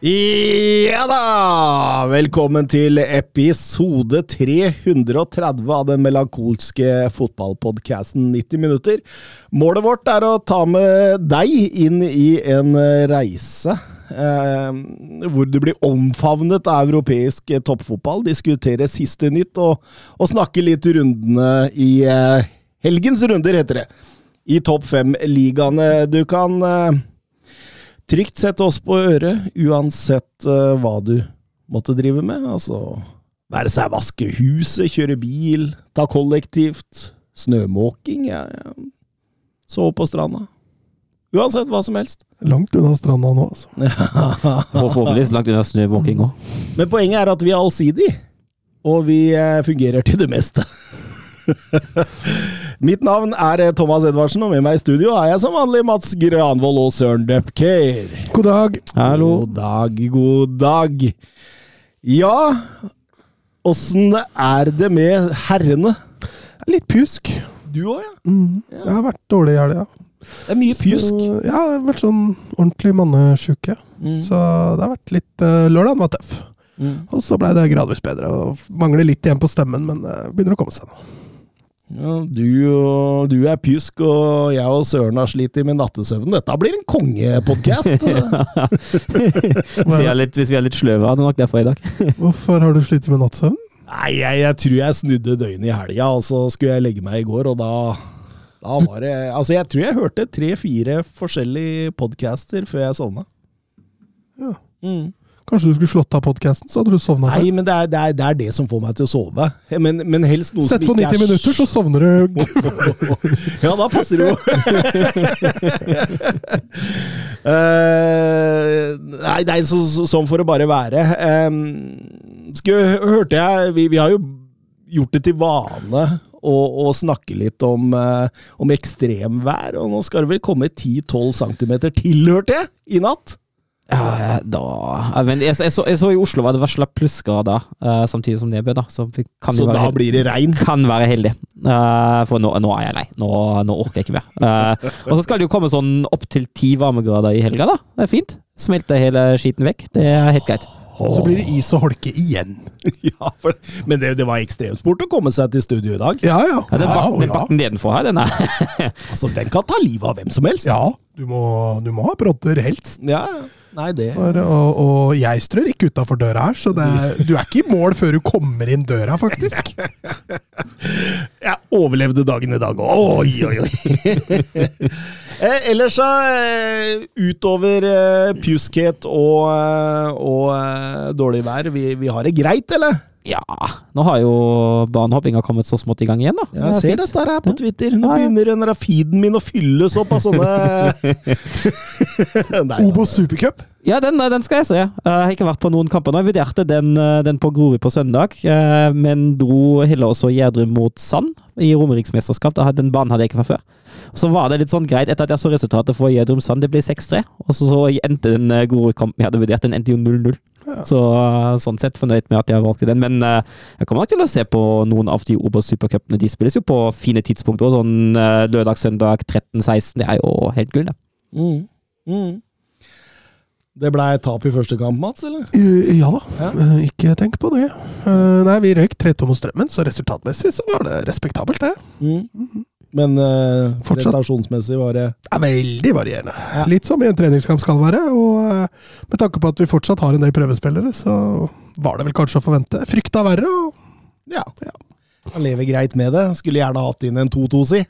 Ja da! Velkommen til episode 330 av den melankolske fotballpodkasten 90 minutter. Målet vårt er å ta med deg inn i en reise eh, hvor du blir omfavnet av europeisk toppfotball, diskutere siste nytt og, og snakke litt rundene i eh, helgens runder, heter det. I topp fem-ligaene. Du kan eh, trygt sette oss på øret, uansett uh, hva du måtte drive med. Altså være seg vaske huset, kjøre bil, ta kollektivt, snømåking, ja, ja. sove på stranda. Uansett hva som helst. Langt unna stranda nå, altså. Og forhåpentligvis langt unna snømåking òg. Men poenget er at vi er allsidige, og vi eh, fungerer til det meste. Mitt navn er eh, Thomas Edvardsen, og med meg i studio er jeg som vanlig Mats Granvold og Søren Dupker. God dag. Hallo. God dag, god dag. Ja, åssen er det med herrene? Litt pjusk. Du òg, ja? Mm. Jeg har vært dårlig i helga. Det er mye pjusk. Så, Ja, jeg har vært sånn ordentlig mannesjuke. Mm. Så det har vært litt uh, Lørdagen var tøff. Mm. Og så blei det gradvis bedre. og Mangler litt igjen på stemmen, men det begynner å komme seg nå. Ja, du, du er pjusk, og jeg og Søren har slitt med nattesøvnen. Dette blir en kongepodkast. hvis, vi er hvis vi er litt sløve, er det nok derfor i dag. Hvorfor har du slitt med nattsøvn? Nei, jeg, jeg tror jeg snudde døgnet i helga, og så skulle jeg legge meg i går, og da da var det Altså, jeg tror jeg hørte tre-fire forskjellige podcaster før jeg sovna. Ja. Mm. Kanskje du skulle slått av podkasten, så hadde du sovna Nei, men det er, det, er, det er det som får meg til å sove. Men, men helst noe Sett som på 90 minutter, så sovner du. Ja, da passer det jo. uh, nei, nei så, så, sånn får det bare være. Um, skulle, hørte jeg vi, vi har jo gjort det til vane å, og, snakke litt om, eh, om ekstremvær, og nå skal det vel komme 10-12 cm til, hørte jeg, i natt? Ja, da men jeg, jeg, så, jeg så i Oslo var det varsla plussgrader uh, samtidig som nedbør, da. Så kan Så da heldig. blir det regn. Kan være heldig, Uh, for nå, nå er jeg lei. Nå, nå orker jeg ikke mer. Uh, og så skal det jo komme sånn opptil ti varmegrader i helga, da. Det er fint. Smelter hele skiten vekk. Det er helt greit. Og så blir det is og holke igjen. Ja, for, men det, det var ekstremsport å komme seg til studio i dag. Ja, ja. Ja, den, bak, den bakken nedenfor her, den er Altså, Den kan ta livet av hvem som helst. ja du, må, du må ha brodder, helst. Ja, Ja, nei, det For, og, og jeg strør ikke utafor døra her, så det, du er ikke i mål før du kommer inn døra, faktisk. Jeg overlevde dagen i dag òg. Oi, oi, oi. eh, ellers så, eh, utover eh, pjuskhet og, og dårlig vær, vi, vi har det greit, eller? Ja, nå har jo banehoppinga kommet så smått i gang igjen, da. Ja, jeg er ser dette her på Twitter. Nå begynner den der feeden min å fylles opp av sånne Obo supercup. Ja, den, den skal jeg se. Jeg har ikke vært på noen kamper nå. Jeg vurderte den, eh, den på Grorud på søndag, eh, men dro heller også Gjerdrum mot Sand i Romeriksmesterskap. Den banen hadde jeg ikke fra før. Så var det litt sånn greit etter at jeg så resultatet for Gjerdrum Sand. Det ble 6-3. Og så, så endte den eh, Grorud-kampen jeg hadde vurdert, den endte jo 0-0. Så eh, sånn sett fornøyd med at jeg valgte den. Men eh, jeg kommer nok til å se på noen av de Obos supercupene. De spilles jo på fine tidspunkt òg, Sånn eh, lørdag, søndag 13-16. Det er jo helt gull, det. Mm. Mm. Det blei tap i første kamp, Mats, eller? Ja da, Ja. Ikke tenk på det. Eh, Nei, vi røyk 3-2 mot Strømmen, så resultatmessig så var det respektabelt, det. Mm. Men uh, Fortsatt. prestasjonsmessig var det Det er veldig varierende. Ja. Litt som i en treningskamp skal være. Og uh, med tanke på at vi fortsatt har en del prøvespillere, så var det vel kanskje å forvente. Frykta verre, og Ja. Han lever greit med det. Skulle gjerne hatt inn en 2-2, si.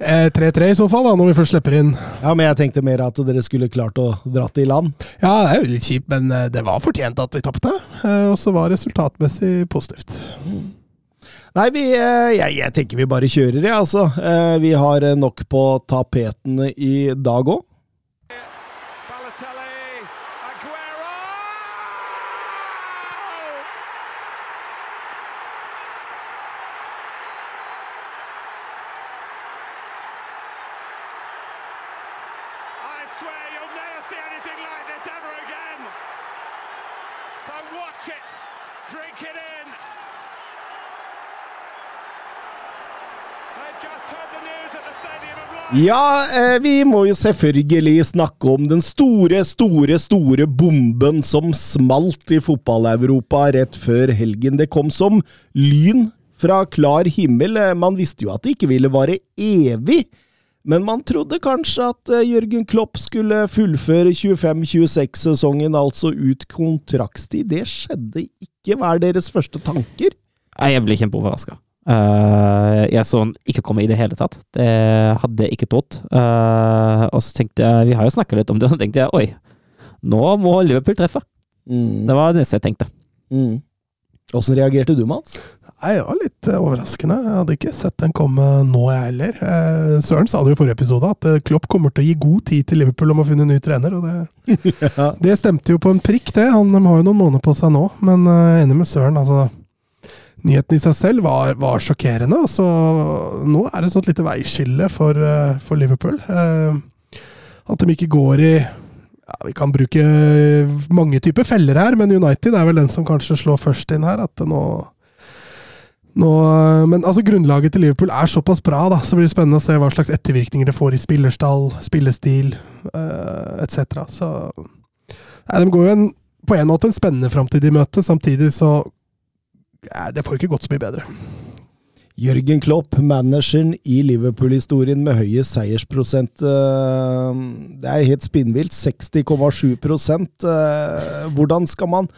eh, 3-3 i så fall, da, når vi først slipper inn. Ja, men jeg tenkte mer at dere skulle klart å dra det i land. Ja, det er jo litt kjipt, men eh, det var fortjent at vi tapte. Eh, Og så var resultatmessig positivt. Nei, vi, eh, jeg, jeg tenker vi bare kjører, jeg, altså. Eh, Vi har eh, nok på tapetene i dag òg. Ja, eh, vi må jo selvfølgelig snakke om den store, store, store bomben som smalt i fotball-Europa rett før helgen. Det kom som lyn fra klar himmel. Eh, Man visste jo at det ikke ville vare evig. Men man trodde kanskje at eh, Jørgen Klopp skulle fullføre 25-26-sesongen, altså ut kontraktstid. Det skjedde ikke. Hva er deres første tanker? Jeg ble kjempeoverraska. Uh, jeg så han ikke komme i det hele tatt. Det hadde jeg ikke trodd. Uh, og så tenkte jeg, Vi har jo snakka litt om det, og så tenkte jeg oi, nå må Liverpool treffe. Det var det jeg tenkte. Mm. Åssen reagerte du, Mats? Nei, det var litt eh, overraskende. Jeg hadde ikke sett den komme nå, jeg heller. Eh, Søren sa det jo i forrige episode, at Klopp kommer til å gi god tid til Liverpool om å finne ny trener. og Det, Ja. det stemte jo på en prikk, det. Han de har jo noen måneder på seg nå. Men uh, enig med Søren, altså. Nyheten i seg selv var, var sjokkerende. og så Nå er det et sånt lite veiskille for, eh, for Liverpool. Eh, at de ikke går i ja, Vi kan bruke mange typer feller her, men United er vel den som kanskje slår først inn her. At nå nå, men altså grunnlaget til Liverpool er såpass bra, da, så blir det spennende å se hva slags ettervirkninger det får i spillerstall, spillestil uh, etc. Så nei, De går jo en, på en måte en spennende framtid i møte, samtidig så Det får ikke gått så mye bedre. Jørgen Klopp, manageren i Liverpool-historien med høyest seiersprosent. eh, Det er helt spinnvilt. 60,7 eh, Hvordan skal man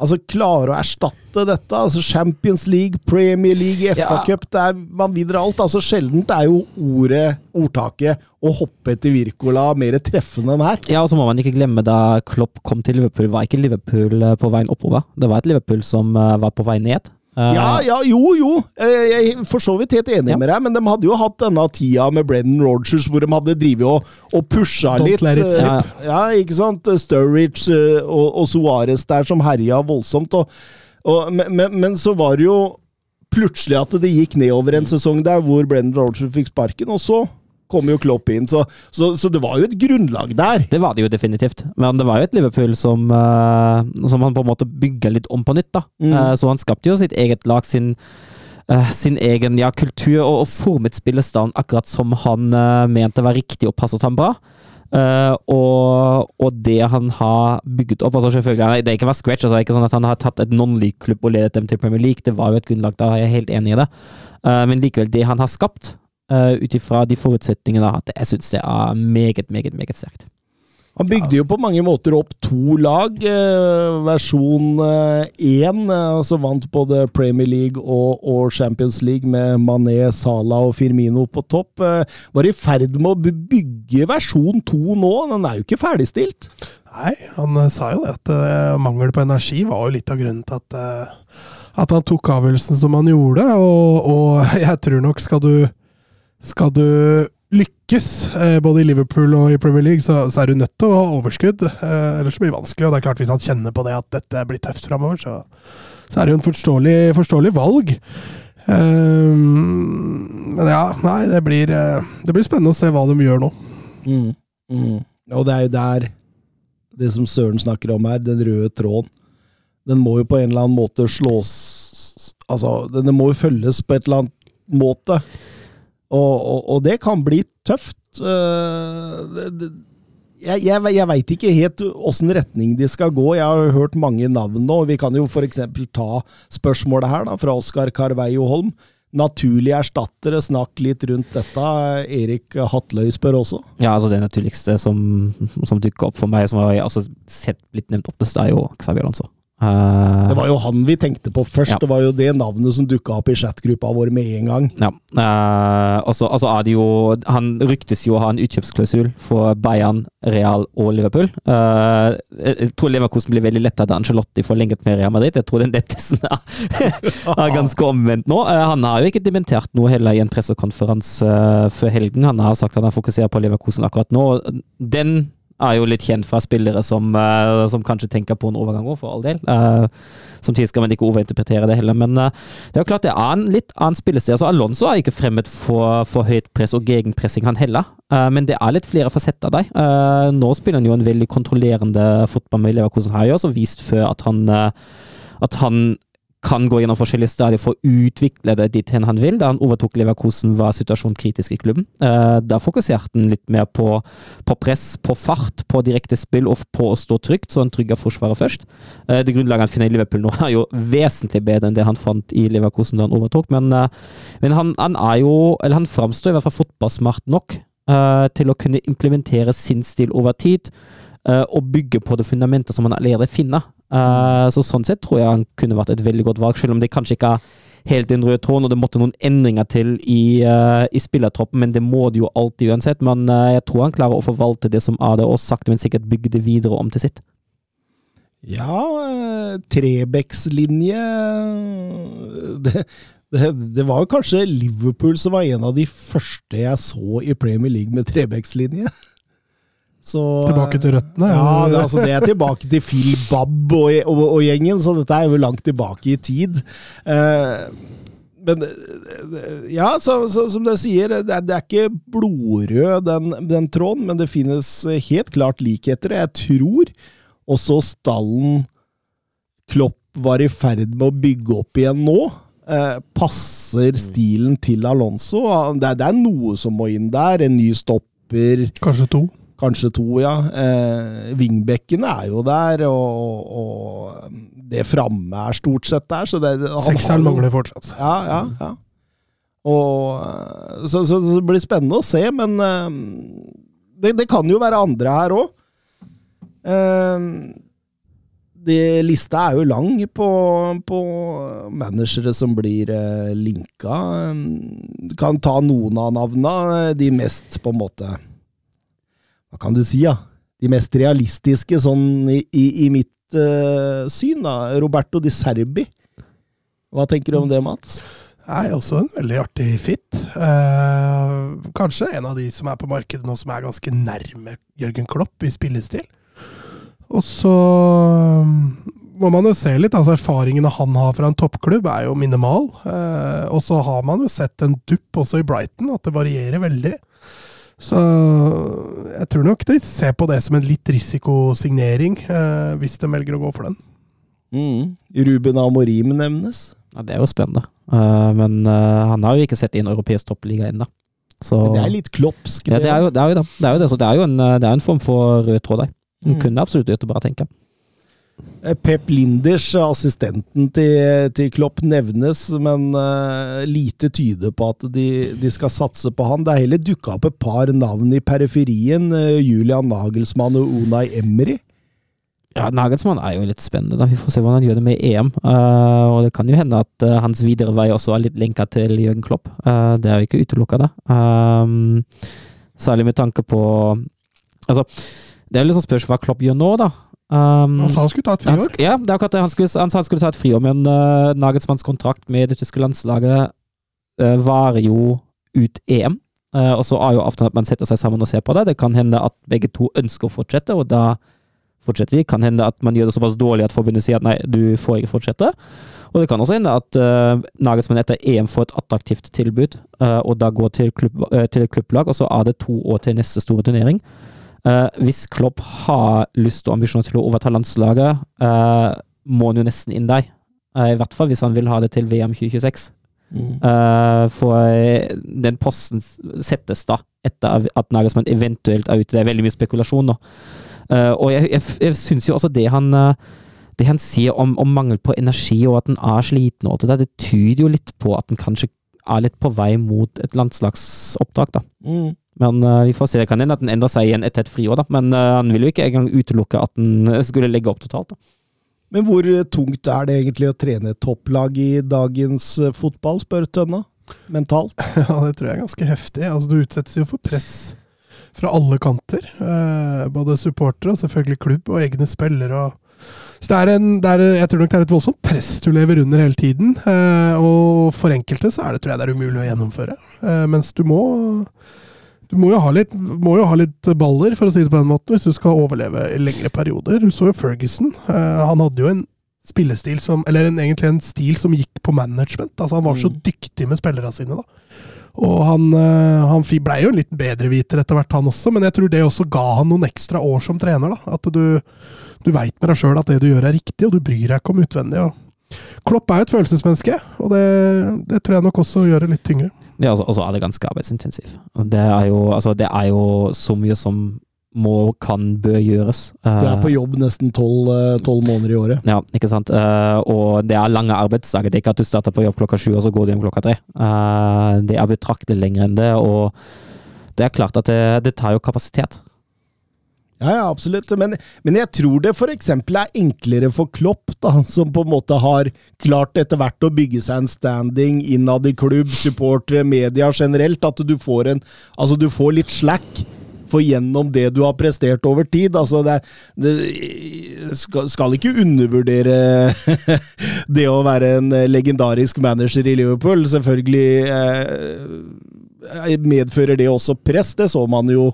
altså klare å erstatte dette? Altså Champions League, Premier League, FA Ja. Man videre alt. altså Sjeldent er jo ordet, ordtaket, å hoppe etter Wirkola mer treffende enn her. Ja, og så må man ikke glemme da Klopp kom til Liverpool, var ikke Liverpool eh, på veien oppover. Det var et Liverpool som eh, var på vei ned. Eh, Ja, ja, jo, jo. Eh, Jeg er for så vidt helt enig Ja. med deg, men de hadde jo hatt denne tida med Brennan Rogers hvor de hadde drevet og, og pusha Don't litt. eh. Ja, ikke sant? Sturridge og, og Suárez der som herja voldsomt. Og, og, men, men, men så var det jo plutselig at det gikk nedover en sesong der hvor Brennan Rogers fikk sparken, og så kom jo Klopp inn. Så, så, så det var jo et grunnlag der. Det var det jo definitivt, men det var jo et Liverpool som, eh, som han på en måte bygga litt om på nytt. da. Mm. Eh, så han skapte jo sitt eget lag, sin, eh, sin egen ja, kultur, og, og formet spillestaden akkurat som han uh, mente var riktig og passet ham bra. Uh, og, og det han har bygget opp altså selvfølgelig, Det er ikke vært scratch, altså det er ikke sånn at han har tatt et non-league-klubb og ledet dem til Premier League. Det var jo et grunnlag, da er jeg helt enig i det. Uh, men likevel, det han har skapt, uh, ut ifra de forutsetningene, at jeg syns det er meget, meget, meget sterkt. Han bygde jo på mange måter opp to lag. Eh, versjon én, eh, som vant både Premier League og, og Champions League med Mané, Salah og Firmino på topp. Eh, var i ferd med å bygge versjon to nå. Den er jo ikke ferdigstilt. Nei, han sa jo det at eh, mangel på energi var jo litt av grunnen til at, eh, at han tok avgjørelsen som han gjorde. Og, og jeg tror nok skal du skal du lykkes, eh, både i Liverpool og i Premier League, så, så er du nødt til å ha overskudd. Eh, ellers blir det vanskelig. Og det er klart, hvis han kjenner på det at dette blir tøft framover, så, så er det jo en forståelig, forståelig valg. Eh, men ja, nei, det blir, det blir spennende å se hva de gjør nå. Mm. Mm. Og det er jo der det som Søren snakker om her, den røde tråden. Den må jo på en eller annen måte slås Altså, den må jo følges på et eller annet måte. Og, og, og det kan bli tøft. Eh, jeg jeg, jeg veit ikke helt åssen retning de skal gå. Jeg har hørt mange navn nå. Vi kan jo f.eks. ta spørsmålet her da, fra Oskar Carveio Holm. Naturlige erstattere, snakk litt rundt dette. Erik Hatløy spør også. Ja, altså det naturligste som, som dukker opp for meg, som jeg også sett blitt nevnt oftest, er jo Xavier Alonso. Eh, Det var jo han vi tenkte på først. Ja. Det var jo det navnet som dukka opp i chatgruppa vår med en gang. Ja. Uh, og så altså er det jo Han ryktes jo å ha en utkjøpsklausul for Bayern, Real og Liverpool. Uh, jeg tror Leverkosten blir veldig letta da Angelotti forlenget med Real Madrid. Jeg tror den lettelsen er, er ganske omvendt nå. Han har jo ikke dementert noe heller i en pressekonferanse før helgen. Han har sagt at han fokuserer på Leverkosten akkurat nå. Den er jo litt kjent fra spillere som, uh, som kanskje tenker på en overgang òg, for all del. Uh, samtidig skal man ikke overinterpretere det heller, men uh, det er jo klart det er en litt annen spillestil. Altså, Alonso er ikke fremmed for, for høyt press og gegenpressing, han heller. Men det er litt flere fasetter der. nå spiller han jo en veldig kontrollerende fotball med har jo også vist før at han, at han kan gå gjennom forskjellige stadier for å utvikle det dit hen han vil. Da han overtok Leverkosen, var situasjonen kritisk i klubben. Uh, da fokuserte han litt mer på, på, press, på fart, på direkte spill og på å stå trygt, så han trygga Forsvaret først. Uh, det grunnlaget han finner i Liverpool nå, er jo vesentlig bedre enn det han fant i Leverkosen da han overtok, men, uh, men han, han, er jo Eller han framstår i hvert fall fotballsmart nok til å kunne implementere sin stil over tid og bygge på det fundamentet som han allerede finner. Uh, så sånn sett tror jeg han kunne vært et veldig godt valg, selv om det kanskje ikke er helt den røde tråden, og det måtte noen endringer til i, uh, i spillertroppen, men det må det jo alltid uansett. Men uh, jeg tror han klarer å forvalte det som er det, og sakte, men sikkert bygge det videre om til sitt. Ja, Trebecks-linje det, det, det, var jo kanskje Liverpool som var en av de første jeg så i Premier League med Trebecks-linje. Så, tilbake til røttene? Ja, det, altså, det er tilbake til Phil Babb og, og, og, gjengen, så dette er jo langt tilbake i tid. Uh, men ja, så, så, som dere sier, det er, det er ikke blodrød den, den, tråden, men det finnes helt klart likheter. Jeg tror også stallen Klopp var i ferd med å bygge opp igjen nå, eh, passer stilen til Alonso. Det det er noe som må inn der. En ny stopper. Kanskje to. Kanskje to, ja. Eh, Vingbekkene er jo der, og, og det framme er stort sett der. Så det, Sekseren mangler fortsatt. Ja, ja, ja. Og, så, så, det blir spennende å se, men eh, det, det, kan jo være andre her òg. Eh, lista er jo lang på, på managere som blir eh, linka. Um, kan ta noen av navna, de mest på en måte hva kan du si, ja? De mest realistiske, sånn i, i, i mitt uh, syn, da. Roberto Di Serbi. Hva tenker du om det, Mats? Nei, også en veldig artig fit. Eh, kanskje en av de som er på markedet nå som er ganske nærme Jørgen Klopp i spillestil. Og så um, må man jo se litt. altså Erfaringene han har fra en toppklubb, er jo minimal. Eh, og så har man jo sett en dupp også i Brighton, at det varierer veldig. Så jeg tror nok de ser på det som en litt risikosignering, eh, hvis de velger å gå for den. Mm. Ruben Amorim nevnes. Ja, Det er jo spennende. Uh, men uh, han har jo ikke sett inn europeisk toppliga ennå. Det er litt kloppsk. Ja, det er jo det. Er jo det. Det, er jo det. Så det er jo en, det er en form for rød tråd der. Mm. Kunne absolutt gjort det, bare tenke. Eh, Pep Linders, assistenten til, til Klopp, nevnes, men uh, lite tyder på at de, de, skal satse på han. Det er heller dukka opp et par navn i periferien. Uh, Julian Nagelsmann og Unai Emry. Ja, Nagelsmann er jo litt spennende. da. Vi får se hvordan han gjør det med EM. Uh, og Det kan jo hende at hans videre vei også er litt lenka til Jørgen Klopp. det er jo ikke utelukka, det. særlig med tanke på Altså, det er litt sånn spørsmål hva Klopp gjør nå, da. Um, han sa han skulle ta et friår? Ja, det er akkurat det. Han, skulle, han sa han skulle ta et friår, men uh, Nagelsmanns kontrakt med det tyske landslaget uh, varer jo ut EM. Uh, og så er jo avtalen at man setter seg sammen og ser på det. Det kan hende at begge to ønsker å fortsette, og da fortsetter de. Kan hende at man gjør det såpass dårlig at forbundet sier at nei, du får ikke fortsette. Og det kan også hende at uh, Nagelsmann etter EM får et attraktivt tilbud, uh, og da går til, klubb, uh, til klubblag, og så er det to år til neste store turnering. Uh, hvis Klopp har lyst og ambisjoner til å overta landslaget, uh, må han jo nesten inn der. Uh, I hvert fall hvis han vil ha det til VM 2026. Mm. for den posten settes da etter at Nagelsmann eventuelt er ute. Det er veldig mye spekulasjon nå. og jeg, jeg, jeg syns jo også det han det han sier om, om, mangel på energi og at han er sliten, og det, det tyder jo litt på at han kanskje er litt på vei mot et landslagsoppdrag. da. Mm. Men uh, vi får se. Det kan hende at den endrer seg igjen etter et friår, da. Men uh, han vil jo ikke engang utelukke at den skulle legge opp totalt. da. Men hvor tungt er det egentlig å trene topplag i dagens fotball, spør Tønna? Mentalt? Ja, det tror jeg er ganske heftig. Altså, du utsettes jo for press fra alle kanter. både supportere og selvfølgelig klubb og egne spillere. og så det er en, det er, jeg tror nok det er et voldsomt press du lever under hele tiden. og for enkelte så er det, tror jeg det er umulig å gjennomføre. mens du må Du må jo, ha litt, må jo ha litt baller, for å si det på den måten, hvis du skal overleve i lengre perioder. Du så jo Ferguson. eh, han hadde jo en spillestil som Eller en, egentlig en stil som gikk på management. Altså Han var så Mm. dyktig med spillerne sine, da. Og han, eh, han blei jo en litt bedreviter etter hvert, han også, men jeg tror det også ga han noen ekstra år som trener. da. At du, du veit med deg sjøl at det du gjør er riktig, og du bryr deg ikke om utvendig. Og Klopp er jo et følelsesmenneske, og det, det tror jeg nok også gjør det litt tyngre. Ja, altså, altså er det ganske arbeidsintensivt. Og Det er jo, altså, det er jo så mye som må, kan, bør gjøres. Du er Eh, på jobb nesten tolv måneder i året. Ja, ikke sant. Eh, og det er lange arbeidsdager. Det er ikke at du starter på jobb klokka sju, og så går du hjem klokka tre. Eh, det er betraktelig lenger enn det, og det er klart at det, det tar jo kapasitet. Ja, ja, absolutt. Men, men jeg tror det f.eks. er enklere for Klopp, da, som på en måte har klart etter hvert å bygge seg en standing innad i klubb, supportere, media generelt, at du får en Altså, du får litt slack. For gjennom det du har prestert over tid. Altså, det, det skal, skal ikke undervurdere det å være en legendarisk manager i Liverpool. Selvfølgelig eh, medfører det også press. Det så man jo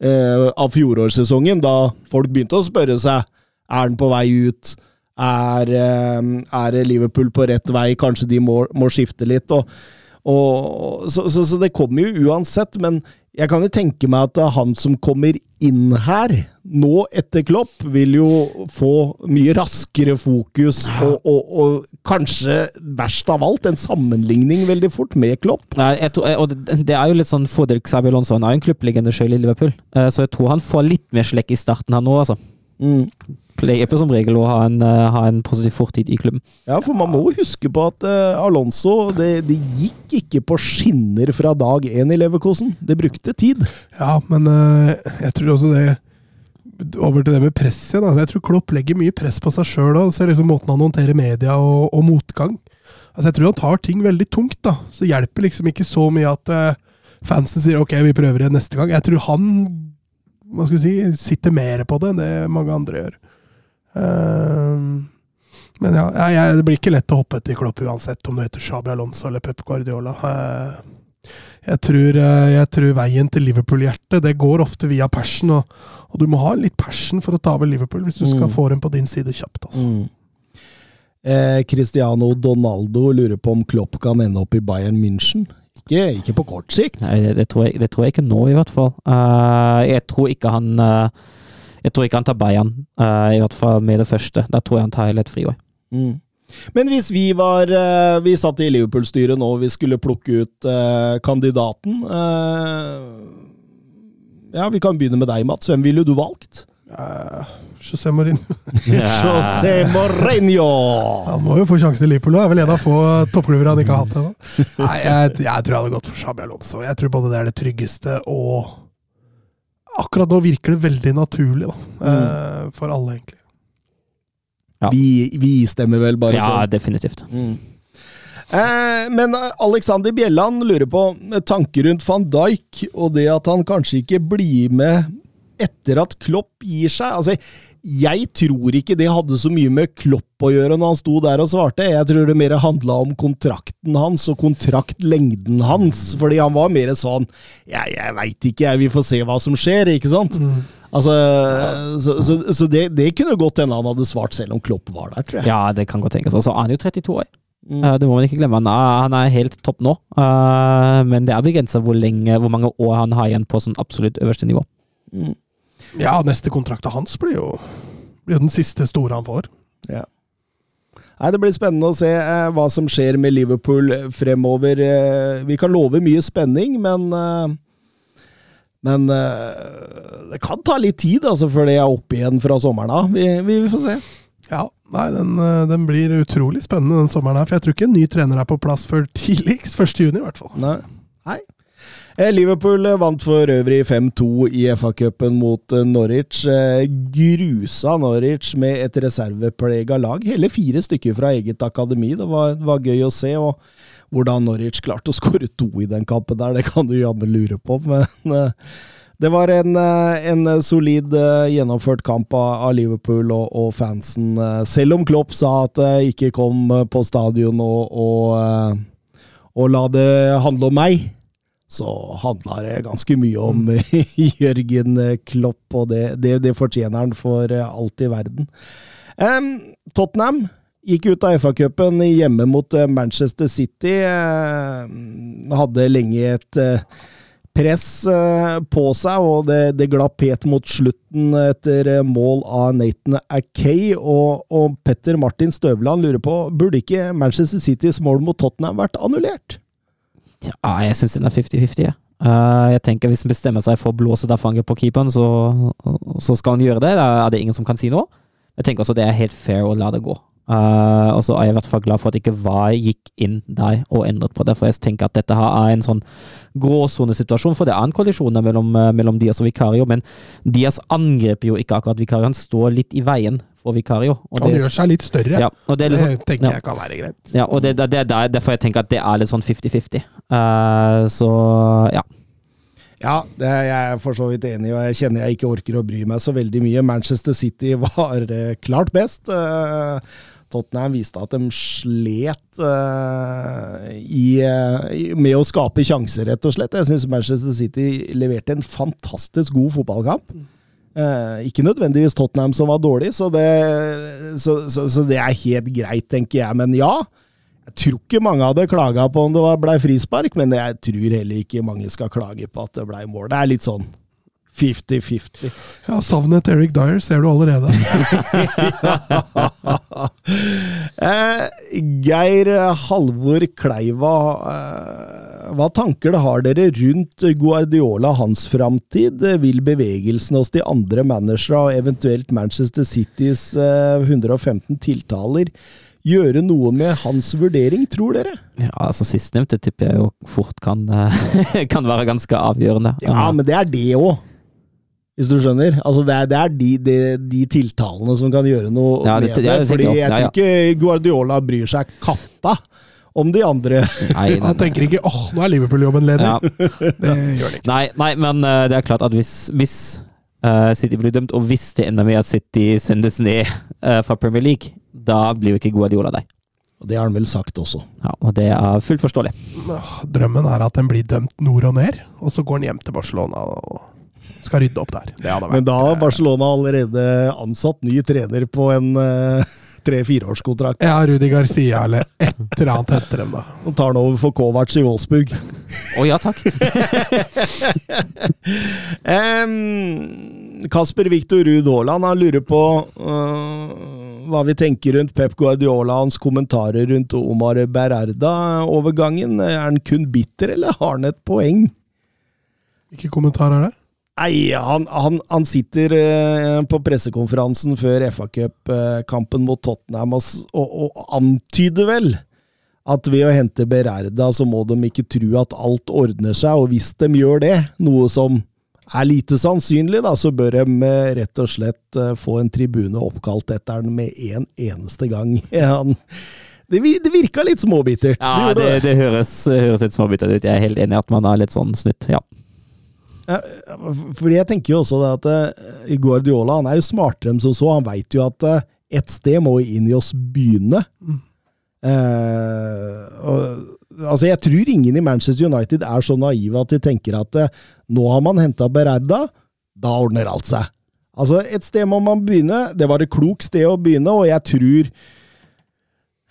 eh, av fjorårssesongen, da folk begynte å spørre seg er den på vei ut. Er, eh, er Liverpool på rett vei? Kanskje de må, må skifte litt? Og, og, så, så, så det kommer jo uansett, men jeg kan jo tenke meg at han som kommer inn her, nå etter Klopp, vil jo få mye raskere fokus, og, og, og kanskje verst av alt, en sammenligning veldig fort med Klopp. Nei, tror, og det, det er jo litt sånn fordel Xabi Alonso. Han er jo en klubblegende sjøl i Liverpool, Eh, så jeg tror han får litt mer slekk i starten her nå, altså. Mm. Pleier på som regel å ha en, eh, ha en positiv fortid i klubben. Ja, for man må huske på at uh, Alonso det, det gikk ikke på skinner fra dag én i Leverkosen. Det brukte tid. Ja, men uh, jeg tror også det Over til det med press igjen. Jeg tror Klopp legger mye press på seg sjøl. Ser liksom måten han håndterer media og, og motgang. Altså Jeg tror han tar ting veldig tungt. da. Så det hjelper liksom ikke så mye at uh, fansen sier ok, vi prøver igjen neste gang. Jeg tror han hva skal vi si, sitter mer på det enn det mange andre gjør. Eh, men ja, jeg, jeg, det blir ikke lett å hoppe til Klopp uansett om du heter Shabi Alonso eller Pep Guardiola. Eh, jeg tror, eh, jeg tror veien til Liverpool-hjertet det går ofte via passion, og, og, du må ha litt passion for å ta over Liverpool hvis du skal Mm. få dem på din side kjapt. Altså. Eh, Cristiano Donaldo lurer på om Klopp kan ende opp i Bayern München. Ikke, ikke på kort sikt. Nei, det, det, tror jeg, det tror jeg ikke nå, i hvert fall. Uh, jeg tror ikke han eh, Jeg tror ikke han tar Bayern, uh, i hvert fall med det første. Da tror jeg han tar helt friår. Mm. Men hvis vi var uh, Vi satt i Liverpool-styret nå, vi skulle plukke ut eh, kandidaten eh, Ja, vi kan begynne med deg, Mats. Hvem ville du valgt? Eh, José Mourinho. José Mourinho! Han må jo få sjansen i Liverpool. Er vel en av få toppklubber han ikke har hatt ennå. Nei, jeg, jeg tror jeg hadde gått for Shabi Alonso. Jeg tror både det er det tryggeste og Akkurat nå virker det veldig naturlig, da. Eh, for alle, egentlig. Ja. Vi, vi stemmer vel bare Ja, sånn. definitivt. Mm. Eh, men Alexander Bjelland lurer på eh, tanker rundt van Dijk, og det at han kanskje ikke blir med etter at Klopp gir seg. Altså, jeg tror ikke det hadde så mye med Klopp å gjøre når han sto der og svarte. Jeg tror det mer handla om kontrakten hans og kontraktlengden hans, fordi han var mer sånn Jeg, jeg veit ikke, jeg, vi får se hva som skjer, ikke sant? Altså, Så, så, så det, det kunne godt hende han hadde svart selv om Klopp var der, tror jeg. Ja, det kan godt tenkes. Altså, han er jo 32 år. Mm. Eh, det må man ikke glemme. Han er, han er helt topp nå, Eh, men det er begrensa hvor, hvor mange år han har igjen på sånn absolutt øverste nivå. Mm. Ja, neste kontrakt av hans blir jo, blir den siste store han får. Nei, Det blir spennende å se eh, hva som skjer med Liverpool fremover. Eh, vi kan love mye spenning, men eh, Men eh, det kan ta litt tid altså, før det er oppe igjen fra sommeren av. Vi, vi får se. Ja, nei, den, eh, den blir utrolig spennende den sommeren her. For jeg tror ikke en ny trener er på plass før tidligst 1. juni, i hvert fall. Nei. Nei. Eh, Liverpool eh, vant for øvrig 5-2 i FA-cupen mot eh, Norwich. Grusa Norwich med et reserveprega lag. Hele fire stykker fra eget akademi. Det var, var gøy å se. og hvordan Norwich klarte å skåre to i den kampen der, det kan du jammen lure på. Men det var en, en solid gjennomført kamp av, Liverpool og, og fansen. Selv om Klopp sa at jeg ikke kom på stadion og, og, og la det handle om meg, så handla det ganske mye om Jørgen Klopp, og det, det, det fortjener han for alt i verden. Um, Tottenham gikk ut av FA-cupen hjemme mot Manchester City. Um, hadde lenge et uh, press uh, på seg, og det, det glapp helt mot slutten etter mål av Nathan Akay. Og, og Petter Martin Støvland lurer på burde ikke Manchester Citys mål mot Tottenham vært annullert? Ja, jeg syns den er 50-50. Ja. Uh, jeg tenker Hvis han bestemmer seg for å blåse da fanget på keeperen, så, så, skal han gjøre det. Da er det ingen som kan si noe. Jeg tenker også det er helt fair å la det gå. Uh, og så er jeg i hvert fall glad for at ikke VAR gikk inn der og endret på det. For jeg tenker at dette her er en sånn gråsonesituasjon. For det er en kollisjon mellom, uh, mellom Diaz og Vikario, men Diaz angriper jo ikke akkurat Vikario. Han står litt i veien for Vikario. Han det, gjør seg litt større. Ja, og det, liksom, det tenker ja. jeg kan være greit. Ja, og det, det, er derfor jeg tenker at det er litt sånn 50-50. Uh, så ja. Ja, det er jeg for så vidt enig og jeg kjenner jeg ikke orker å bry meg så veldig mye. Manchester City var klart best. Uh, Tottenham viste at de slet uh, i, med å skape sjanser, rett og slett. Jeg syns Manchester City leverte en fantastisk god fotballkamp. ikke nødvendigvis Tottenham som var dårlig, så det, så, så, så det er helt greit, tenker jeg. Men ja, jeg tror ikke mange hadde klaga på om det blei frispark, men jeg tror heller ikke mange skal klage på at det blei mål. Det er litt sånn 50-50. Ja, savnet Eric Dyer ser du allerede. eh, Geir Halvor Kleiva, eh, hva tanker har dere rundt Guardiola hans framtid? Vil bevegelsen hos de andre managere og eventuelt Manchester Citys eh, 115 tiltaler gjøre noe med hans vurdering, tror dere? Ja, altså Sistnevnte tipper jeg jo fort kan, kan være ganske avgjørende. Ja, men det er det òg. Hvis du skjønner? Altså Det er, det er de, de, de, tiltalene som kan gjøre noe ja, det, med det. Fordi jeg tror ikke Guardiola bryr seg katta om de andre. Nei, nei, han tenker ikke 'åh, nå er Liverpool-jobben ledig'. Ja. det gjør det ikke. Nei, nei, men uh, det er klart at hvis, hvis uh, City blir dømt, og hvis det ender med at City sendes ned uh, fra Premier League, da blir jo ikke Guardiola deg. Og Det har han vel sagt også. Ja, og det er fullt forståelig. Drømmen er at den blir dømt nord og ned, og så går han hjem til Barcelona og skal rydde opp der. Men da har Barcelona allerede ansatt ny trener på en uh, tre-fireårskontrakt. Ja, Rudi Garcia eller et eller annet heter dem, da. Og tar den over for Kovac i Wolfsburg. Å oh, ja, takk. um, Kasper Viktor Ruud Haaland han lurer på uh, hva vi tenker rundt Pep Guardiola hans kommentarer rundt Omar Bererda-overgangen. Er han kun bitter, eller har han et poeng? Hvilke kommentarer er det? Nei, han, han, han sitter uh, på pressekonferansen før FA-cupkampen uh, mot Tottenham og, og, antyder vel at ved å hente Bererda, så må de ikke tro at alt ordner seg, og hvis de gjør det, noe som er lite sannsynlig, da, så bør de uh, rett og slett få en tribune oppkalt etter den med en eneste gang. Han, det, det virka litt småbittert. Ja, det, det, det høres, høres, litt småbittert ut. Jeg er helt enig i at man er litt sånn snytt, ja. Ja, fordi jeg tenker jo også det at uh, Guardiola han er jo smartere enn som så. Han veit jo at uh, et sted må inn i oss begynne. Mm. Uh, og, altså Jeg tror ingen i Manchester United er så naive at de tenker at nå har man henta Bererda, da ordner alt seg. Altså Et sted må man begynne. Det var et klokt sted å begynne, og jeg tror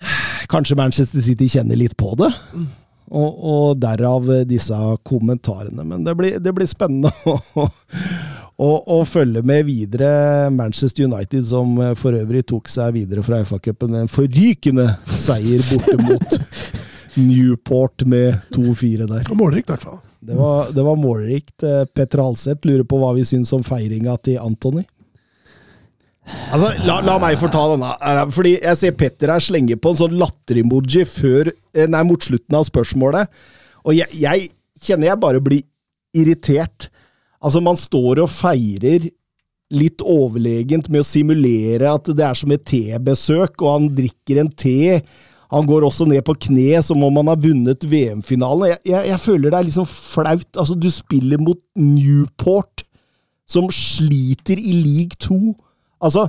kanskje Manchester City kjenner litt på det. Mm. Og, og, derav disse kommentarene. Men det blir, det blir spennende å, å, å, følge med videre. Manchester United, som for øvrig tok seg videre fra FA-cupen med en forrykende seier borte mot Newport med 2-4 der. Og målrikt, i hvert fall. Det var, det var målrikt. Petter Halseth lurer på hva vi syns om feiringa til Antony. Altså, la, la, meg få ta denne. Fordi jeg ser Petter her slenge på en sånn latter-emoji eh, mot slutten av spørsmålet. Og jeg, jeg, kjenner jeg bare blir irritert. Altså, man står og feirer litt overlegent med å simulere at det er som et tebesøk, og han drikker en te. Han går også ned på kne som om han har vunnet VM-finalen. Jeg, jeg, jeg, føler det er liksom flaut. Altså, du spiller mot Newport, som sliter i league 2. Altså,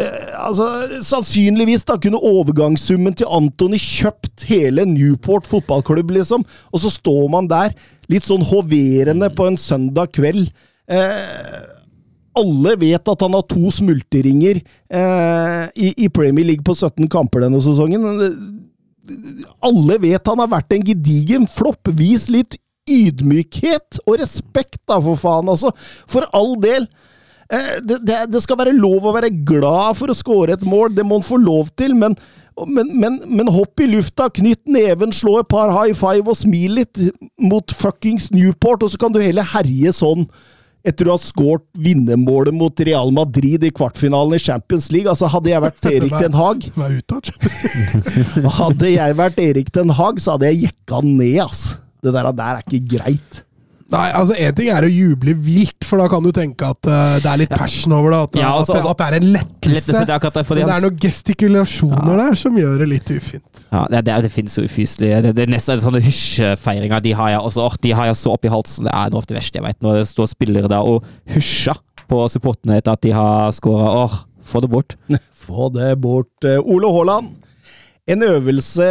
eh, altså, Sannsynligvis da kunne overgangssummen til Antony kjøpt hele Newport fotballklubb, liksom. Og så står man der, litt sånn hoverende på en søndag kveld. Eh, alle vet at han har to smultringer eh, i, i Premier League på 17 kamper denne sesongen. Alle vet han har vært en gedigen flopp. Vis litt ydmykhet og respekt, da, for faen. Altså, for all del. Eh, det, det, det, skal være lov å være glad for å skåre et mål, det må han få lov til, men, men, men, men hopp i lufta, knytt neven, slå et par high five og smil litt mot fuckings Newport, og så kan du heller herje sånn etter å ha skåret vinnermålet mot Real Madrid i kvartfinalen i Champions League. Altså, hadde jeg vært Erik Den Haag Hadde jeg vært Erik Den Haag, så hadde jeg jekka ned, ass. Det der, der er ikke greit. Nei, altså Én ting er å juble vilt, for da kan du tenke at uh, det er litt passion over det. At, ja, altså, at, at, det er en lettelse. lettelse det er men det er noen gestikulasjoner ja. der som gjør det litt ufint. Ja, Det, det, det finnes jo ufyselig. Det, det, er nesten sånne hysjefeiringer. De har jeg også, de har jeg så oppi halsen. Det er noe av det verste jeg vet. Når det står spillere der og hysjer på supportene etter at de har skåra. Åh, få det bort. få det bort. Eh, Ole Haaland. En øvelse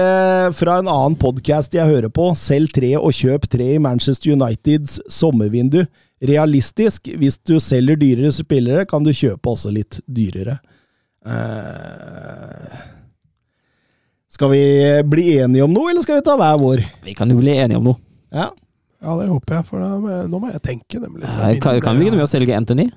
fra en annen podkast jeg hører på, selg tre og kjøp tre i Manchester Uniteds sommervindu. Realistisk, hvis du selger dyrere spillere, kan du kjøpe også litt dyrere. Uh, skal vi bli enige om noe, eller skal vi ta hver vår? Vi kan jo bli enige om noe. Ja, ja det håper jeg, for da, nå må jeg tenke. Nemlig. Ja, kan, kan vi begynne med å selge Anthony?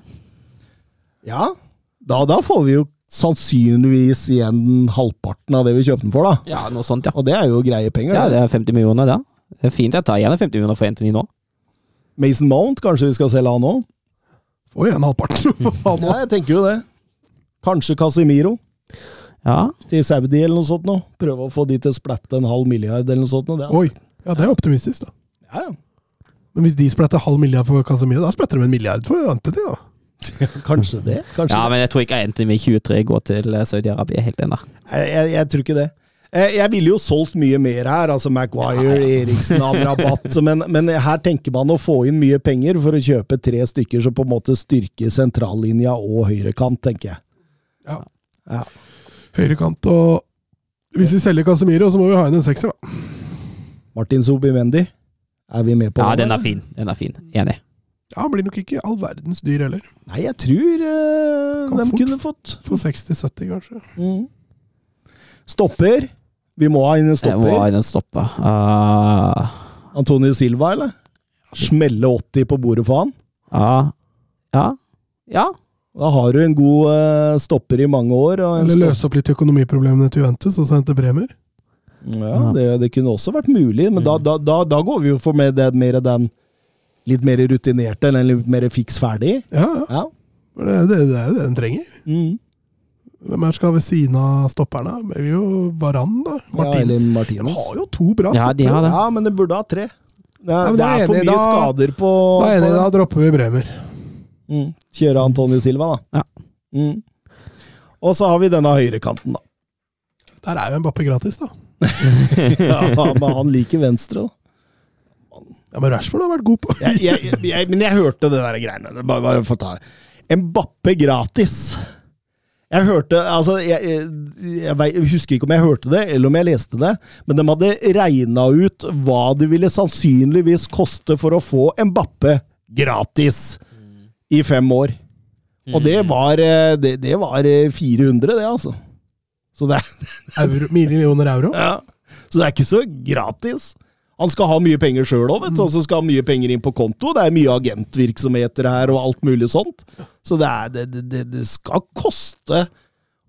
Ja, da, da får vi jo sannsynligvis igjen halvparten av det vi kjøpte den for, da. Ja, noe sånt, ja. Og det er jo greie penger. Ja, det er 50 millioner, da. Det er fint jeg tar igjen 50 millioner for Anthony nå. Mason Mount, kanskje vi skal selge han òg? Får igjen halvparten. ja, jeg tenker jo det. Kanskje Casimiro. Ja. Til Saudi eller noe sånt nå. Prøve å få de til å splatte en halv milliard eller noe sånt. Nå. Det Oi, ja det er optimistisk, da. Ja, ja. Men hvis de splatter halv milliard for Casemiro, da splatter de en milliard for Antony, da. Kanskje det. Kanskje ja, men jeg tror ikke Anthony 23 går til eh, Saudi-Arabia helt ennå. Jeg, jeg, jeg, tror ikke det. Eh, jeg ville jo solgt mye mer her, altså Maguire, ja. Eriksen, Amrabat, men, men her tenker man å få inn mye penger for å kjøpe tre stykker som på en måte styrker sentrallinja og høyrekant, tenker jeg. Ja. ja. Høyrekant og Hvis vi selger Casemiro, så må vi ha inn en sekser, da. Martin Sobimendi, er vi med på det? Ja, den er fin. Den er fin. Enig. Ja, Han blir nok ikke all verdens dyr heller. Nei, jeg tror uh, de kunne fått For 60-70, kanskje. Mm. Stopper. Vi må ha inn en stopper. Jeg må ha inn en stopper. Uh... Antonio Silva, eller? Smelle 80 på bordet for han? Ja. Ja. Ja. Da har du en god uh, stopper i mange år. eller løse opp litt økonomiproblemene til Juventus og sende Bremer. Ja, det, det, kunne også vært mulig, men mm. da, da, da, da, går vi jo for mer, mer den litt mer rutinerte, eller litt mer fiks ferdig. Ja, ja. Det, det, det, er jo det de trenger. Mm. Hvem er skal ved siden av stopperne? Det blir jo Varan, da. Martin. Ja, Martinez. De har jo to bra ja, stoppere. De ja, men de burde ha tre. Det er, ja, det er for mye da, skader på Da er enig, da dropper vi Bremer. Mm. Kjøre Antonio Silva, da. Ja. Mm. Og så har vi denne høyrekanten, da. Der er jo en Bappe gratis, da. ja, men han liker venstre, da. Ja, Men Rashford har vært god på jeg, jeg, jeg, Men jeg hørte det der greiene. Bare, bare for å ta Mbappe gratis. Jeg hørte altså jeg, jeg, husker ikke om jeg hørte det, eller om jeg leste det, men de hadde regna ut hva det ville sannsynligvis koste for å få Mbappe gratis i fem år. Og det mm. var, eh, det, det var 400, det, altså. Så det er euro, Millioner euro? Ja. Så det er ikke så gratis. Han skal ha mye penger sjøl òg, og så skal ha mye penger inn på konto. Det er mye agentvirksomheter her og alt mulig sånt. Så det, er, det, det, det skal koste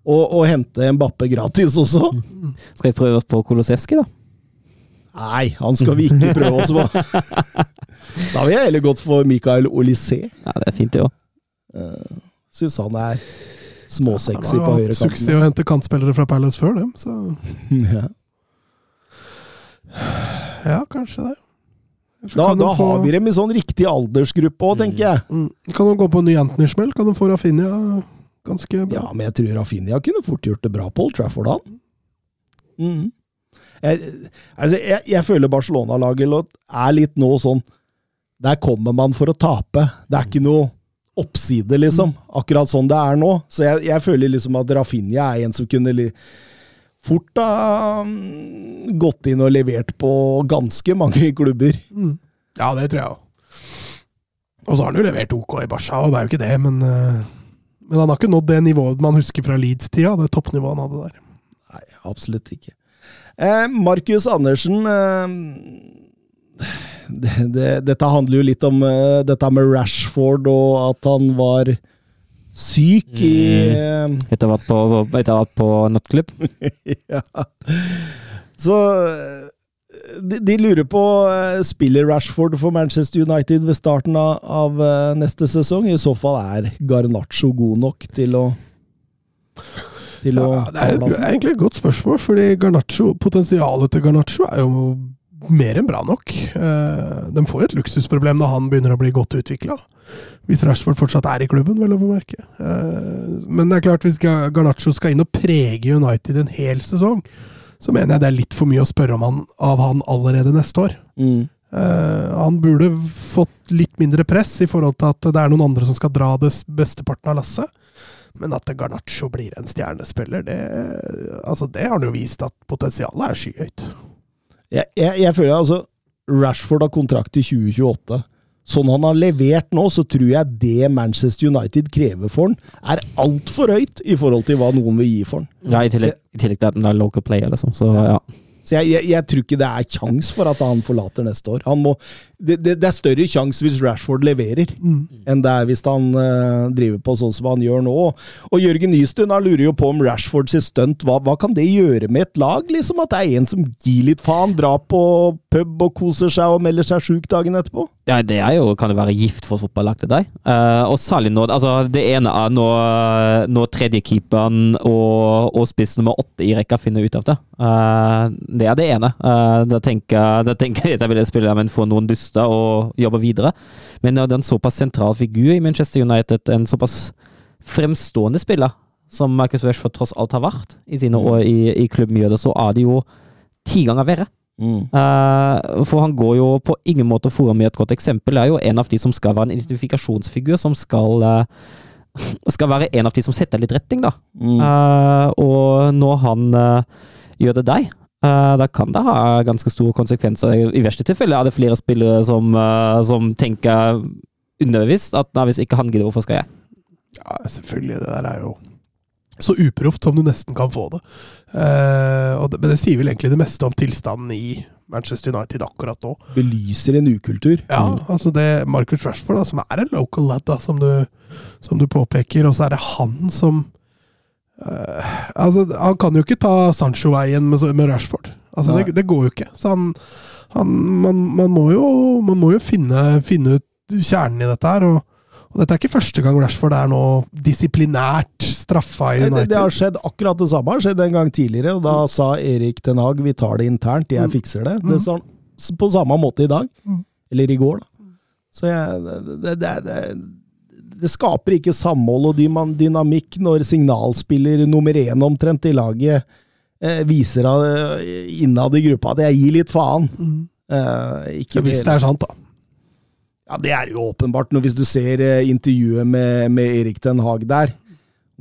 å, å hente Mbappe gratis også. Skal vi prøve oss på Koloseski, da? Nei, han skal vi ikke prøve oss på. Da vil jeg heller gått for Mikael Olysé. Ja, det er fint, det òg. Uh, Syns han er småsexy ja, på høyre kanten. Suksess å hente kantspillere fra Palace før dem, så ja. Ja, kanskje det. Da, da få... har vi dem i sånn riktig aldersgruppe òg, tenker jeg. Mm. Kan de gå på en ny Anthony-smell? Kan de få Rafinha ganske bra? Ja, men jeg tror Rafinha kunne fort gjort det bra på Old Trafford, han. Mm. Jeg, altså, jeg, jeg føler Barcelona-laget er litt nå sånn Der kommer man for å tape. Det er ikke noe oppside, liksom. Akkurat sånn det er nå. Så jeg, jeg føler liksom at Rafinha er en som kunne li fort ha mm, gått inn og levert på ganske mange klubber. Ja, det tror jeg òg. Og så har han jo levert OK i Barca, og det er jo ikke det, men, eh, men han har ikke nådd det nivået man husker fra Leeds-tida, det toppnivået han hadde der. Nei, absolutt ikke. Eh, Markus Andersen eh, det, det, Dette handler jo litt om eh, dette med Rashford og at han var syk i mm. Etter å ha vært på, etter å ha vært på nattklubb. ja. Så eh, de, de lurer på eh, Spiller Rashford for Manchester United ved starten av, av eh, neste sesong? I så fall er Garnaccio god nok til å til å det er, det er egentlig et godt spørsmål, fordi Garnaccio, potensialet til Garnaccio er jo mer enn bra nok. Eh, de får jo et luksusproblem når han begynner å bli godt utvikla. Hvis Rashford fortsatt er i klubben, vel å bemerke. Eh, men det er klart, hvis Garnaccio skal inn og prege United en hel sesong, så mener jeg det er litt for mye å spørre om han, av han allerede neste år. Mm. Eh, han burde fått litt mindre press i forhold til at det er noen andre som skal dra det besteparten av lasset. Men at Garnaccio blir en stjernespiller, det, altså det har han jo vist at potensialet er skyhøyt. Jeg, jeg, jeg føler altså Rashford har kontrakt i 2028. Sånn han har levert nå, så tror jeg det Manchester United krever for han, er altfor høyt i forhold til hva noen vil gi for han. Ja, i tillegg, i tillegg til at han er local player, liksom. Så ja. Så jeg, jeg, jeg tror ikke det er kjangs for at han forlater neste år. Han må, det, det, det er større sjanse hvis Rashford leverer, enn det er hvis han uh, driver på sånn som han gjør nå. Og Jørgen Nystuen han lurer jo på om Rashford sitt stunt, hva, hva kan det gjøre med et lag? liksom At det er en som gir litt faen, drar på pub og koser seg og melder seg sjuk dagen etterpå? Ja, det er jo, kan jo være gift for et fotballag til deg. Uh, og særlig nå altså Det ene er når, når tredjekeeperen og, og spiss nummer åtte i rekka finner ut av det. Eh, det er det ene. Eh, da, tenker, da tenker jeg at jeg ville spille men få noen duster og jobbe videre. Men når det er en såpass sentral figur i Manchester United, en såpass fremstående spiller som Marcus Rashford tross alt har vært i sine år i, i klubbmiljøet, så er det jo ti ganger verre. Eh, for han går jo på ingen måte foran med et godt eksempel. Er jo en av de som skal være en identifikasjonsfigur, som skal uh, skal være en av de som setter litt retning, da. Mm. Uh, og når han gjør det deg, da kan det ha ganske store konsekvenser. I, verste tilfelle er det flere spillere som, eh, som tenker underbevisst at nei, hvis ikke han gidder, hvorfor skal jeg? Ja, selvfølgelig. Det der er jo så uproft som du nesten kan få det. Uh, og det. Men det sier vel egentlig det meste om tilstanden i Manchester United akkurat nå. Belyser en ukultur. Ja, altså det Marcus Rashford, da, som er en local lad, da, som du, som du påpeker, og så er det han som eh, Altså, han kan jo ikke ta Sancho-veien med, med Rashford. Altså, det, det går jo ikke. Så han, han man, man, må jo, man må jo finne, finne ut kjernen i dette her. og og dette er ikke første gang Rashford er nå disiplinært straffa i United. Det, det har skjedd akkurat det samme har skjedd en gang tidligere, og da sa Erik Ten Hag vi tar det internt, jeg Mm. fikser det. Det sa han på samme måte i dag. Mm. Eller i går, da. Så jeg, det, det, det, det skaper ikke samhold og dynamikk når signalspiller nummer én omtrent i laget eh, viser eh, innad i gruppa at jeg gir litt faen. Mm. Eh, Hvis det er sant, da. Ja, det er jo åpenbart. Når, hvis du ser eh, intervjuet med, med Erik den Haag der,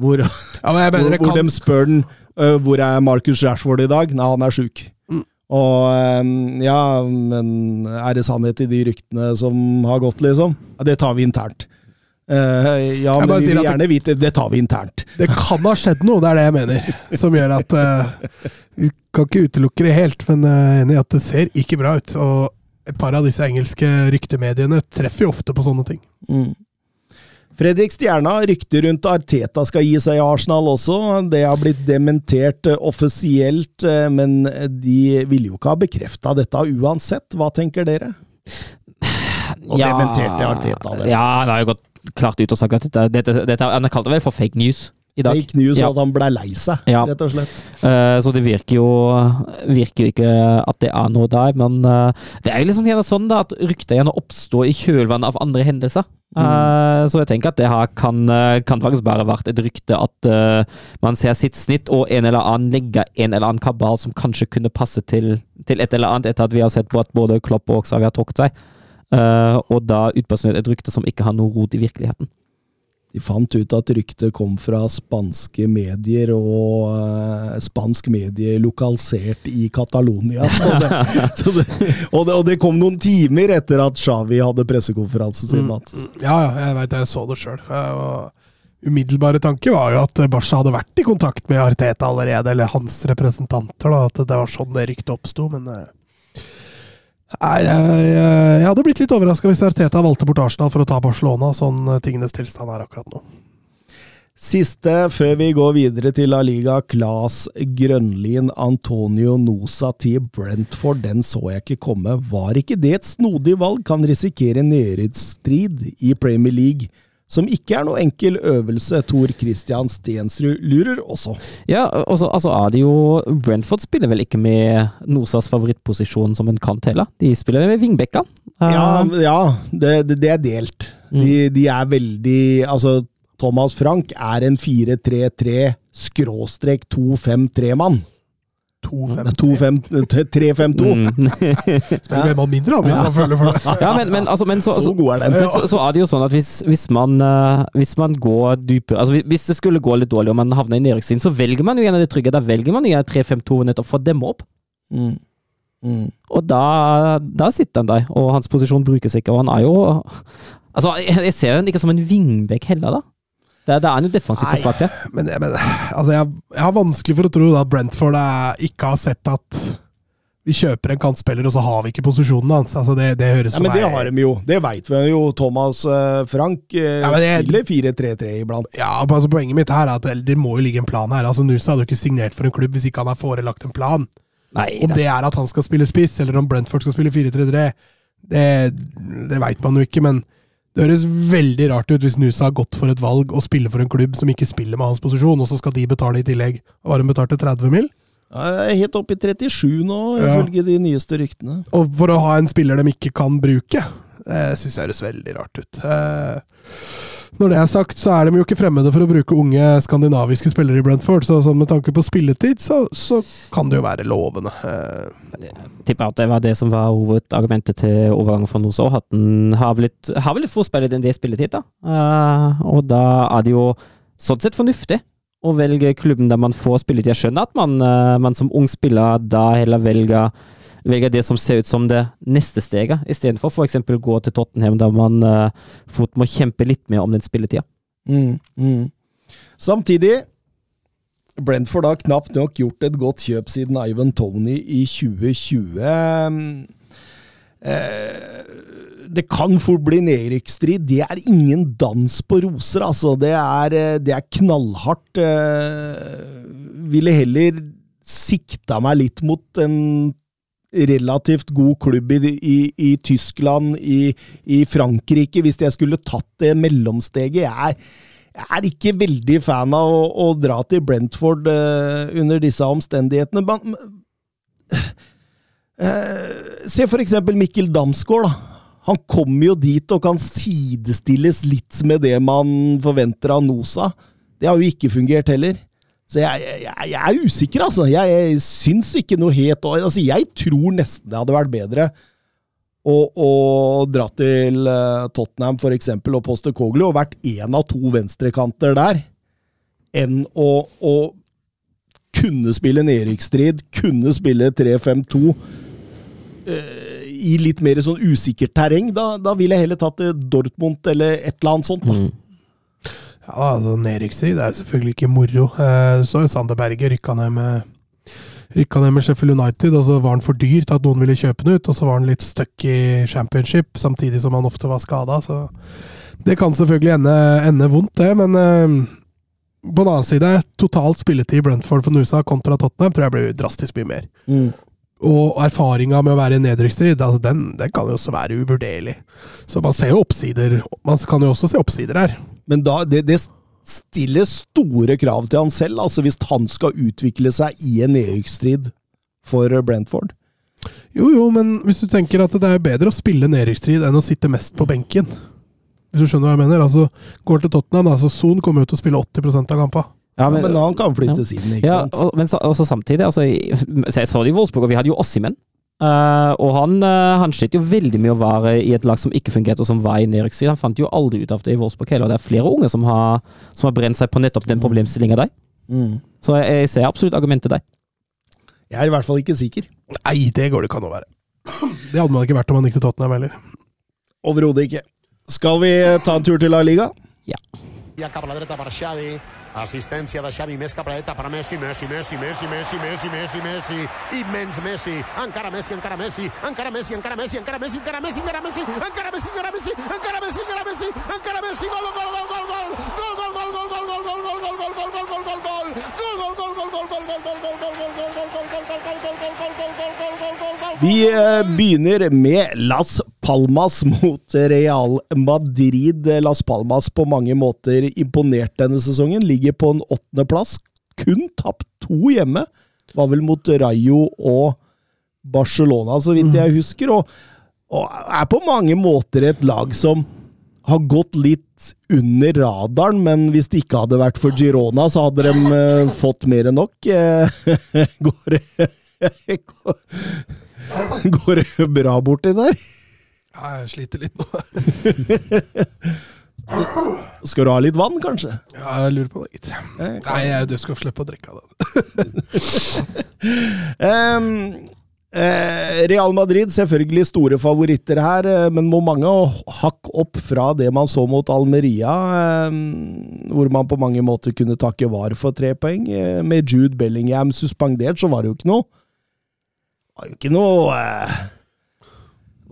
hvor, Ja, hvor, hvor kan de spør den uh, hvor er Marcus Rashford i dag. Nei, han er sjuk. Mm. Og ja, men er det sannhet i de ryktene som har gått, liksom? Ja, det tar vi internt. Eh, ja, men vi vil gjerne gjerne vite Det tar vi internt. Det kan ha skjedd noe, det er det jeg mener. Som gjør at uh, Vi kan ikke utelukke det helt, men jeg er enig i at det ser ikke bra ut. Og et par av disse engelske ryktemediene treffer jo ofte på sånne ting. Mm. Fredrik Stjerna, rykter rundt Arteta skal gi seg i Arsenal også. Det har blitt dementert offisielt, men de ville jo ikke ha bekrefta dette uansett. Hva tenker dere? Og dementerte Arteta det. Ja, det har jo gått klart ut og sagt at dette, dette, dette Han har kalt det vel for fake news i dag. Fake news Ja. at han ble lei seg, Ja. rett og slett. Uh, så det virker jo virker ikke at det er noe der, men uh, det er jo liksom gjerne sånn da at rykter gjerne oppstår i kjølvannet av andre hendelser. Eh, så jeg tenker at det her kan, kan faktisk bare vært et rykte at man ser sitt snitt, og en eller annen legger en eller annen kabal som kanskje kunne passe til, til et eller annet, etter at vi har sett på at både Klopp og Xavi har trukket seg. Eh, og da utpersonert et rykte som ikke har noe rot i virkeligheten. De fant ut at ryktet kom fra spanske medier, og uh, spansk medie lokalisert i Catalonia. Så det, så det, og, det, og det kom noen timer etter at Xavi hadde pressekonferansen sin. Mats. Ja, ja, jeg veit jeg så det sjøl. Umiddelbare tanke var jo at Barca hadde vært i kontakt med Arteta allerede, eller hans representanter. da, At det var sånn det ryktet oppsto, men eh, Nei, jeg, jeg, jeg hadde blitt litt overraska hvis Arteta valgte bort Arsenal for å ta Barcelona, sånn eh, tingenes tilstand er akkurat nå. Siste før vi går videre til La Liga. Claes Grønlin, Antonio Nosa til Brentford. Den så jeg ikke komme. Var ikke det et snodig valg? Kan risikere nedrykksstrid i Premier League som ikke er noe enkel øvelse. Tor Christian Stensrud lurer også. Ja, og så altså, er det jo Brentford spiller vel ikke med Nosas favorittposisjon som en kant heller. De spiller med vingbekka. Ja, Uh, ja det, det, det er delt. De, de er veldig Altså, Thomas Frank er en 4-3-3 skråstrek 2-5-3-mann. 2-5-3. 3-5-2. mm. Spiller med mann mindre, han, hvis han føler for det. ja, men, men, altså, men så, Så god er den. men så, så er det jo sånn at hvis, hvis, man, eh, hvis man går dypere altså hvis- det skulle gå litt dårlig og man havner i nedrykkssiden, så velger man jo gjerne det trygge. Da velger man gjerne 3-5-2 nettopp for å demme opp. Mm. Mm. Og da, da sitter han der, og hans posisjon brukes ikke. Og han er jo Altså, jeg, jeg ser han ikke som en vingbekk heller, da. Det, det er jo defensivt for til. Men, men altså, jeg, jeg har vanskelig for å tro at Brentford er, ikke har sett at vi kjøper en kantspiller, og så har vi ikke posisjonen hans. Altså, det, det høres Ja, men det har de jo. Det veit vi jo. Thomas eh, Frank eh, Ja, men det- spiller 4-3-3 iblant. Ja, altså Poenget mitt her er at det, det må jo ligge en plan her. Altså Nusa hadde jo ikke signert for en klubb hvis ikke han har forelagt en plan. Nei, Om nei. det er at han skal spille spiss, eller om Brentford skal spille 4-3-3, det, det veit man jo ikke. Men det høres veldig rart ut hvis Nusa har gått for et valg og spiller for en klubb som ikke spiller med hans posisjon, og så skal de betale i tillegg. Hva hun de betalt til 30 mil? Jeg er helt oppe i 37 nå, Ja. ifølge de nyeste ryktene. Og for å ha en spiller de ikke kan bruke. Det syns jeg høres veldig rart ut. Eh, Når det er sagt, så er de jo ikke fremmede for å bruke unge skandinaviske spillere i Brentford, så så med tanke på spilletid, så, så kan det jo være lovende. Jeg tipper at det var det som var hovedargumentet til overgangen for Nosa. At den har blitt, har vel litt forspillet en del spilletid, da. Eh, og da er det jo sånn sett fornuftig å velge klubben der man får spilletid. Jeg skjønner at man, eh, man som ung spiller da heller velger, velger det som ser ut som det neste steget, istedenfor f.eks. gå til Tottenham, der man uh, fort må kjempe litt mer om den spilletida. Mm, mm. Samtidig Brentford har knapt nok gjort et godt kjøp siden Ivan Tony i 2020. Eh, det kan fort bli nedrykksstrid. Det er ingen dans på roser, altså. Det er, eh, det er knallhardt. Eh, ville heller sikta meg litt mot en relativt god klubb i, i, i Tyskland, i, i Frankrike, hvis jeg skulle tatt det mellomsteget. Jeg er, jeg er ikke veldig fan av å, å dra til Brentford eh, under disse omstendighetene. Men, eh, se for eksempel Mikkel Damsgaard. da. Han kommer jo dit og kan sidestilles litt med det man forventer av Nosa. Det har jo ikke fungert heller. Så jeg, jeg, jeg er usikker, altså. Jeg, jeg syns ikke noe helt altså, Jeg tror nesten det hadde vært bedre å, å dra til eh, Tottenham for eksempel, og poste Koglu og vært én av to venstrekanter der, enn å, å kunne spille nedrykksstrid, kunne spille 3-5-2 eh, i litt mer sånn usikkert terreng. Da, da ville jeg heller tatt eh, Dortmund eller et eller annet sånt. da. Mm. Ja, altså Nedrykkstrid er jo selvfølgelig ikke moro. Eh, Du så jo Sander Berge rykka ned med Rykka ned med Sheffield United, og så var han for dyr til at noen ville kjøpe den ut. Og så var han litt stuck i championship, samtidig som han ofte var skada. Så det kan selvfølgelig ende, ende vondt, det. Men eh, på den annen side, totalt spilletid i Brentford for Nusa kontra Tottenham tror jeg blir drastisk mye mer. Mm. Og erfaringa med å være i nedrykksstrid, altså den, den kan jo også være uvurderlig. Så man ser jo oppsider. Man kan jo også se oppsider her. Men da, det, det stiller store krav til han selv, altså hvis han skal utvikle seg i en nedrykksstrid for Brentford. Jo, jo, men hvis du tenker at det er bedre å spille nedrykksstrid enn å sitte mest på benken Hvis du skjønner hva jeg mener? Altså, Går til Tottenham, da, så Son kommer jo til å spille 80% av kampa. Ja, Men, men han kan flyttes ja. inn, ikke Ja, sant? og, men så, også samtidig altså, Jeg så det i Wolfsburg, og vi hadde jo Ossimen. Eh, og han, uh, han slet jo veldig med å være i et lag som ikke fungerte, og som var i nedrykkstid. Han fant jo aldri ut av det i Wolfsburg heller, og det er flere unge som har, som har brent seg på nettopp den problemstillinga der. Mm. Så jeg, jeg ser absolutt argumentet der. Jeg er i hvert fall ikke sikker. Nei, det går det ikke an å være. Det hadde man ikke vært om man gikk til Tottenham heller. Overhodet ikke. Skal vi ta en tur til La Liga? Ja Assistència de Xavi més cap a per Messi, Messi, Messi, Messi, Messi, Messi, Messi, Messi, immens Messi, encara Messi, encara Messi, encara Messi, encara Messi, encara Messi, encara Messi, encara Messi, encara Messi, encara Messi, encara Messi, encara Messi, encara Messi, gol, gol, gol, gol, gol, gol, gol, gol, gol, gol, gol, gol, gol, gol, gol, gol, gol, gol, Vi eh, begynner med Las Palmas mot Real Madrid. Las Palmas på mange måter imponert denne sesongen. Ligger på en åttendeplass. Kun tapt to hjemme. Var vel mot Rayo og Barcelona, så vidt jeg husker. Og, og er på mange måter et lag som har gått litt under radaren, men hvis det ikke hadde vært for Girona, så hadde de uh, fått mer enn nok. Eh, går det Går det bra borti der? Ja, jeg sliter litt nå. Skal du ha litt vann, kanskje? Ja, jeg lurer på det, gitt. Eh, Nei, jeg, du skal slippe å drikke av den. um, eh, Real Madrid, selvfølgelig store favoritter her, eh, men må mange hakk opp fra det man så mot Almeria, eh, hvor man på mange måter kunne takke var for tre poeng. Eh, med Jude Bellingham suspendert, så var det jo ikke noe Det var jo ikke noe eh,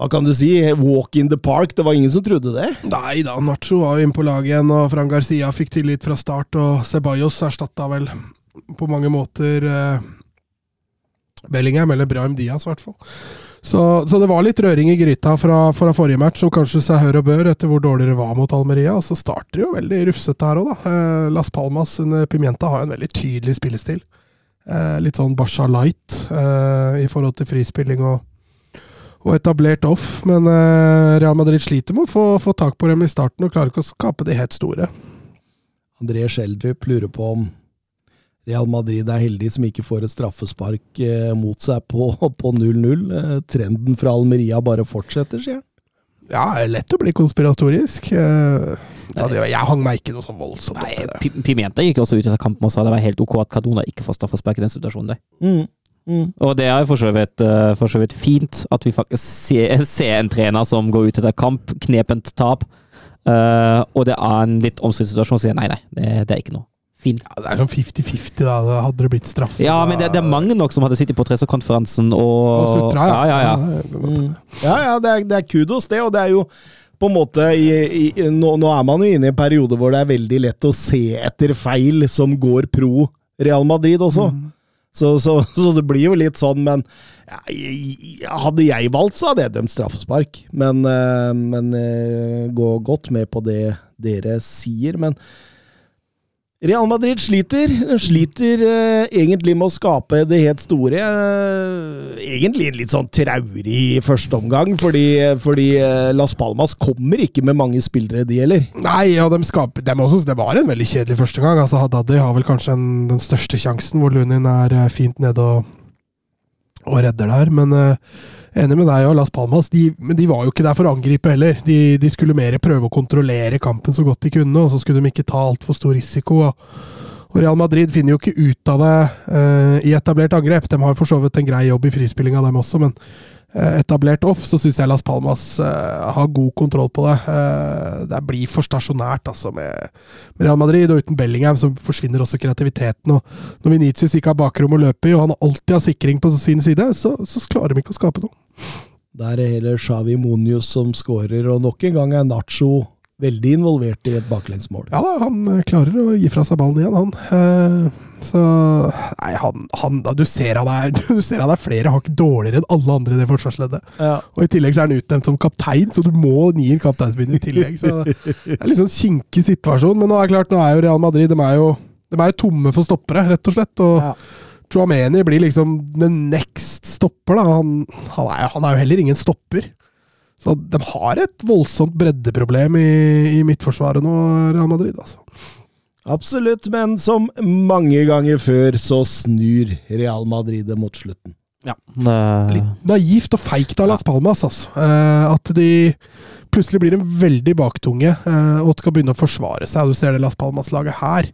Hva kan du si? Walk in the park. Det var ingen som trodde det. Nei da, Nacho var jo inne på laget igjen, og Fran Garcia fikk tillit fra start, og Ceballos erstatta vel på mange måter eh, Bellingham, eller Brahim Diaz, i hvert fall. Så, så det var litt røring i gryta fra, fra forrige match, som kanskje seg hør og bør etter hvor dårlig det var mot Almeria. Og så starter det jo veldig rufsete her òg, da. Eh, Las Palmas under Pimienta har en veldig tydelig spillestil. Eh, litt sånn Basha light eh, i forhold til frispilling og, og etablert off. Men eh, Real Madrid sliter med å få, få tak på dem i starten, og klarer ikke å skape de helt store. André Schjelderup lurer på om Real Madrid er heldig som ikke får et straffespark eh, mot seg på på 0-0. Eh, trenden fra Almeria bare fortsetter, sier han. Ja, det er lett å bli konspiratorisk. Jeg hang meg ikke noe sånn voldsomt opp i det. Pimenta gikk også ut i kampen og sa det var helt ok at Cardona ikke får straffespark i den situasjonen der. Mm. Mm. Og det er for så vidt, eh, for så vidt fint at vi faktisk ser, ser en trener som går ut etter kamp, knepent tap, uh, og det er en litt omstridt situasjon, og sier nei, nei, det, det er ikke noe. Fint. Ja, det er sånn 50-50, da. Da Hadde det blitt straffe Ja, men det, det er mange nok som hadde sittet på pressekonferansen og Og sutra, ja, ja, ja. det er. Mm. Ja, ja, det er, det er kudos, det. Og det er jo på en måte i, i, nå, nå er man jo inne i en periode hvor det er veldig lett å se etter feil som går pro Real Madrid også. Så, så, så det blir jo litt sånn, men ja, hadde jeg valgt, så hadde jeg dømt straffespark. Men, eh, men eh, gå godt med på det dere sier. Men Real Madrid sliter. De sliter eh, egentlig med å skape det helt store. Eh, egentlig litt sånn traurig første omgang, fordi, fordi eh, Las Palmas kommer ikke med mange spillere, de heller. Nei, ja, de skaper, de også, det var en veldig kjedelig første gang. Altså, Haddadi har vel kanskje en, den største sjansen, hvor Lunin er eh, fint nede og, og redder der. Men eh, enig med deg og Las Palmas, de, men de var jo ikke der for å angripe heller. De, de skulle mer prøve å kontrollere kampen så godt de kunne, og så skulle de ikke ta altfor stor risiko. Og, Real Madrid finner jo ikke ut av det eh, i etablert angrep. De har for så vidt en grei jobb i frispillinga, dem også, men eh, etablert off, så syns jeg Las Palmas eh, har god kontroll på det. Eh, det blir for stasjonært altså, med, med Real Madrid, og uten Bellingham så forsvinner også kreativiteten. og Når Venitius ikke har bakrom å løpe i, og han alltid har sikring på sin side, så, så klarer de ikke å skape noe. Der er heller Xavi Monius som skårer, og nok en gang er Nacho veldig involvert i et baklengsmål. Ja da, han eh, klarer å gi fra seg ballen igjen, han. Eh, så Nei, han, han du, ser han er, du ser han er flere hakk dårligere enn alle andre i det forsvarsleddet. Ja. Og I tillegg så er han utnevnt som kaptein, så du må gi en kapteinsbindet i tillegg. Så det er litt sånn kinkig situasjon. Men nå er det klart, nå er jo Real Madrid de er jo, de er jo tomme for stoppere, rett og slett. Og Ja. Chouameni blir liksom den next stopper. da. Han, han, er, han er jo heller ingen stopper. Så de har et voldsomt breddeproblem i, i midtforsvaret nå, Real Madrid. altså. Absolutt, men som mange ganger før så snur Real Madrid det mot slutten. Ja, Litt naivt og feigt av Las Palmas, altså. Eh, at de plutselig blir en veldig baktunge eh, og skal begynne å forsvare seg. Du ser det Las Palmas-laget her.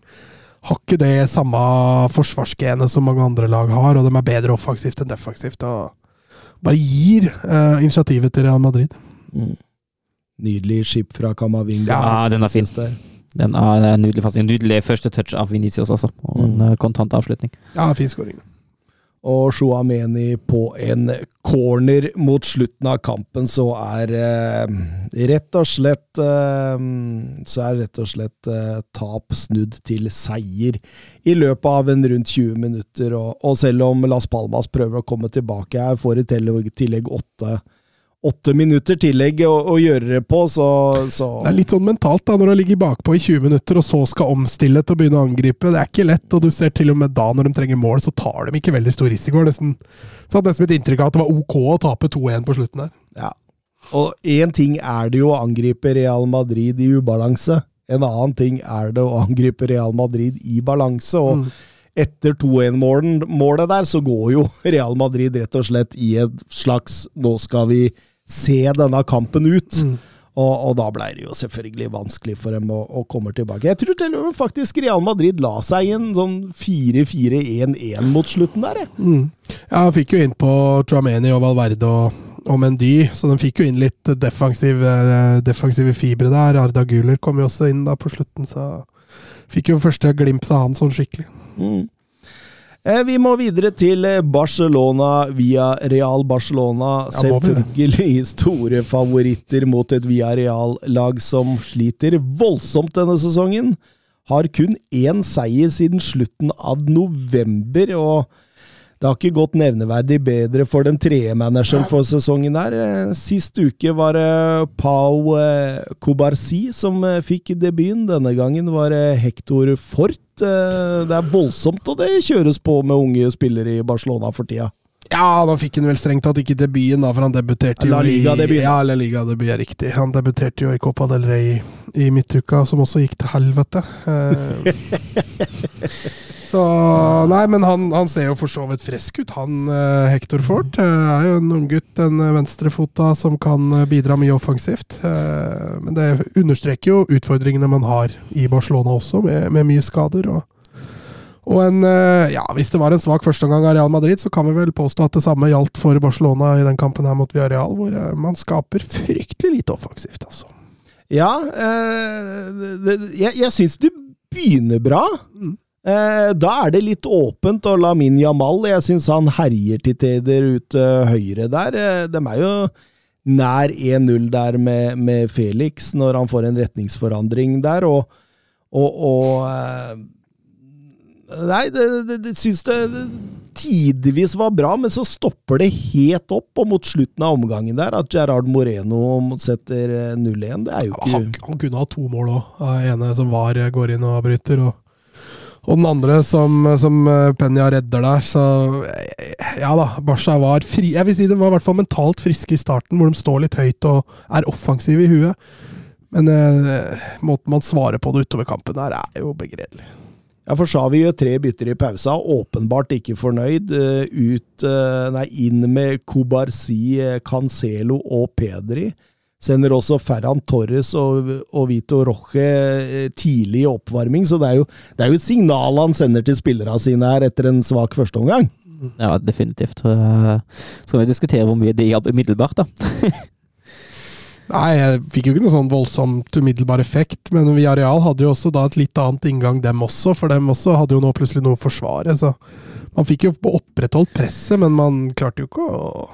Har ikke det samme forsvarsgenet som mange andre lag har, og de er bedre offensivt enn defensivt. og Bare gir eh, initiativet til Real Madrid. Mm. Nydelig skip fra Camavinga. Ja, den er fin. Den er en nydelig passing. Nydelig første touch av Venicius også, og en Mm. eh, kontant avslutning. Ja, fin skåring. Og Shuameni på en corner mot slutten av kampen, så er eh, rett og slett eh, Så er rett og slett eh, tap snudd til seier i løpet av en rundt 20 minutter. Og, og selv om Las Palmas prøver å komme tilbake her, får i tillegg, åtte, åtte minutter tillegg å, å gjøre det på, så, så Det er litt sånn mentalt, da, når du ligger bakpå i 20 minutter og så skal omstille til å begynne å angripe. Det er ikke lett, og du ser til og med da, når de trenger mål, så tar de ikke veldig stor risiko. Nesten, så hadde nesten mitt inntrykk av at det var ok å tape 2-1 på slutten her. Ja. Og én ting er det jo å angripe Real Madrid i ubalanse. En annen ting er det å angripe Real Madrid i balanse. Og Mm. etter 2-1-målet der, så går jo Real Madrid rett og slett i et slags 'nå skal vi se denne kampen ut'. Mm. Og, og da ble det jo selvfølgelig vanskelig for dem å, å komme tilbake. Jeg tror til og med faktisk Real Madrid la seg i en sånn 4-4-1-1 mot slutten der, jeg. Mm. Ja, fikk jo inn på Drameni og Valverde og, og Mendy, så de fikk jo inn litt defensive, eh, defensive fibre der. Arda Guler kom jo også inn da på slutten, så fikk jo første glimt av han sånn skikkelig. Mm. Eh, Vi må videre til eh, Barcelona via Real Barcelona. Selvfølgelig store favoritter mot et Via Real-lag som sliter voldsomt denne sesongen. Har kun én seier siden slutten av november, og det har ikke gått nevneverdig bedre for den tredje manageren for sesongen der. Eh, Sist uke var det Pau Kobarsi som eh, fikk debuten. Denne gangen var det Hector Fort. Eh, Det er voldsomt, og det kjøres på med unge spillere i Barcelona for tida. Ja, da fikk han vel strengt tatt ikke debuten, da, for han debuterte jo La Liga-debut. i Ja, La Liga-debut er riktig. Han debuterte jo i Copa del Rey i, midtuka, som også gikk til helvete. Eh, så Nei, men han, han ser jo for så vidt frisk ut, han eh, Hector Ford. Eh, er jo en unggutt, en venstrefota som kan bidra mye offensivt. Men det understreker jo utfordringene man har i Barcelona også, med, med mye skader. og og en, eh, ja, Hvis det var en svak førsteomgang av Real Madrid, så kan vi vel påstå at det samme gjaldt for Barcelona i den kampen her mot Villarreal, hvor eh, man skaper fryktelig lite offensivt. altså. Ja, eh, det, jeg, jeg syns det begynner bra. Mm. Eh, da er det litt åpent, og Lamin Jamal Jeg syns han herjer til tider ut eh, høyre der. Eh, de er jo nær 1-0 der med, med Felix, når han får en retningsforandring der, og, og, og Nei, det, det, det syns det tidvis var bra, men så stopper det helt opp, og mot slutten av omgangen der, at Gerard Moreno setter eh, 0-1, det er jo ikke han, han kunne ha to mål òg. ene som var eh, går inn og bryter, og, og den andre som, som Penya redder der. Så eh, ja da, Barca var fri Jeg vil si de var i hvert fall mentalt friske i starten, hvor de står litt høyt og er offensive i huet. Men eh, måten man svarer på det utover kampen der, er jo begredelig. Ja, for Xavi gjør tre bytter i pausa, åpenbart ikke fornøyd. Eh, Ut, eh, nei, inn med Cobarsi, eh, Cancelo og Pedri. Sender også Ferran Torres og, og Vito Roche tidlig i oppvarming, så det er, jo, det er jo et signal han sender til spillerne sine her etter en svak førsteomgang. Ja, definitivt. Så kan vi diskutere hvor mye det hjalp umiddelbart, da. Nei, jeg fikk jo ikke noe sånn voldsomt umiddelbar effekt, men Villarreal hadde jo også da et litt annet inngang, dem også, for dem også hadde jo nå plutselig noe å forsvare. Så man fikk jo opprettholdt presset, men man klarte jo ikke å,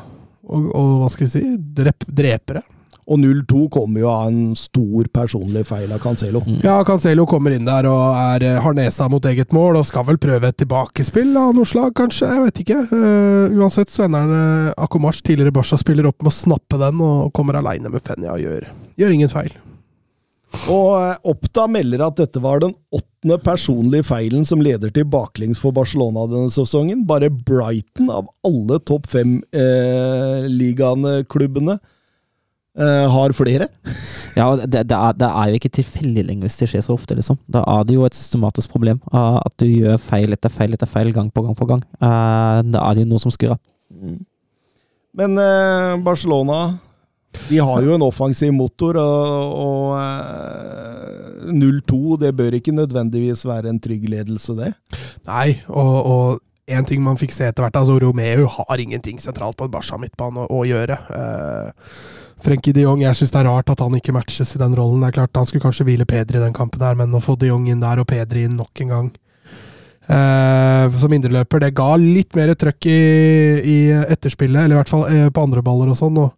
å, å hva skal vi si, drepe, drepe det. Og 0-2 kommer jo av en stor personlig feil av Cancelo. Mm. Ja, Cancelo kommer inn der og er, eh, har nesa mot eget mål, og skal vel prøve et tilbakespill av noe slag, kanskje? Jeg vet ikke. Uh, uansett så ender uh, Akomars, tidligere Barca-spiller, opp med å snappe den, og kommer aleine med Fenya og gjør, gjør ingen feil. Og eh, Oppda melder at dette var den åttende personlige feilen som leder til baklengs for Barcelona denne sesongen. Bare Brighton, av alle topp fem-ligaene-klubbene, eh, har flere. Ja, det, det, er, det er jo ikke tilfeldig lenger hvis det skjer så ofte, liksom. Da er det jo et systematisk problem. Uh, at du gjør feil etter feil etter feil gang på gang på gang. Uh, da er det jo noe som skurrer. Men eh, Barcelona de har jo en offensiv motor, og, og eh, 0-2 det bør ikke nødvendigvis være en trygg ledelse, det. Nei, og, og en ting man fikk se etter hvert, altså Romeo har ingenting sentralt på en Barca-midtbane å, å gjøre. Uh, Frenkie de Jong, jeg syns det er rart at han ikke matches i den rollen. Det er klart Han skulle kanskje hvile Pedri i den kampen, der, men å få de Jong inn der og Pedri inn nok en gang eh, som indreløper, det ga litt mer trøkk i, i etterspillet, eller i hvert fall eh, på andre baller og sånn. og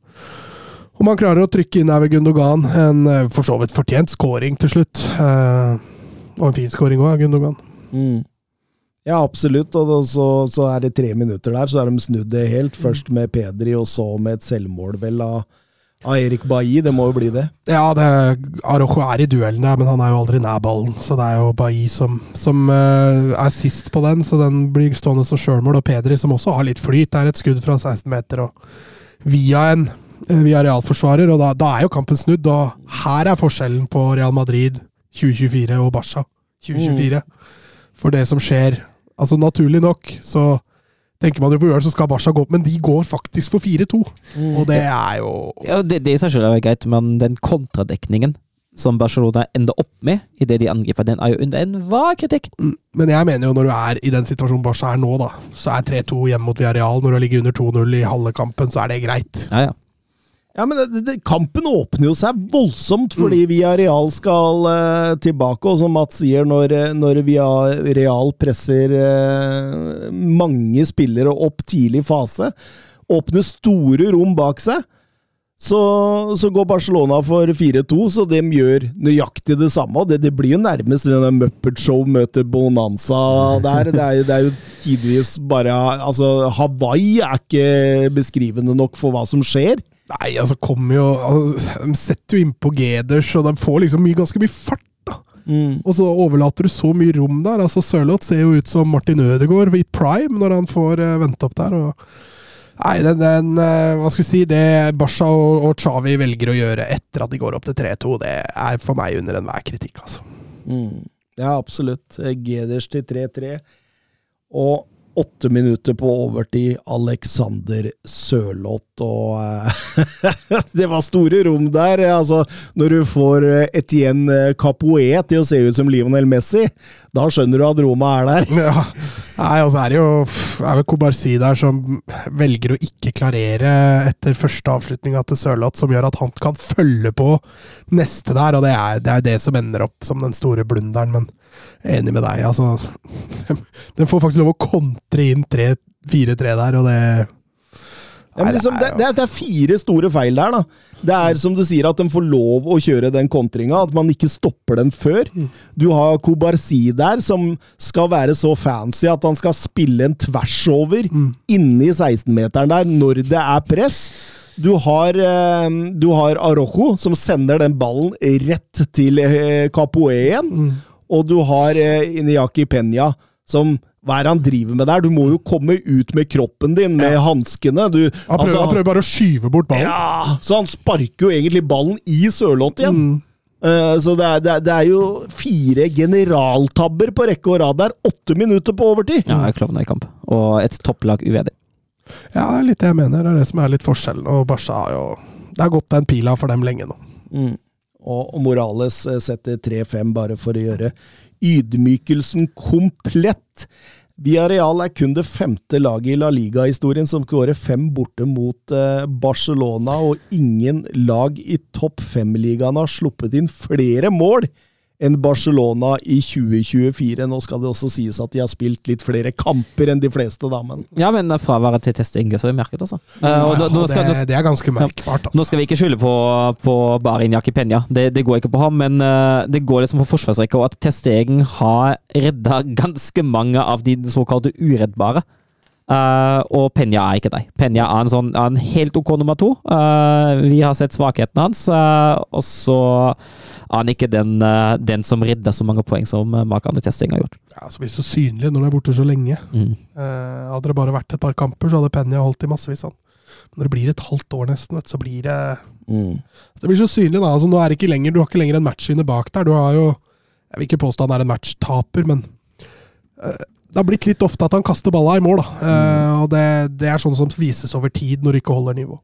om han klarer å trykke inn her ved Gundogan, en uh, for så vidt fortjent scoring til slutt. og en fin scoring òg Gundogan. Mm. Ja, absolutt. Og så, så, er det tre minutter der, så er de snudd det helt. Først med Pedri, og så med et selvmål, vel, av, av Erik Bailly. Det må jo bli det. Ja, det, Arojo er i duellen der, men han er jo aldri nær ballen. Så det er jo Bailly som, som uh, er sist på den, så den blir stående som sjølmål. Og Pedri, som også har litt flyt, det er et skudd fra 16 meter og via en via realforsvarer, og da, da er jo kampen snudd. Og her er forskjellen på Real Madrid 2024 og Barca 2024. Mm. For det som skjer Altså, naturlig nok så tenker man jo på Ørn, så skal Barca gå opp, men de går faktisk for 4-2. Mm. Og det er jo Ja, Det, det i seg selv er greit, men den kontradekningen som Barcelona ender opp med idet de angriper, den er jo under enhver kritikk. Mm, men jeg mener jo når du er i den situasjonen Barca er nå, da, så er 3-2 hjemme mot Villarreal. Når du ligger under 2-0 i halve kampen, så er det greit. Ja, ja. Ja, men det, det, Kampen åpner jo seg voldsomt fordi mm. real skal uh, tilbake. Og som Mats sier, når, når real presser uh, mange spillere opp tidlig fase, åpner store rom bak seg, så, så går Barcelona for 4-2, så de gjør nøyaktig det samme. og Det, det blir jo nærmest en Muppet Show møter Bonanza der. Det er, det er jo tidvis bare Altså, Hawaii er ikke beskrivende nok for hva som skjer. Nei, altså kommer jo altså, De setter jo innpå Geders, og de får liksom mye, ganske mye fart. da. Mm. Og så overlater du så mye rom der. altså Sørloth ser jo ut som Martin Ødegaard i prime når han får uh, vente opp der. og Nei, den, den uh, Hva skal vi si Det Basha og, og Chavi velger å gjøre etter at de går opp til 3-2, det er for meg under enhver kritikk, altså. Mm. Ja, absolutt. Geders til 3-3. Og åtte minutter på overtid. Alexander Sørloth og uh, Det var store rom der. Altså, når du får eh, Etienne Capoe til å se ut som Lionel Messi, da skjønner du at Roma er der. Ja. Nei, altså er det jo er vel Kobarsi der som velger å ikke klarere etter første avslutninga til Sørloth, som gjør at han kan følge på neste der, og det er, det er det som ender opp som den store blunderen. men enig med deg. Altså, den får faktisk lov å kontre inn 4-3 der, og det ja, liksom, det, det, det, er fire store feil der, da. Det er som du sier, at de får lov å kjøre den kontringa, at man ikke stopper den før. Mm. Du har Kobarsi der, som skal være så fancy at han skal spille en tvers over mm. inni 16-meteren der når det er press. Du har, eh, du har Arojo, som sender den ballen rett til Kapoe Capoe igjen. Mm og du har eh, Inyaki Penya, som hva er det han driver med der? Du må jo komme ut med kroppen din, med ja. hanskene. Han, altså, han, prøver bare å skyve bort ballen. Ja, Så han sparker jo egentlig ballen i Sørloth igjen. Mm. Uh, så det er, det, er, det er, jo fire generaltabber på rekke og rad der. Åtte minutter på overtid! Ja, klovner i kamp. Og et topplag uvedig. Ja, det er litt det jeg mener. Det er det som er litt forskjellen. Og Barca har jo Det har gått den pila for dem lenge nå. Mm og Morales eh, setter 3-5 bare for å gjøre ydmykelsen komplett. Villarreal er kun det femte laget i La Liga-historien som skårer fem borte mot eh, Barcelona, og ingen lag i topp fem-ligaen har sluppet inn flere mål enn Barcelona i 2024. Nå skal det også sies at de har spilt litt flere kamper enn de fleste, da, men Ja, men fraværet til testing så vi merket også. Uh, ja, skal, det, det, er ganske merkbart. Altså. Nå skal vi ikke skylde på, på Barin Jakipenya, det, det, går ikke på ham, men uh, det går liksom på forsvarsrekka, og at Testegen har redda ganske mange av de såkalte ureddbare. Uh, og Penya er ikke deg. Penya er en, sånn, er en helt OK nummer to. Uh, vi har sett svakheten hans, uh, og så er han ikke den, den som redder så mange poeng som Makan Testing har gjort. Ja, så blir så synlig når du er borte så lenge. Mm. hadde det bare vært et par kamper, så hadde Penya holdt i massevis. Sånn. Når det blir et halvt år nesten, vet, så blir det mm. Det blir så synlig, da. Altså, nå er det ikke lenger, du har ikke lenger en matchvinner bak der. Du har jo Jeg vil ikke påstå han er en matchtaper, men det har blitt litt ofte at han kaster balla i mål. Da. Eh, og det, det er sånn som vises over tid når du ikke holder nivå.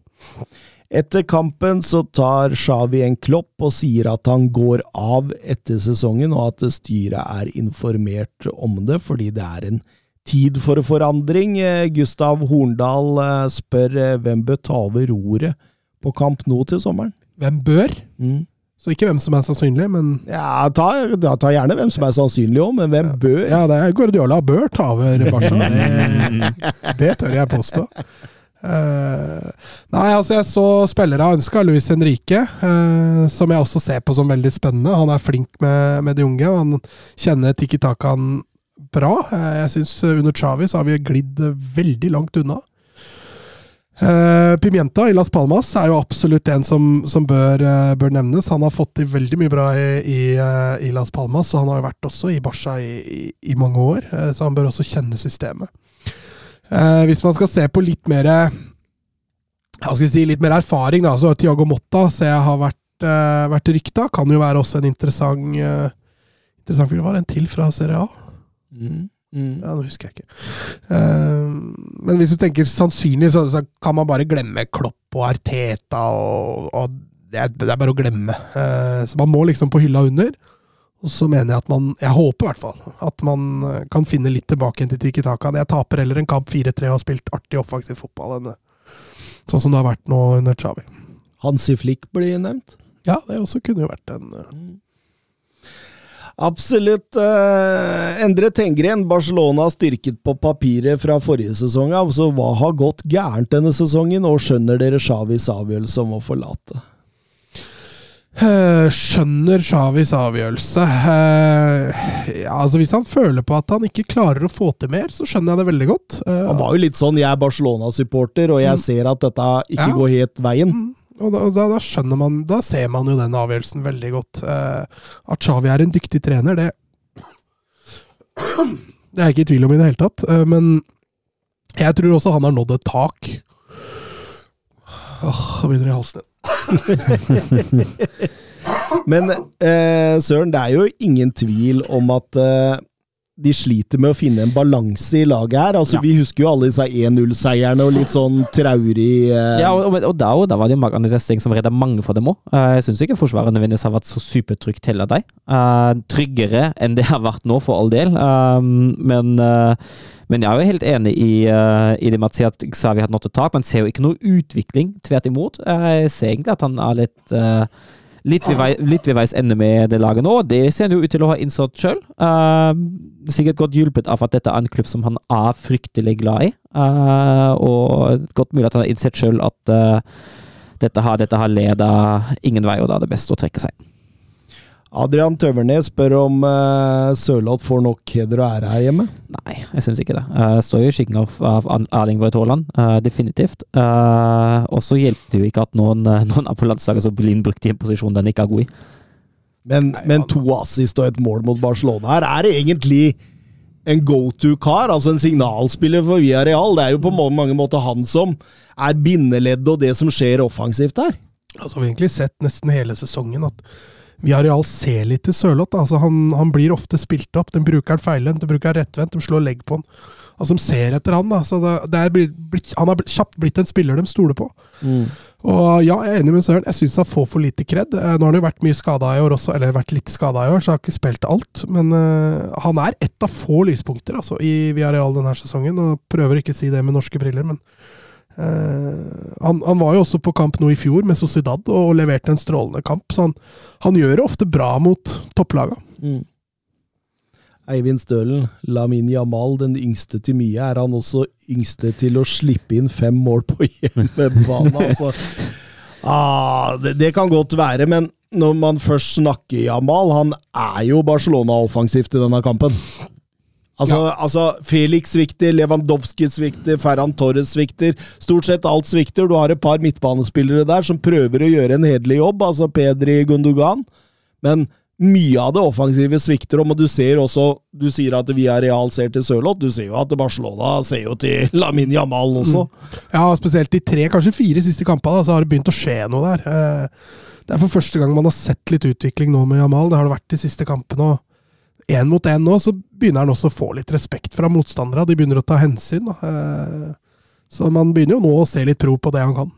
Etter kampen så tar Xavi en klopp og sier at han går av etter sesongen, og at styret er informert om det, fordi det er en tid for forandring. Eh, Gustav Horndal eh, spør eh, hvem bør ta over roret på kamp nå til sommeren? Hvem bør? Mm. Så ikke hvem som er sannsynlig, men Ja, ta, ja, ta gjerne hvem som er sannsynlig òg, men hvem bør? ja, det er Guardiola bør ta over Barca. Det, det tør jeg påstå. Uh, nei, altså jeg så spillere ønska Luis Henrique, uh, som jeg også ser på som veldig spennende. Han er flink med, med de unge, og han kjenner Tiki Takan bra. Uh, jeg syns under Chavi så har vi glidd veldig langt unna. Eh, Pimienta i Las Palmas er jo absolutt en som, som bør, eh, bør nevnes. Han har fått til veldig mye bra i, i, eh, i Las Palmas, og han har jo vært også i Barca i, i, mange år, så han bør også kjenne systemet. Hvis man skal se på litt mer si, litt mer erfaring, da, så Tiago Motta ser har vært, uh, vært rykta. Kan jo være også en interessant uh, interessant fyr. Var en til fra Serie A? Mm. Mm. Ja, nå husker jeg ikke. Uh, men hvis du tenker sannsynlig, så, så kan man bare glemme Klopp og Arteta, og, og det, er, det er bare å glemme. Uh, så man må liksom på hylla under. Og så mener jeg at man Jeg håper i hvert fall at man eh, kan finne litt tilbake til Tiki Taka. Jeg taper heller en kamp 4-3 og har spilt artig offensiv fotball enn sånn som det har vært nå under Xavi. Hansi Flick blir nevnt. Ja, det også kunne jo vært en eh, Absolutt. Uh, Endre Tengren, Barcelona styrket på papiret fra forrige sesong av, så hva har gått gærent denne sesongen, og skjønner dere Xavis avgjørelse om å forlate? Uh, skjønner Xavis avgjørelse. Uh, ja, altså Hvis han føler på at han ikke klarer å få til mer, så skjønner jeg det veldig godt. Uh, Han var jo litt sånn 'jeg er Barcelona-supporter, og jeg Mm. ser at dette ikke Ja. går helt veien'. Mm, Og da, da, da skjønner man Da ser man jo den avgjørelsen veldig godt. Eh, at Xavi er en dyktig trener, det Det er jeg ikke i tvil om i det hele tatt. Eh, men jeg tror også han har nådd et tak. Åh, da begynner det i halsen igjen. Men eh, Søren, det er jo ingen tvil om at eh, de sliter med å finne en balanse i laget her. Altså, Ja. Vi husker jo alle disse 1-0-seierne og litt sånn traurig eh, Ja, og, og, da, og da var det jo Mark André Sting som redda mange for dem òg. jeg syns ikke forsvaret nødvendigvis har vært så supertrygt heller, de. Uh, tryggere enn det har vært nå, for all del. Uh, men, eh, men jeg er jo helt enig i, uh, i det med at Xavi har nådd et tak. Man ser jo ikke noe utvikling, tvert imot. Eh, jeg ser egentlig at han er litt eh, Litt ved, vei, litt ved veis ende med det laget nå, det ser han jo ut til å ha innsett sjøl. sikkert godt hjulpet av at dette er en klubb som han er fryktelig glad i. Uh, og godt mulig at han har innsett sjøl at uh, dette har, dette har leda ingen vei, og da er det best å trekke seg. Adrian Tøvernes spør om uh, Sørloth får nok heder og ære her hjemme. Nei, jeg syns ikke det. Uh, står jo i skyggen av, av Erling Braut Haaland, uh, definitivt. Uh, og så hjelper det jo ikke at noen, noen er på landslaget som blir brukt i en posisjon den ikke er god i. Men, men to assist og et mål mot Barcelona her er det egentlig en go to-kar, altså en signalspiller for Villarreal. Det er jo på mange, mange måter han som er bindeleddet og det som skjer offensivt her. Altså, vi har egentlig sett nesten hele sesongen at Villarreal ser litt til Sørloth. Altså, han, han blir ofte spilt opp. Den bruker han feilvendt, den bruker han rettvendt, de slår legg på han. Altså, de ser etter han. Da. Så det, det er blitt, han har kjapt blitt en spiller de stoler på. Og ja, jeg er enig med Søren. Jeg syns han får for lite kred. Eh, Nå har han jo vært mye skada i år også, eller vært litt skada i år, så jeg har ikke spilt alt. Men uh, han er ett av få lyspunkter altså, i Viareal denne sesongen. Og prøver ikke å si det med norske briller, men eh, han, han var jo også på kamp nå i fjor med Sociedad og, og leverte en strålende kamp. Så han, han gjør det ofte bra mot topplaga. Mm. Eivind Stølen, Lamin Jamal, den yngste til mye. Er han også yngste til å slippe inn fem mål på hjemmebane? Altså. Ah, det, det kan godt være, men når man først snakker Jamal, han er jo Barcelona-offensivt i denne kampen. Altså, altså Felix svikter, Lewandowski svikter, Ferran Torres svikter. Stort sett alt svikter. Du har et par midtbanespillere der som prøver å gjøre en hederlig jobb, altså Pedri Gundogan. Men mye av det offensive svikter om, og du ser også Du sier at vi er real ser til Sørloth, du ser jo at Barcelona ser jo til Lamin Jamal også. Ja, spesielt de tre, kanskje fire siste kampene, så har det begynt å skje noe der. Eh, Det er for første gang man har sett litt utvikling nå med Jamal. Det har det vært de siste kampene. og én mot én nå, så begynner han også å få litt respekt fra motstandere. De begynner å ta hensyn. Da. Eh, Så man begynner jo nå å se litt tro på det han kan.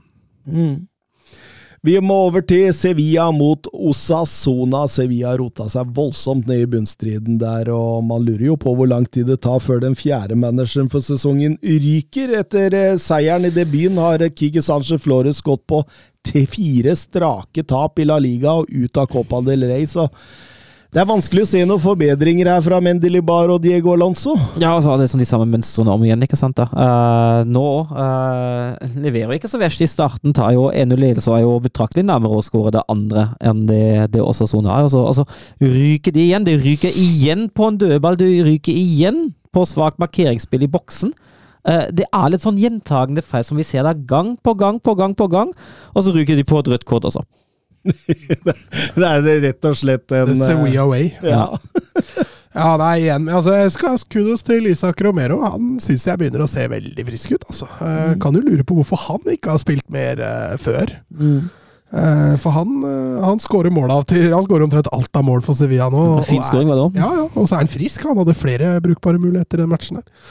Vi må over til Sevilla mot Osasona. Sevilla rota seg voldsomt ned i bunnstriden der, og man lurer jo på hvor lang tid det tar før den fjerde manageren for sesongen ryker. Etter eh, seieren i debuten har Kiki Sanchez Flores gått på til fire strake tap i La Liga og ut av Copa del Rey, så det er vanskelig å se noen forbedringer her fra Mendelibar og Diego Alonso. Ja, altså, det er sånn de samme mønstrene om igjen, ikke sant? da. Uh, nå uh, leverer ikke så verst i starten. Tar jo 1-0-ledelse og er jo betraktelig nærmere å skåre det andre enn det, det Osasuna er. Altså, altså, ryker de igjen? De ryker igjen på en dødball. De ryker igjen på svakt markeringsspill i boksen. Eh, det er litt sånn gjentagende feil som vi ser der gang på gang på gang på gang, og så ryker de på et rødt kort også. Det er rett og slett en eh, Sevilla Way. Ja. Ja, nei, igjen, altså, jeg skal kudos til Isak Romero. Han syns jeg begynner å se veldig frisk ut. Altså. Mm. Kan jo lure på hvorfor han ikke har spilt mer uh, før. Eh, for han, uh, han skårer mål av til Han skårer omtrent alt av mål for Sevilla nå. Fin skåring det òg. Ja, ja, og så er han frisk. Han hadde flere brukbare muligheter i den matchen. her.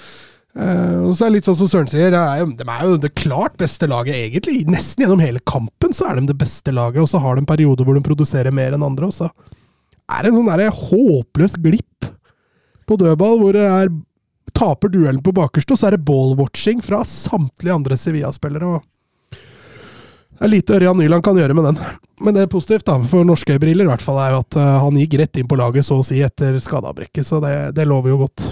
Eh, og så er det litt sånn som Søren sier, er jo, de er jo det klart beste laget, egentlig. Nesten gjennom hele kampen så er de det beste laget, og så har de perioder hvor de produserer mer enn andre. Og så er det en sånn der håpløs glipp på dødball, hvor det er taper duellen på bakerste, og så er det ball-watching fra samtlige andre Sevilla-spillere. det er lite Ørjan Nyland kan gjøre med den. Men det er positivt da, for norske briller i hvert fall, er jo at eh, han gikk rett inn på laget så å si etter skadeavbrekket, så det, det lover jo godt.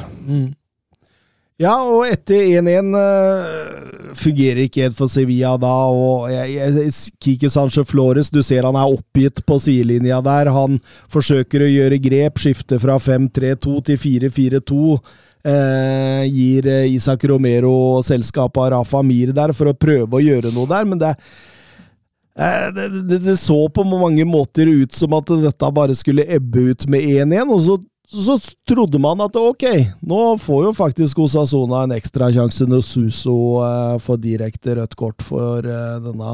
Ja, og etter 1-1 uh, fungerer ikke helt for Sevilla da, og jeg, Kike Sanche Flores, du ser han er oppgitt på sidelinja der. Han forsøker å gjøre grep, skifte fra 5-3-2 til 4-4-2. Uh, gir eh, Isak Romero og selskapet Rafa Mir der for å prøve å gjøre noe der, men det eh, det, det, det så på mange måter ut som at dette bare skulle ebbe ut med 1-1, og så så trodde man at ok, nå får jo faktisk Osasona en ekstra sjanse når Suso eh, får direkte rødt kort for eh, denne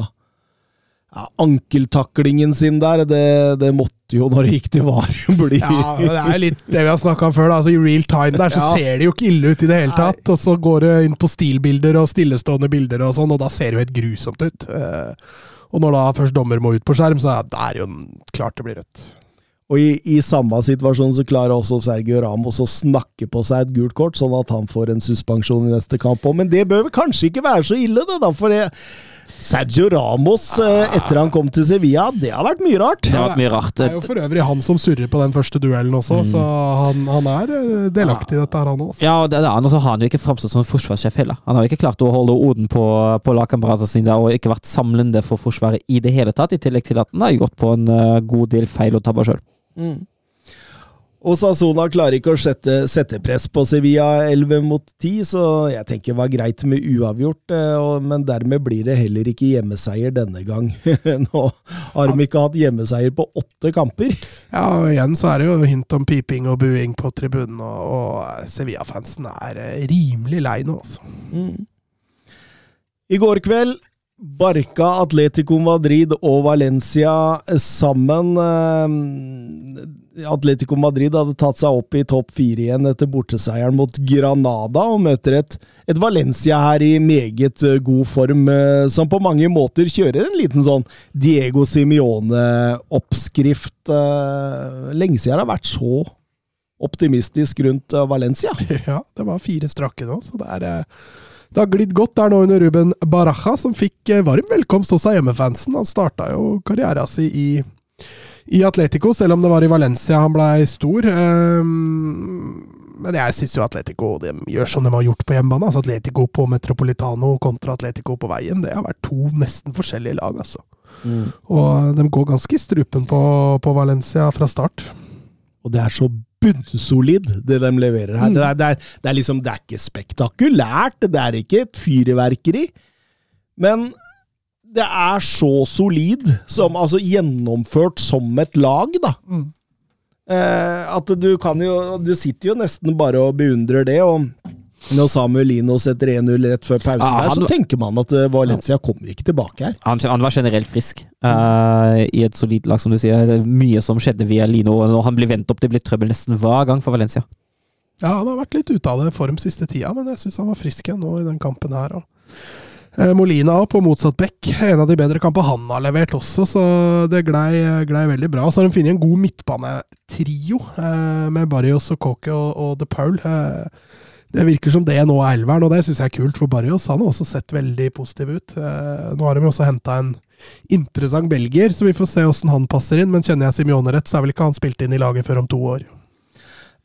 ja, ankeltaklingen sin der. Det, det måtte jo, når det gikk til VAR, bli Ja, det er litt det vi har snakka om før. da, altså I real time der så Ja. ser det jo ikke ille ut i det hele tatt. Og så går det inn på stilbilder og stillestående bilder, og sånn, og da ser det jo helt grusomt ut. Eh, og når da først dommer må ut på skjerm, så er det jo klart det blir rødt. Og i, i samme situasjon så klarer også Sergio Ramos å snakke på seg et gult kort, sånn at han får en suspensjon i neste kamp òg. Men det bør vel kanskje ikke være så ille, det, da. For det, Sergio Ramos, eh, etter han kom til Sevilla, det har vært mye rart. Det har vært mye rart. Det er jo for øvrig han som surrer på den første duellen også, så han, han er eh, delaktig i dette her, han også. Ja, og det, det, og så har han jo ikke framstått som en forsvarssjef heller. Han har jo ikke klart å holde orden på, på lagkameratene sine og ikke vært samlende for Forsvaret i det hele tatt, i tillegg til at han har gått på en eh, god del feil og tabber sjøl. Og Sassona klarer ikke å sette, sette press på Sevilla 11 mot 10, så jeg tenker det var greit med uavgjort, eh, og, men dermed blir det heller ikke hjemmeseier denne gang. Nå har de ikke hatt hjemmeseier på åtte kamper. Ja, og igjen så er det jo hint om piping og buing på tribunen, og, og Sevilla-fansen er eh, rimelig lei nå, altså. I går kveld Barca, Atletico Madrid og Valencia sammen. Eh, Atletico Madrid hadde tatt seg opp i topp fire igjen etter borteseieren mot Granada, og møter et, et Valencia her i meget eh, god form, eh, som på mange måter kjører en liten sånn Diego Simione-oppskrift. Lenge siden det har vært så optimistisk rundt Valencia. Ja, det var fire strake nå, så det er det har glidd godt der nå under Ruben Baraja, som fikk eh, varm velkomst hos hjemmefansen. Han starta jo karrieren sin i, i Atletico, selv om det var i Valencia han blei stor. Ehm, men jeg syns jo Atletico de gjør som de har gjort på hjemmebane. Altså Atletico på Metropolitano kontra Atletico på veien. Det har vært to nesten forskjellige lag, altså. Og de går ganske i strupen på, på Valencia fra start. Og det er så bunnsolid, det de leverer her. Mm. Det, er, det, er, det er liksom Det er ikke spektakulært, det er ikke et fyrverkeri. Men det er så solid, som, altså gjennomført som et lag, da. Mm. Eh, at du kan jo Du sitter jo nesten bare og beundrer det. og Når Samuel Lino setter 1-0 rett før pausen, Ja, der, så tenker man at eh, Valencia kommer ikke tilbake her. Han, han var generelt frisk uh, i et solid lag, som du sier. Er mye som skjedde via Lino, og når han blir vendt opp, det blir trøbbel nesten hver gang for Valencia. Ja, han har vært litt ute av det form siste tida, men jeg syns han var frisk igjen nå i den kampen her. Og. Eh, Molina på motsatt bekk. En av de bedre kampene han har levert også, så det glei, glei veldig bra. Så har de funnet en god midtbanetrio eh, med Barrios og Koke og, og De Paul. Eh, det virker som det nå er elveren, og det syns jeg er kult, for Barrios han har også sett veldig positiv ut. Eh, nå har de også henta en interessant belgier, så vi får se åssen han passer inn. Men kjenner jeg Simione rett, så er vel ikke han spilt inn i laget før om to år.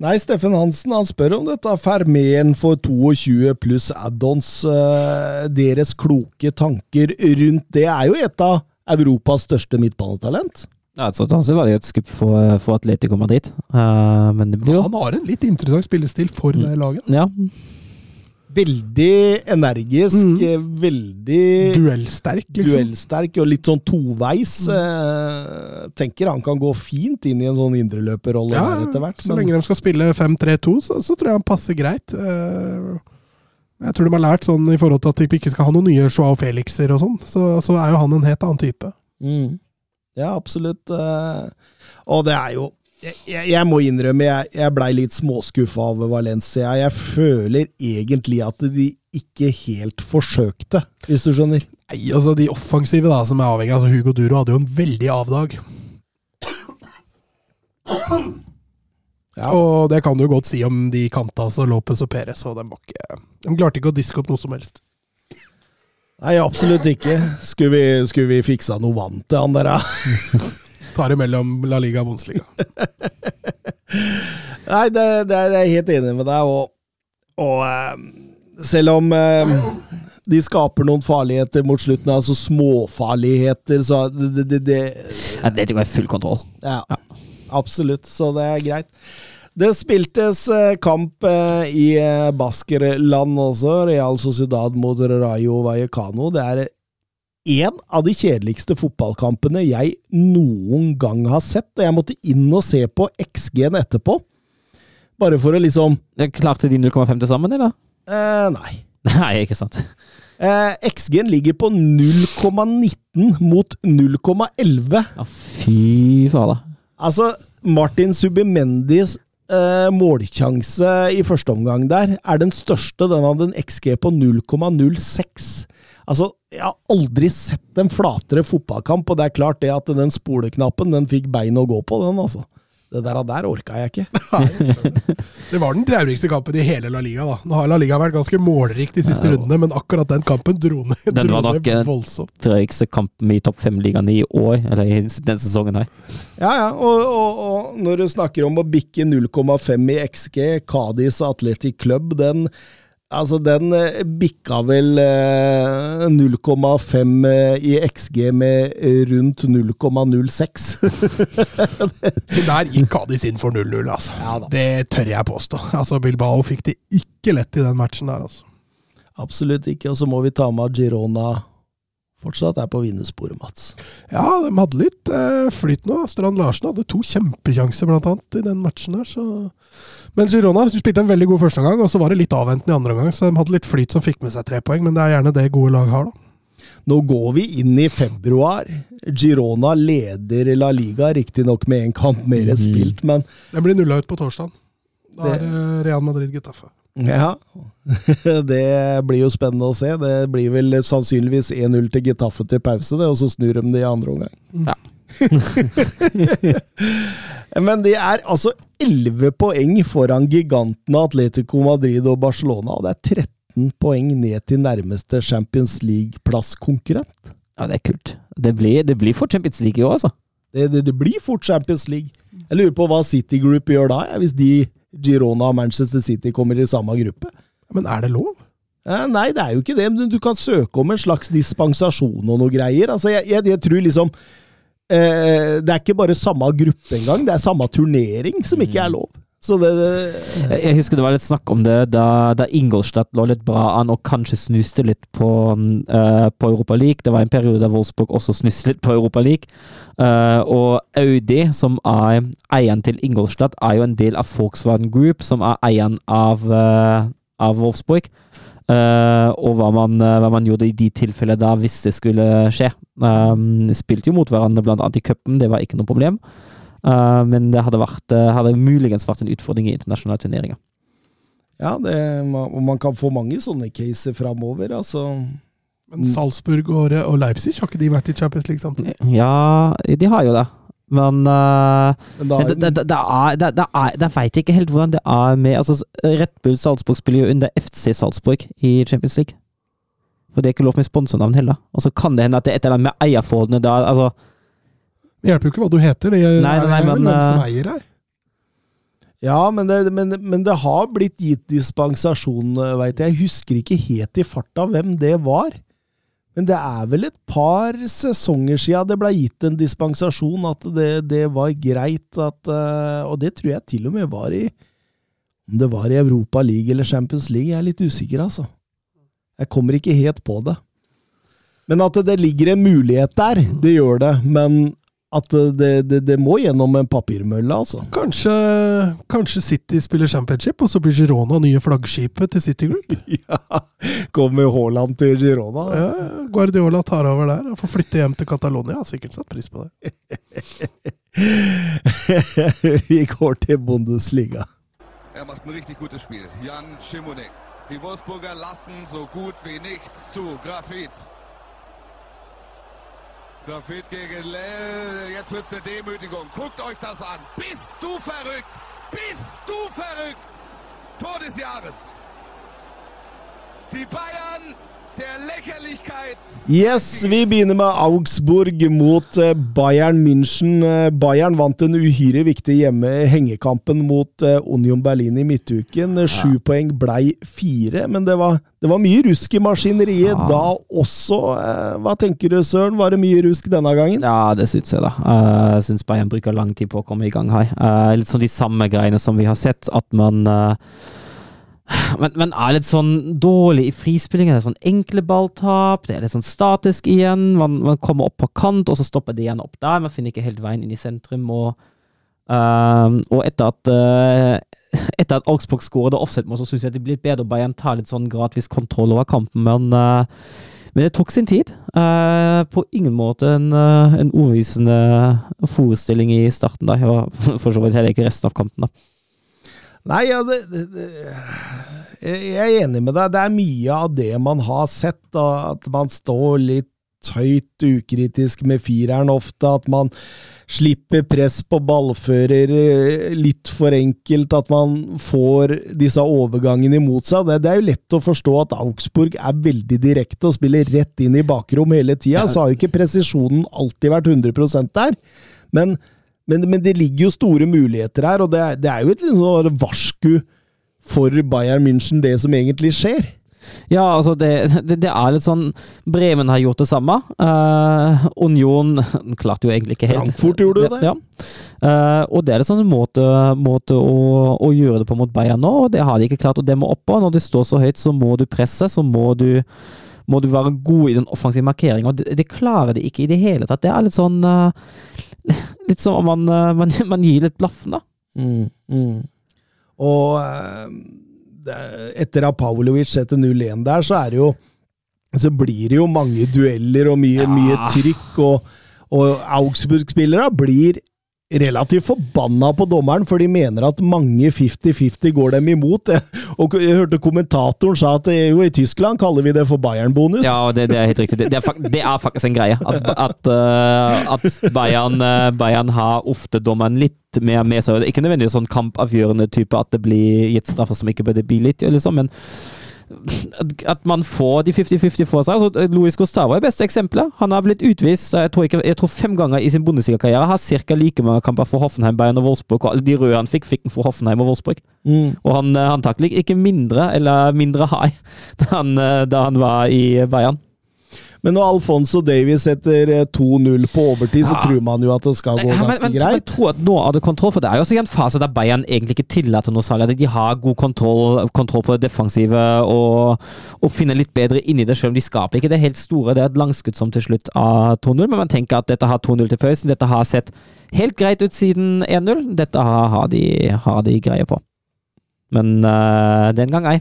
Nei, Steffen Hansen han spør om dette Fermeren for 22 pluss add-ons. eh, deres kloke tanker rundt det er jo et av Europas største midtbanetalent. Ja, så sånn var det jo et skupp for, for Atletico Madrid, Uh, men det blir jo Han har en litt interessant spillestil for det laget. Ja, Veldig energisk, Mm. eh, veldig Duellsterk, liksom. duellsterk og litt sånn toveis. Eh, tenker han kan gå fint inn i en sånn indreløperrolle Ja, etter hvert. så lenge de skal spille 5-3-2, så, så tror jeg han passer greit. Eh, Jeg tror de har lært sånn i forhold til at de ikke skal ha noen nye Joao Felixer og sånn, så, så er jo han en helt annen type. Mm. Ja, absolutt. eh, Og det er jo Jeg, jeg, må innrømme, jeg, jeg blei litt småskuffa over Valencia. Jeg føler egentlig at de ikke helt forsøkte, hvis du skjønner. Nei, altså De offensive da, som er avhengig altså Hugo Duro hadde jo en veldig avdag. Ja. Og det kan du godt si om de kanta, altså Lopez og Perez. Og de, ikke, de klarte ikke å diske opp noe som helst. Nei, absolutt ikke. Skulle vi, skulle vi fiksa noe vann til han der, da? Tar det mellom La Liga og Bundesliga. Nei, det, det er jeg helt enig med deg, og, og eh, selv om eh, de skaper noen farligheter mot slutten, altså småfarligheter, så det, det, det jeg er full kontroll. Ja, absolutt, så det er greit. Det spiltes eh, kamp eh, i eh, Baskerland også, Real Sociedad mot Rayo Vallecano. Det er en av de kjedeligste fotballkampene jeg noen gang har sett, og jeg måtte inn og se på XG-en etterpå. Bare for å liksom Klarte de 0,5 til sammen, eller? eh, Nei. Nei, ikke sant. Eh, XG-en ligger på 0,19 mot 0,11. Ja, fy fader. Altså, Martin Subimendis eh, målsjanse i første omgang der er den største. Den hadde en XG på 0,06. Altså, jeg har aldri sett en flatere fotballkamp, og det er klart det at den spoleknappen den fikk bein å gå på, den, altså. Det der, der orka jeg ikke. Det var den traurigste kampen i hele La Liga. da. Nå har La Liga vært ganske målrik de siste rundene, men akkurat den kampen dro ned, Den dro var nok, ned eh, voldsomt. Drøyeste kampen i topp fem-ligaen i år, eller i den sesongen her. Ja, ja, og, og, og når du snakker om å bikke 0,5 i XG, Cádiz Atletic Club, den Altså, den eh, bikka vel eh, 0,5 eh, i XG med eh, rundt 0,06. Der gikk Adis inn for 0-0, altså. Ja. Det tør jeg påstå. Altså, Bilbao fikk det ikke lett i den matchen der, altså. Absolutt ikke. Og så må vi ta med Girona fortsatt er på vinnersporet, Mats. Ja, de hadde litt eh, flyt nå. Strand Larsen hadde to kjempekjanser, blant annet, i den matchen der, så Men Girona spilte en veldig god første omgang, og så var det litt avventende i andre omgang, så de hadde litt flyt som fikk med seg tre poeng, men det er gjerne det gode lag har, da. Nå går vi inn i februar. Girona leder La Liga, riktignok med én kamp mer Mhm. spilt, men Den blir nulla ut på torsdag. Da er det Real Madrid-Getafe. Ja, det blir jo spennende å se. Det blir vel sannsynligvis 1-0 til Getafe til pause, det, og så snur de det i andre omgang. Ja. Men de er altså 11 poeng foran gigantene Atletico Madrid og Barcelona, og det er 13 poeng ned til nærmeste Champions League-plasskonkurrent. Ja, det er kult. Det blir, det blir fort Champions League i år, altså. Det, det, det blir fort Champions League. Jeg lurer på hva City Group gjør da, hvis de Girona og Manchester City kommer i samme gruppe. Men er det lov? Nei, det er jo ikke det, men du kan søke om en slags dispensasjon og noe greier. Altså, jeg, jeg, jeg tror liksom eh, Det er ikke bare samme gruppe engang, det er samme turnering som ikke er lov. Så det, det Jeg husker det var litt snakk om det da, da Ingolstadt lå litt bra an og kanskje snuste litt på, uh, på Europa League. Det var en periode der Wolfsburg også snuste litt på Europa League. Uh, og Audi, som er eieren til Ingolstadt, er jo en del av Volkswagen Group, som er eieren av, uh, av Wolfsburg. Uh, og hva man, hva man gjorde i de tilfellene da, hvis det skulle skje. Um, spilte jo mot hverandre blant annet i cupen, det var ikke noe problem. Eh, men det hadde, vært, eh, hadde muligens vært en utfordring i internasjonale turneringer. Ja, det, man kan få mange sånne caser framover. Altså. Men Salzburg og, og Leipzig, har ikke de vært i Champions League samtidig? Ja, de har jo det. Men eh, Men da, vet jeg ikke helt hvordan det er med altså, Red Bull Salzburg spiller jo under FC Salzburg i Champions League. For det er ikke lov med sponsornavn heller. Og så kan det hende at det er et eller annet med eierforholdene der. Altså, Det hjelper jo ikke hva du heter, det er, Nei, nei, er vel hvem som eh, eier her. ja, men det, men, men det har blitt gitt dispensasjon, veit jeg. Jeg husker ikke helt i farta hvem det var. Men det er vel et par sesonger siden det ble gitt en dispensasjon, at det, det var greit at eh, Og det tror jeg til og med var i Om det var i Europa League eller Champions League, jeg er litt usikker, altså. Jeg kommer ikke helt på det. Men at det, det ligger en mulighet der, det gjør det. Men at det, det, det må gjennom en papirmølle, altså. Kanskje, kanskje City spiller championship, og så blir Girona nye flaggskipet til City Group? Ja, Kommer Haaland til Girona? Ja, Guardiola tar over der og får flytte hjem til Catalonia. Har sikkert satt pris på det. Vi går til Bundesliga. Er macht ein richtig gutes Spiel. Jan Schimonek. Die Wolfsburger lassen so gut wie nichts zu. Grafit. Grafit gegen Lell. Jetzt wird's eine Demütigung. Guckt euch das an. Bist du verrückt? Bist du verrückt? Tor des Jahres. Die Bayern. Yes, vi begynner med Augsburg mot eh, Bayern München. Eh, Bayern vant den uhyre viktige hjemme hengekampen mot eh, Union Berlin i midtuken. Sju Sju poeng blei fire, men det var, det var mye rusk i maskineriet Ja. da også. Hva tenker du, Søren? Var det mye rusk denne gangen? ja, det syns jeg, da. Eh, Jeg syns Bayern bruker lang tid på å komme i gang her. Eh, litt sånn de samme greiene som vi har sett, at man men, men er litt sånn dårlig i frispillingen. Det er sånn enkle balltap, det er litt sånn statisk igjen. Man, man kommer opp på kant, og så stopper det igjen opp der. Man finner ikke helt veien inn i sentrum. Og, ehm, og etter at uh, etter at Augsburg skåret offset-mål, så syns jeg det blir bedre. Bayern tar litt sånn gradvis kontroll over kampen, men uh, men det tok sin tid. Eh, på ingen måte en, en overbevisende forestilling i starten. da. Jeg var for så vidt heller ikke resten av kampen. da. Nei, ja, det, det, jeg er enig med deg. Det er mye av det man har sett. Da, at man står litt høyt ukritisk med fireren ofte. At man slipper press på ballfører eh, litt for enkelt. At man får disse overgangene imot seg. Det, det er jo lett å forstå at Augsburg er veldig direkte og spiller rett inn i bakrom hele tida. Så har jo ikke presisjonen alltid vært 100% der. Men men, men det ligger jo store muligheter her, og det det er jo et sånn varsku for Bayern München, det som egentlig skjer. Ja, altså det, det, det er litt sånn Bremen har gjort det samme. Uh, Union klarte jo egentlig ikke helt. Frankfurt gjorde det. Ja. Uh, og det er en sånn måte, måte å, å gjøre det på mot Bayern nå, og det har de ikke klart å demme opp på. Når de står så høyt, så må du presse, så må du må du være god i den offensive markeringen, det, det klarer de ikke i det hele tatt. Det er litt sånn eh, Litt som om man, eh, man, man gir litt blaffen, da. Mm, mm. Og eh, etter at Pavlovic setter 0-1 der, så er det jo så blir det jo mange dueller og mye, Ja. mye trykk, og, og Augsburg-spillere blir relativt forbanna på dommeren, for de mener at mange 50-50 går dem imot. Og jeg hørte kommentatoren sa at eh, jo, i Tyskland kaller vi det for Bayern-bonus. Ja, det, det er helt riktig. Det, er, det er faktisk en greie. At, at, eh, at Bayern, eh, Bayern har ofte dommeren litt mer med seg. Ikke nødvendigvis sånn kampavgjørende type at det blir gitt straffer som ikke burde bli litt, liksom, men at, man får de 50-50 for seg. Altså, Luis Gustavo er beste eksempelet. Han har blitt utvist jeg tror, ikke, jeg tror fem ganger i sin Bundesliga-karriere. Har ca. like mange kamper for Hoffenheim, Bayern og Wolfsburg. Og de røde han fikk, fikk han for Hoffenheim og Wolfsburg. Mm. Og han, eh, han taklet ikke mindre, eller mindre high, da han, eh, da han var i Bayern. Men når Alfonso Davies setter eh, 2-0 på overtid, så Ja. tror man jo at det skal gå Ja, men, ganske men, jeg greit. tror at nå hadde det kontroll, for det er jo også en fase der Bayern egentlig ikke tillater noe særlig. De har god kontroll, kontroll på det defensive og, og finner litt bedre inni det, selv om de skaper ikke det helt store. Det er et langskudd som til slutt av 2-0, men man tenker at dette har 2-0 til pausen. Dette har sett helt greit ut siden 1-0. Dette har, har, de, har de greie på. Men øh, den gang ei.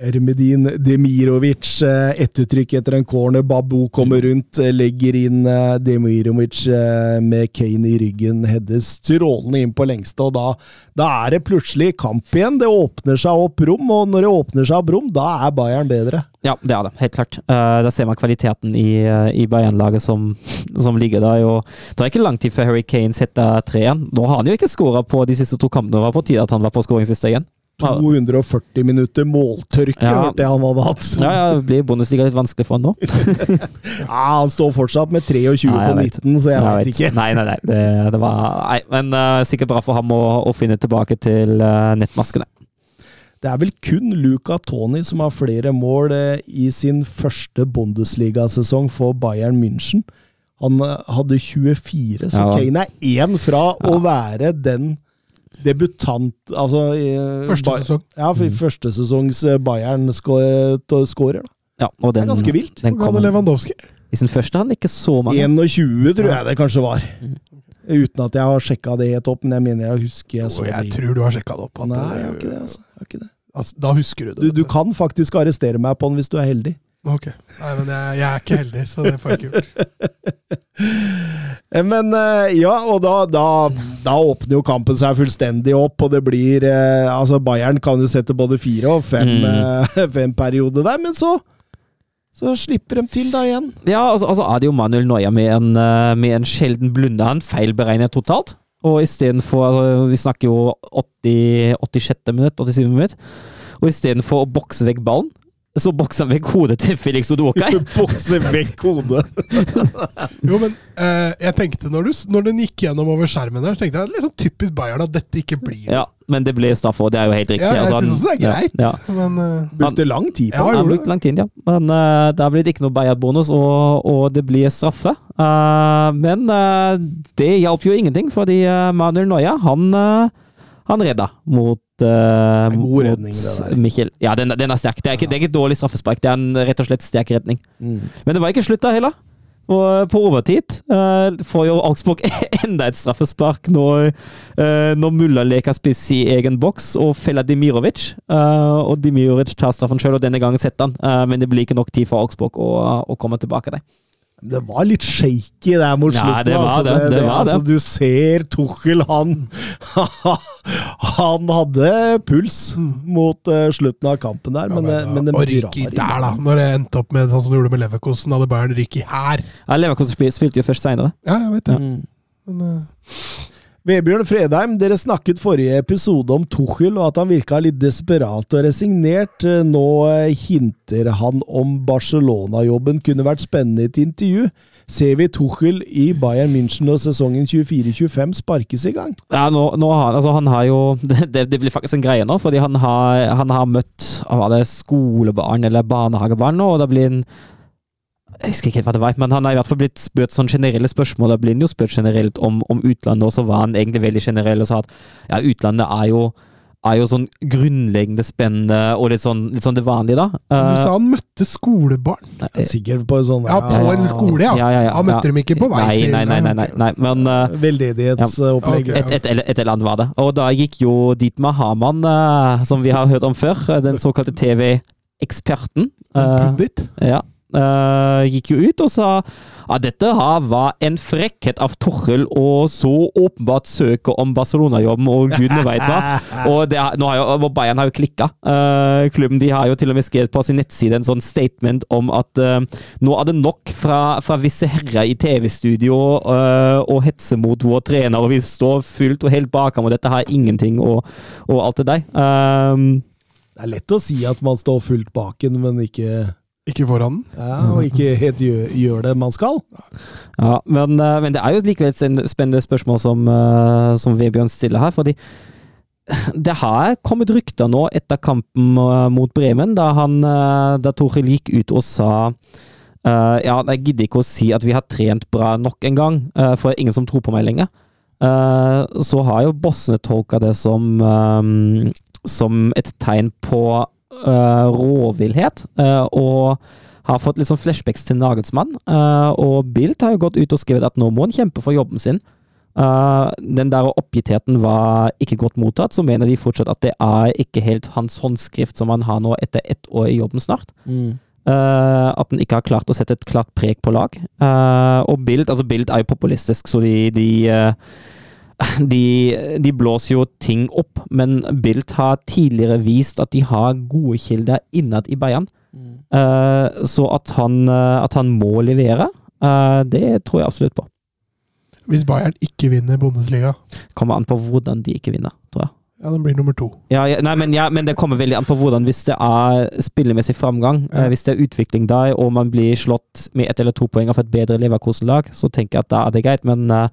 Ermedin Demirovic, ett uttrykk etter en corner. Babu kommer rundt, eh, legger inn eh, Demirovic eh, med Kane i ryggen. Hedder strålende inn på lengste, og da, da er det plutselig kamp igjen. Det åpner seg opp rom, og når det åpner seg opp rom, da er Bayern bedre. Ja, det er det. Helt klart. Eh, da ser man kvaliteten i, i Bayern-laget som, som ligger der. Og det er ikke lang tid før Harry Kane setter 3-1. Nå har han jo ikke skåra på de siste to kampene. Det var på tide at han var på skåringslista igjen. Ja. 240 minutter måltørke, Ja. hørte jeg han hadde hatt. Ja, ja, det blir Bundesliga litt vanskelig for han nå. Ja, han står fortsatt med 23 Nei, på jeg vet. 19, så jeg Jeg veit ikke. Nei, nei, nei. Det, det var Nei, men uh, sikkert bra for ham å, å finne tilbake til uh, nettmaskene. Det er vel kun Luca Toni som har flere mål uh, i sin første Bundesliga-sesong for Bayern München. Han hadde 24, så Ja. Kane er én fra å være den debutant Altså i- Første sesong. Ja, for første sesongs eh, Bayern-skårer. Ja, og Det er ganske vilt. Den kom, Lewandowski? I sin første hadde han ikke så mange. 21, tror jeg det kanskje var. Mm. Uten at jeg har sjekka det helt opp, men jeg mener jeg husker jeg så oh, jeg det. tror du har sjekka det opp. at Nei, jeg har ikke det. altså. Jeg har ikke det. Altså, da husker du det. Du, du kan faktisk arrestere meg på den hvis du er heldig. Ok. Nei, men jeg, jeg er ikke heldig, så det får jeg ikke gjort. Eh, Men eh, ja, og da, da, da åpner jo kampen seg fullstendig opp, og det blir eh, Altså, Bayern kan jo sette både fire og fem, Mm. fem perioder der, men så så slipper de til da igjen. Ja, altså, altså er det jo Manuel Noya med en, med en sjelden blunder. Han feilberegner totalt. Og istedenfor Vi snakker jo 80, 86. minutt, 87. minutt. Og istedenfor å bokse vekk ballen, så bokser han vekk hodet til Felix Odokai. Bokse vekk hodet. Jo, men eh, jeg tenkte når, du, når den gikk gjennom over skjermen der, så tenkte jeg litt sånn typisk Bayern at dette ikke blir Ja, men det ble straffe, og det er jo helt riktig. Ja, jeg Altså, synes også det er greit. Ja, ja. Men uh, Brukte lang tid på Ja, det. Han brukte lang tid, ja. Men uh, der blir det ikke noe Bayern-bonus, og, og det blir straffe. Uh, men uh, det hjalp jo ingenting, fordi Manuel Noya, han, uh, han redda mot uh, god redning, det der. Michel. Ja, den, den er sterk. Det er, ikke, det er ikke et dårlig straffespark, det er en rett og slett sterk redning. Mm. Men det var ikke slutt da heller. Og eh, på overtid uh, får jo Augsburg enda et straffespark når, uh, når Mulla leker spiss i egen boks og feller Dimirovic. Uh, og Dimirovic tar straffen sjøl, og denne gangen setter han. Men det blir ikke nok tid for Augsburg å, å komme tilbake der. Det var litt shaky der mot Ja, slutten. det var altså. det, det var altså, det. Du ser Tuchel, han Han hadde puls mot uh, slutten av kampen der, men, ja, eh, men, det og Ricky der, da. Når det endte opp med sånn som du gjorde med Leverkosten, hadde Bayern Rikki her. Ja, Leverkosten spilte jo først seinere. Ja, jeg vet det. Mm. Men, eh, Vebjørn Fredheim, dere snakket forrige episode om Tuchel, og at han virka litt desperat og resignert. Eh, Nå eh, hinter han om Barcelona-jobben kunne vært spennende i et intervju. Ser vi Tuchel i Bayern München når sesongen 24-25 sparkes i gang? Ja, nå, nå har, altså, han har jo det, det blir faktisk en greie nå, fordi han har, han har møtt skolebarn eller barnehagebarn nå, og det blir en jeg husker ikke helt hva det var, men han har i hvert fall blitt spurt sånn generelle spørsmål. Da blir han jo spurt generelt om, om utlandet, og så var han egentlig veldig generell og sa at ja, utlandet er jo, er jo sånn grunnleggende spennende og litt sånn, litt sånn det vanlige, da. du Eh, sa han møtte skolebarn. Sikkert på en sånn Ja, på en skole, ja. ja, ja, ja, Han møtte ja. dem ikke på vei nei, til Nei, nei, nei, nei, nei. men uh, veldedighetsopplegg. Ja. et, et, eller- et eller annet var det. Og da gikk jo Dietmar Hamann, uh, som vi har hørt om før, eh, den såkalte TV-eksperten Uh, ja, eh, gikk jo ut og sa at dette her var en frekkhet av Torrell å så åpenbart søke om Barcelona-jobben, og gudene veit hva. Og det, nå har jo, Bayern har jo klikka. Uh, klubben de har jo til og med skrevet på sin nettside en sånn statement om at uh, nå er det nok fra, fra visse herrer i TV-studio eh, å hetse mot vår trener, og vi står fullt og helt bak ham, og dette har ingenting og, og alt det der. Eh, Det er lett å si at man står fullt baken, men ikke, Ikke foran den. ja, og ikke helt gjør, gjør det man skal. Ja, men, eh, men det er jo likevel et spennende spørsmål som, eh, som Vebjørn stiller her. fordi det har kommet rykter nå etter kampen eh, mot Bremen, da, han, da Torhild gikk ut og sa Uh, Ja, jeg gidder ikke å si at vi har trent bra nok en gang, uh, for ingen som tror på meg lenger. Uh, så har jo bossene tolka det som, um, som et tegn på uh, råvillhet, Uh, og har fått litt sånn flashbacks til Nagelsmann. Uh, og Bildt har jo gått ut og skrevet at nå må han kjempe for jobben sin. Uh, den der oppgittheten var ikke godt mottatt, så mener de fortsatt at det er ikke helt hans håndskrift som han har nå etter ett år i jobben snart. Mm. Uh, at han ikke har klart å sette et klart preg på lag. Og Bild altså Bild er jo populistisk, så de de, de de blåser jo ting opp, men Bilt har tidligere vist at de har gode kilder innad i Bayern. Eh, så at han, eh, at han må levere, uh, det tror jeg absolutt på. Hvis Bayern ikke vinner Bundesliga, Kommer an på hvordan de ikke vinner, tror jeg. Ja, den blir nummer to. Ja, ja, nei, men, ja, men det kommer veldig an på hvordan. Hvis det er spillemessig framgang, eh, hvis det er utvikling der, og man blir slått med ett eller to poeng av et bedre Leverkosen-lag, så tenker jeg at da er det greit. Men eh,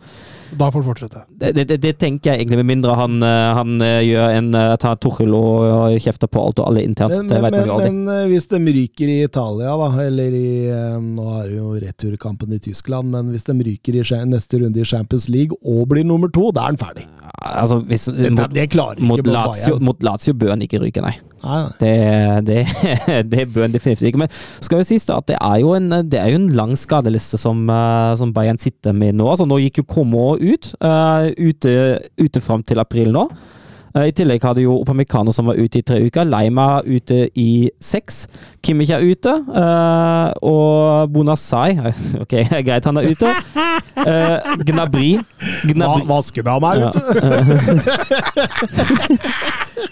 Da får han fortsette. det, det, det tenker jeg egentlig, med mindre han, eh, han eh, gjør en uh, tar Tuchel og, og kjefter på alt og alle internt. Men, det men, vet men, men eh, hvis de ryker i Italia, da, eller i eh, Nå har vi jo returkampen i Tyskland, men hvis de ryker i neste runde i Champions League og blir nummer to, da er han ferdig. altså, hvis, Det, det klarer ikke mot, på Lazio, mot Lazio bør han ikke ryke, nei. Nei, nei. Det, det, det bør han definitivt ikke. Men skal jo sies at det er jo en, det er jo en lang skadeliste som, eh, som Bayern sitter med nå. Altså, nå gikk jo Komo ut, uh, ute, ute fram til april nå. Eh, I tillegg hadde jo Opamecano som var ute i tre uker. Leima ute i seks. Kimmich er ute. eh, og Bonassai Ok, greit, han er ute. Gnabri. Gnabry Gnabry, Vaskedama er ute!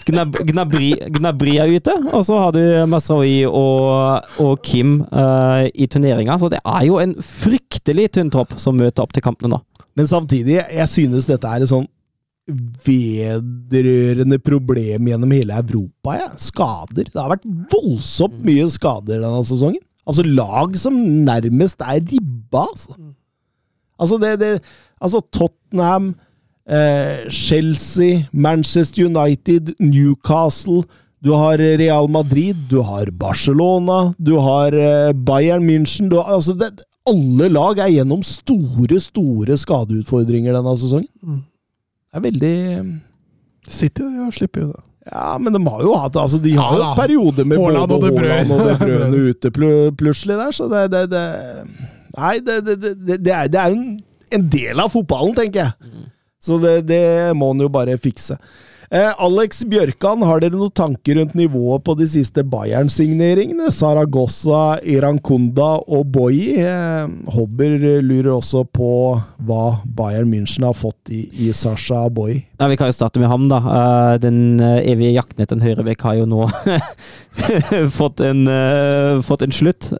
Gnab Gnabri, Gnabri, er ute, og så har du Masraoui og, og Kim eh, i turneringa. Så det er jo en fryktelig tynn tropp som møter opp til kampene nå. Men samtidig, jeg synes dette er et sånn vedrørende problem gjennom hele Europa. Ja. Skader. Det har vært voldsomt mye skader denne sesongen. Altså lag som nærmest er ribba, altså. Altså, det, det, altså Tottenham, eh, Chelsea, Manchester United, Newcastle Du har Real Madrid, du har Barcelona, du har eh, Bayern München du har, altså det, Alle lag er gjennom store, store skadeutfordringer denne sesongen. Mm. Det er veldig City ja, slipper jo det. Ja, men de har jo hatt altså De har Ja jo perioder med Haaland og De Bruyne. Og De Bruyne ute pl- plutselig der, så det, det, det Nei, det, det, det, det, er, det er jo en, en del av fotballen, tenker jeg. Så det, det må han jo bare fikse. Eh, Alex Bjørkan, har dere noen tanker rundt nivået på de siste Bayern-signeringene? Saragossa, Irankunda og Boyi. Eh, Hobber lurer også på hva Bayern München har fått i, i Sasha Boyi. Vi kan jo starte med ham, da. Eh, den eh, evige jakten etter en høyrevekk har jo nå fått, en, eh, fått en slutt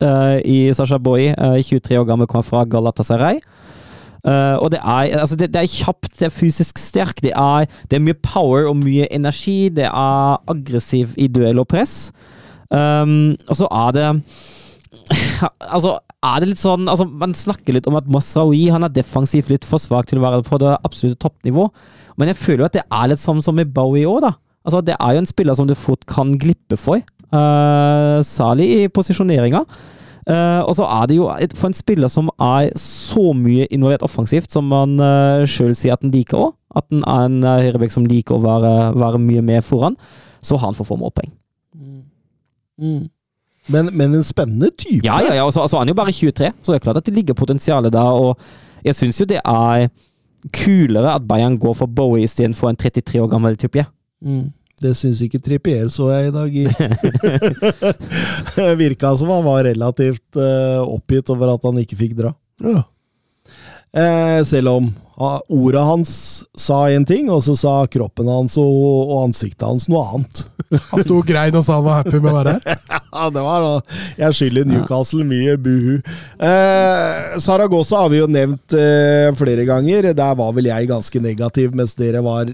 i Sasha Boyi. eh, 23 år gammel, kommer fra Galatasaray. Eh, og det er, altså det, det er kjapt, det er fysisk sterk, det er, det er mye power og mye energi. Det er aggressiv i duell og press. Um, og så er det Altså, er det litt sånn altså, Man snakker litt om at Masraoui han er defensivt litt for svak til å være på det absolutte toppnivå. Men jeg føler jo at det er litt sånn som med Bowie òg, da. Altså, det er jo en spiller som du fort kan glippe for. Uh, særlig i posisjoneringa. Eh, og så er det jo for en spiller som er så mye involvert offensivt, som man uh, sjøl sier at han liker òg, at han er en uh, høyrebekk som liker å være, være mye med foran, så har han for få målpoeng. Men, men en spennende type. Ja, ja, ja, og så altså, han er jo bare 23, så det er klart at det ligger potensialet der. Og jeg syns jo det er kulere at Bayern går for Bowie istedenfor en 33 år gammel type. Mm. Det syns ikke Trippier, så jeg i dag. i- Virka som han var relativt uh, oppgitt over at han ikke fikk dra. Ja. Eh, selv om uh, ordet hans sa én ting, og så sa kroppen hans og, og ansiktet hans noe annet. Han sto og grein og sa han var happy med å være her. Ja, det var da Jeg skylder Newcastle mye buhu. Eh, Saragossa har vi jo nevnt eh, flere ganger. Der var vel jeg ganske negativ, mens dere var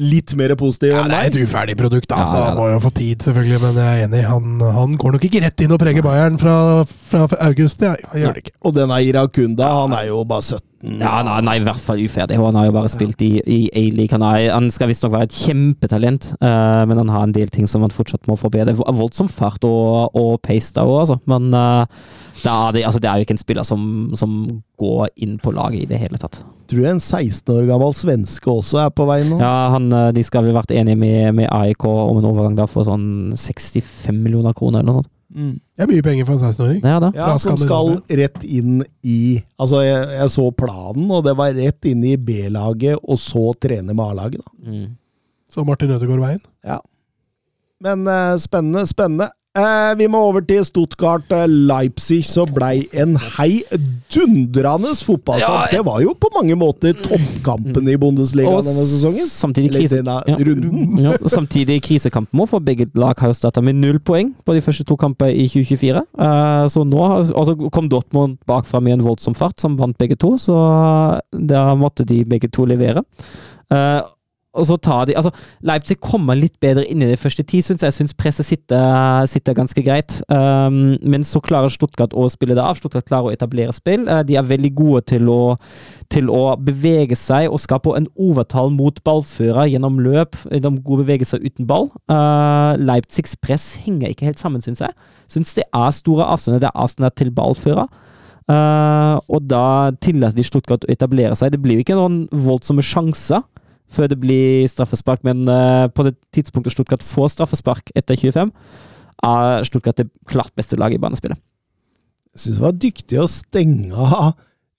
litt mer positiv Ja, enn det er et uferdig produkt, altså. Ja, ja, Han må jo få tid, selvfølgelig, men jeg er enig. Han, han går nok ikke rett inn og preger Bayern fra, fra august. Jeg, jeg gjør det ikke. Og denne Irakunda, han er jo bare 17. Ja, er, er i hvert fall uferdig. Han har jo bare spilt i, i A-league. Han, han skal visstnok være et kjempetalent, uh, men han har en del ting som han fortsatt må forbedre. Voldsom fart og, og pace der òg, altså. Men uh, det, er, det, altså, det er jo ikke en spiller som, som går inn på laget i det hele tatt. Tror jeg en 16 år gammel svenske også er på vei nå. Ja, han, eh, De skal vel vært enige med, med AIK om en overgang da for sånn 65 millioner kroner eller noe sånt. Det er mye penger for en 16-åring. Ja, da. Ja, som skal rett inn i Altså, jeg, jeg så planen, og det var rett inn i B-laget, og så trene med A-laget. da. Mm. Så Martin Ødegaard veien. Ja. Men uh, spennende, spennende. Eh, vi må over til Stuttgart Leipzig, så blei en heidundrende fotballkamp. Det var jo på mange måter toppkampen i Bundesliga Og denne sesongen. samtidig krise... Ja. Ja, samtidig krisekampen må, for begge lag har jo starta med null poeng på de første to kampene i 2024. Eh, så nå har- og kom Dortmund bakfra med en voldsom fart, som vant begge to, så da måtte de begge to levere. Eh, og så tar de altså Leipzig kommer litt bedre inn i det første ti, syns jeg. Jeg syns presset sitter, sitter ganske greit. Um, men så klarer Stuttgart å spille det av. Stuttgart klarer å etablere spill. Uh, de er veldig gode til å, til å bevege seg og skape en overtall mot ballfører gjennom løp. Gjennom gode bevegelser uten ball. Uh, Leipzigs press henger ikke helt sammen, syns jeg. Syns det er store avstander. Det er avstander til ballfører. Uh, og da tillater de Stuttgart å etablere seg. Det blir jo ikke noen voldsomme sjanser før det blir straffespark, men eh, på det tidspunktet Stuttgart får straffespark etter 25, er Stuttgart det klart beste laget i banespillet. Jeg syns det var dyktig å stenge av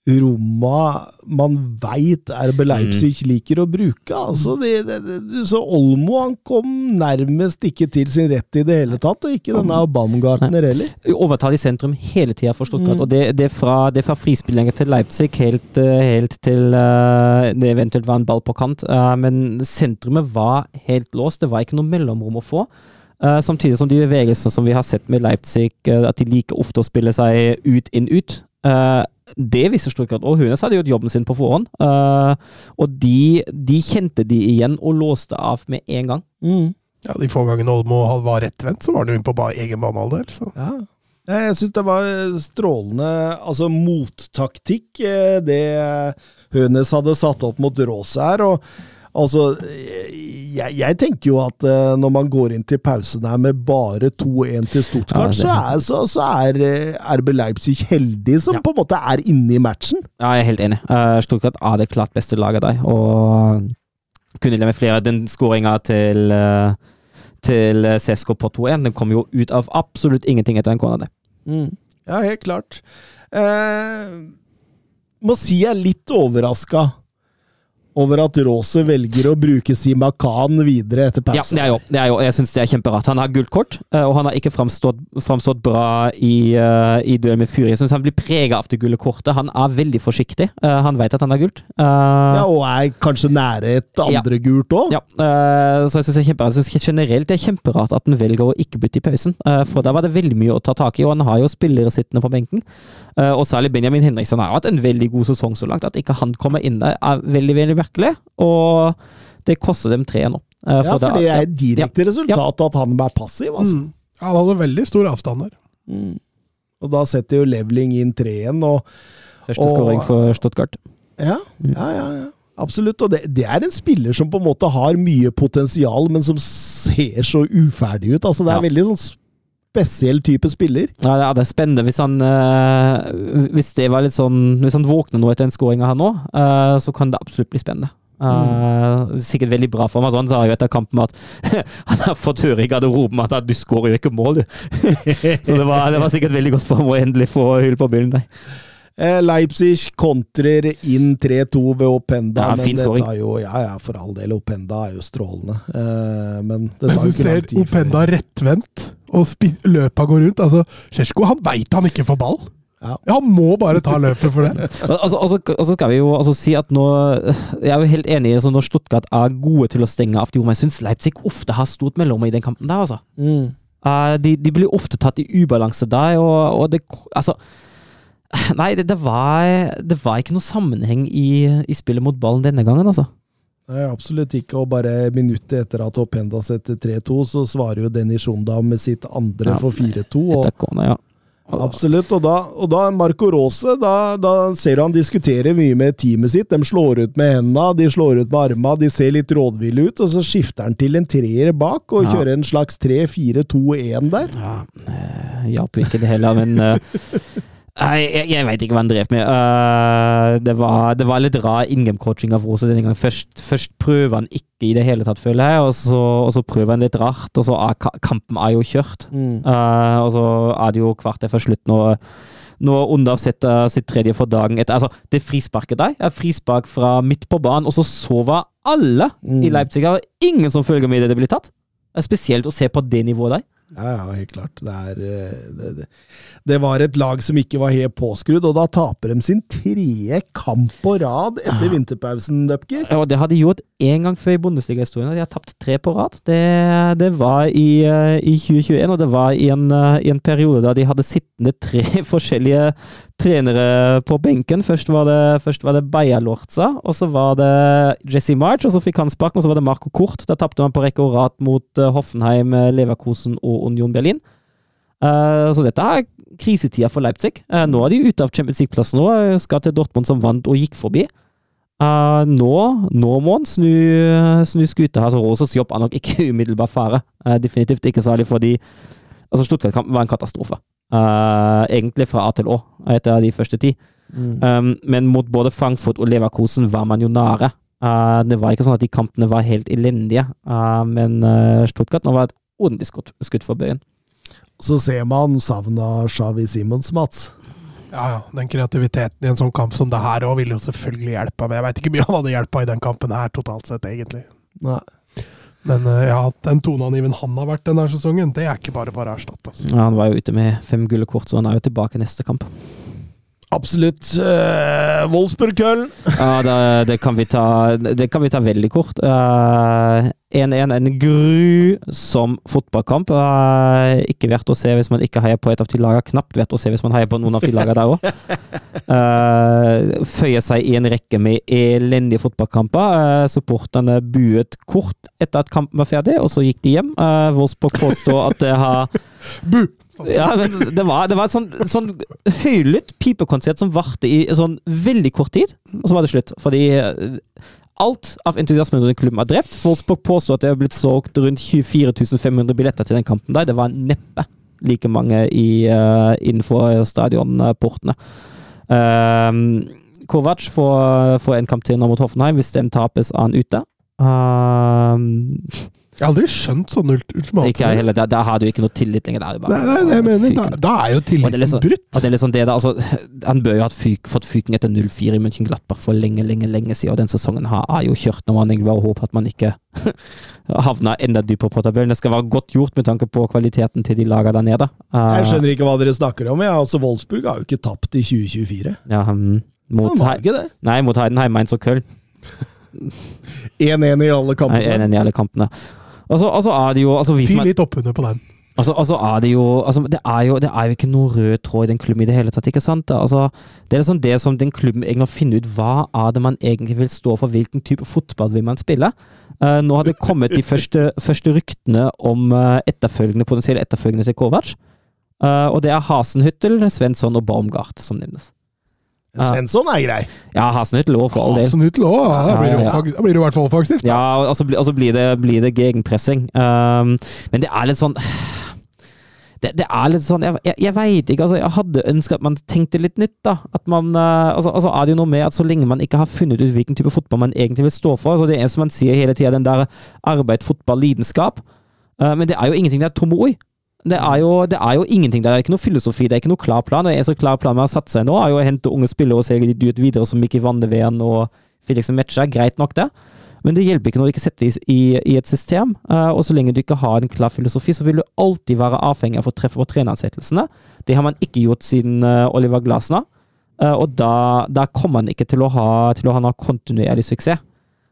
romma man veit RB Leipzig liker å bruke. Altså, det, det, det, så Olmo han kom nærmest ikke til sin rett i det hele tatt, og ikke denne Baumgartner heller. Overtall i sentrum hele tida for Stuttgart. Mm. Og det, det, fra, det fra frispillinger til Leipzig helt, eh, helt til uh, det eventuelt var en ball på kant. uh, men sentrumet var helt låst. Det var ikke noe mellomrom å få. Uh, samtidig som de bevegelsene som vi har sett med Leipzig, at de liker ofte å spille seg ut, inn, ut. Eh, det visste Stuttgart, og Hunes hadde gjort jobben sin på forhånd. Uh, og de, de kjente de igjen og låste av med en gang. Mm. Ja, De få gangene Olmo var rettvendt, så var han jo inne på ba- egen banehalvdel. Så. Ja. Jeg jeg syns det var strålende altså mottaktikk, eh, det Hønes hadde satt opp mot Rosa her. og Altså, jeg, jeg tenker jo at eh, når man går inn til pausen her med bare 2-1 til Stuttgart, Ja, er, så, så er eh, RB Leipzig heldig som Ja. på en måte er inne i matchen. Ja, jeg er helt enig. Uh, Stuttgart er det klart beste laget der, og kunne levert flere. Den skåringa til, uh, til CSK på 2-1 den kom jo ut av absolutt ingenting etter en corner. det. Ja, helt klart. Uh, må si jeg er litt overraska over at Rose velger å bruke Simakan videre etter pausen. Ja, det er jo, det er jo jeg syns det er kjemperart. Han har gullkort, uh, og han har ikke framstått, framstått bra i, uh, i duell med Fury. Jeg syns han blir prega av det gule kortet. Han er veldig forsiktig. Uh, han vet at han har gult. Ja, og er kanskje nære et Ja. andre gult òg. Ja, eh, så jeg synes det er kjemperart. Jeg synes generelt det er kjemperart at han velger å ikke bytte i pausen, eh, for da var det veldig mye å ta tak i, og han har jo spillere sittende på benken. Eh, og særlig Benjamin Henriksen har hatt en veldig god sesong så langt. At ikke han kommer inn der er veldig, veldig merkelig, og det koster dem tre nå. For Ja, for det er et direkte resultat at han er passiv, altså. Mm. Han hadde veldig stor avstand der. Mm. Og da setter jo Leveling inn treen, og Første skåring for Stuttgart. ja, Mm. ja, ja, ja. Absolutt. Og det, det er en spiller som på en måte har mye potensial, men som ser så uferdig ut. Altså, det er Ja. veldig sånn spesiell type spiller. Ja, det er- spennende hvis han eh, Hvis det var litt sånn Hvis han våkner nå etter en skåring her nå, eh, så kan det absolutt bli spennende. Eh, sikkert veldig bra for ham. Altså, han sa jo etter kampen at han har fått høre i garderoben at du skårer jo ikke mål, du. så det var, det var sikkert veldig godt for ham å endelig få hull på byllen Leipzig kontrer inn 3-2 ved Openda, Ja, men det tar jo Ja, ja, for all del. Openda er jo strålende. Eh, men det tar du jo ikke ser lang tid. før- Openda rettvendt, og løpa går rundt. Altså, Sjesko han veit han ikke får ball. Ja. Han må bare ta løpet for det. Og altså, og så- skal vi jo altså si at nå Jeg er jo helt enig i altså, når Stuttgart er gode til å stenge av men. Jeg syns Leipzig ofte har stort mellom i den kampen der, altså. Mm. Uh, de, de blir ofte tatt i ubalanse der, og, og det Altså Nei, det, det, var, det var ikke noe sammenheng i, i spillet mot ballen denne gangen, altså. Nei, absolutt ikke. Og bare minuttet etter at Openda setter 3-2, så svarer jo Denny Sjondam med sitt andre Ja, for 4-2. og ja. Absolutt. Og da, og da Marco Rose, da, da ser du han diskuterer mye med teamet sitt. De slår ut med hendene, de slår ut med armene, de ser litt rådville ut. Og så skifter han til en treer bak og Ja. kjører en slags 3-4-2-1 der. Ja, eh, hjalp ikke det heller, men eh, Nei, jeg, jeg veit ikke hva han drev med. Uh, det, var, det var litt rar in game-coaching av Rose denne gangen. Først, først prøver han ikke i det hele tatt, føler jeg, og så, og så prøver han litt rart. Og så er ka- kampen er jo kjørt. Eh, og så er det jo kvarter før slutt nå. Nå undersetter sitt tredje for dagen etter. Altså, det frisparket der er frispark fra midt på banen, og så sover alle i Leipzig. Det ingen som følger med i det det blir tatt. Det er spesielt å se på det nivået der. Ja, ja, helt klart. Det, er, eh, det, det, det var et lag som ikke var helt påskrudd, og da taper de sin tredje kamp på rad etter vinterpausen, Dupker. Ja, det har de gjort én gang før i Bundesliga-historien. De har tapt tre på rad. Det, det var i, eh, i 2021, og det var i en, eh, i en periode da de hadde sittende tre forskjellige trenere på benken. Først var det, først var det Lorza, og så var det Jesse March, og så fikk han sparken, og så var det Marco Kort. Da tapte man på rekke og rad mot eh, Hoffenheim, eh, Leverkosen og Union Berlin. Uh, så dette er krisetida for Leipzig. Uh, nå er de ute av Champions League-plassen nå. Skal til Dortmund som vant og gikk forbi. Uh, nå, nå må han snu, snu skuta. Altså, Rosas jobb er nok ikke umiddelbar fare. Definitivt ikke særlig fordi altså, Stuttgart-kampen var en katastrofe. Eh, egentlig fra A til Å, etter de første ti. Um, men mot både Frankfurt og Leverkosen var man jo nære. Uh, det var ikke sånn at de kampene var helt elendige, uh, men uh, Stuttgart nå var et ordentlig skutt, skutt for bøyen. Så ser man savna Xavi Simons, Mats. Ja, ja. Den kreativiteten i en sånn kamp som det her òg ville jo selvfølgelig hjelpa, men jeg veit ikke mye han hadde hjelpa i den kampen her totalt sett, egentlig. Nei. Men eh, ja, den toneangiven han har vært denne sesongen, det er ikke bare bare å erstatte. Altså. Ja, han var jo ute med fem gule kort, så han er jo tilbake neste kamp. Absolutt. Uh, Wolfsburg-Köln. Ja, det, det, kan vi ta, det kan vi ta veldig kort. Eh, 1-1, en grusom fotballkamp. Uh, ikke verdt å se hvis man ikke heier på et av de lagene. Knapt verdt å se hvis man heier på noen av de lagene der òg. føyer seg i en rekke med elendige fotballkamper. Eh, supporterne buet kort etter at kampen var ferdig, og så gikk de hjem. Uh, Wolfsburg påstår at det har Bu! Ja, men det var, det var et sånn, sånn høylytt pipekonsert som varte i sånn veldig kort tid, og så var det slutt. Fordi eh, alt av entusiasmen rundt klubben er drept. Wolfsburg påstår at det har blitt solgt rundt 24 500 billetter til den kampen der. Det var neppe like mange i, uh, innenfor stadionportene. Um, Kovac får, får en kamp til nå mot Hoffenheim. Hvis den tapes, er han ute. Um, Jeg har aldri skjønt sånne ult- ultimatumer. ikke jeg heller. Da, da har du ikke noe tillit lenger. Da er det bare Nei, nei, det jeg mener, da, da er jo Og er tilliten liksom- brutt. Det er liksom det da, altså, Han bør jo ha fyk, fått fyken etter 0-4 i München-Glattberg for lenge, lenge lenge siden, og den sesongen har, er jo kjørt når man egentlig bare håper at man ikke havner enda dypere på tabellen. Det skal være godt gjort med tanke på kvaliteten til de lagene der nede. Uh, Jeg skjønner ikke hva dere snakker om. Ja, altså Wolfsburg har jo ikke tapt i 2024. Ja, um, mot, Han har ikke det. nei, mot Heidenheim, Mainz og Köln. 1-1 i alle kampene. 1-1 i alle kampene. Og altså er det jo altså, Fyr litt oppunder på den. Altså, altså er det, jo, altså det, er jo, det er jo ikke noe rød tråd i den klubben i det hele tatt. ikke sant? Altså, det er liksom det som den klubben egentlig må finne ut. Hva er det man egentlig vil stå for? Hvilken type fotball vil man spille? Uh, nå har det kommet de første, første ryktene om uh, etterfølgende, potensielle etterfølgende til Kovac. Uh, og det er Hasenhyttel, Svensson og Baumgart som nevnes. Svensson er grei. Ja, Hasenhüttel òg, for all del. Sånn ut da blir det i hvert fall offensivt. Ja, og så, bli- og så blir, det, blir det gegenpressing. Um, men det er litt sånn Det, det er litt sånn Jeg, jeg, jeg veit ikke. altså Jeg hadde ønsket at man tenkte litt nytt. da At man uh, altså, altså er det jo noe med at så lenge man ikke har funnet ut hvilken type fotball man egentlig vil stå for altså Det er som man sier hele tida, den der arbeid, fotball, lidenskap. Uh, men det er jo ingenting det er tomme ord. Det er, jo, det er jo ingenting. Det er ikke noe filosofi, det er ikke noe klar plan. Det så klar plan har satt seg nå, er jo å hente unge spillere og selge de ut videre, som Mikkel Vandeveen og Felix Metsja. Greit nok, det. Men det hjelper ikke når du ikke setter det i, i et system. eh, og så lenge du ikke har en klar filosofi, så vil du alltid være avhengig av å treffe på treneransettelsene. Det har man ikke gjort siden eh, Oliver Glasner. Eh, og da, da kommer man ikke til å ha, til å ha noe kontinuerlig suksess.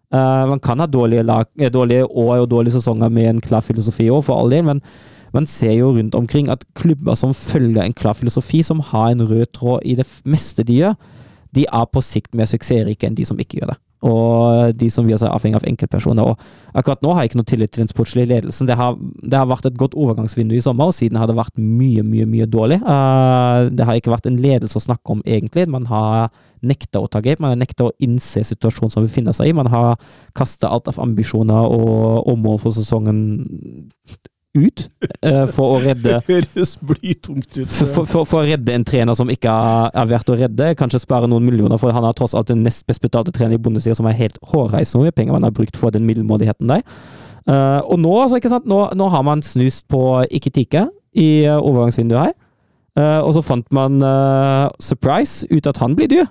Man kan ha dårlige, lag, dårlige år og dårlige sesonger med en klar filosofi òg, for all del, men man ser jo rundt omkring at klubber som følger en klar filosofi, som har en rød tråd i det meste de gjør, de er på sikt mer suksessrike enn de som ikke gjør det. Og de som gjør seg avhengig av enkeltpersoner. Og akkurat nå har jeg ikke noe tillit til den sportslige ledelsen. Det har, det har vært et godt overgangsvindu i sommer, og siden har det vært mye, mye mye dårlig. Eh, det har ikke vært en ledelse å snakke om, egentlig. Man har nekta å ta grep, man har nekta å innse situasjonen som befinner seg i. Man har kasta alt av ambisjoner og, og mål for sesongen ut uh, for å redde Høres blytungt ut. for, for, for, å redde en trener som ikke er, er verdt å redde. Kanskje spare noen millioner, for han har tross alt den nest best betalte treneren i Bundesliga, som er helt hårreisende hvor mye penger man har brukt for den middelmådigheten der. Uh, og nå, altså, ikke sant? Nå, nå har man snust på Ikitike i uh, overgangsvinduet her. Og så fant man surprise ut at han blir dyr.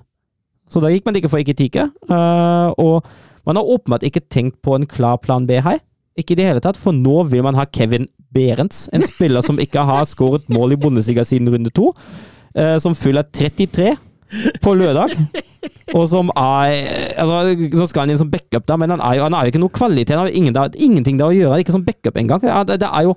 Så da gikk man ikke for Ikitike. Og man har åpenbart ikke tenkt på en klar plan B her. Ikke i det hele tatt, for nå vil man ha Kevin Berents, en spiller som ikke har skåret mål i Bundesliga siden runde to. eh, som fyller 33 på lørdag. Og som er altså, Så skal han inn som backup, da, men han er jo, han er jo ikke noe kvalitet. Han har ingen, ingenting der å gjøre. Ikke som backup engang. Det, det er jo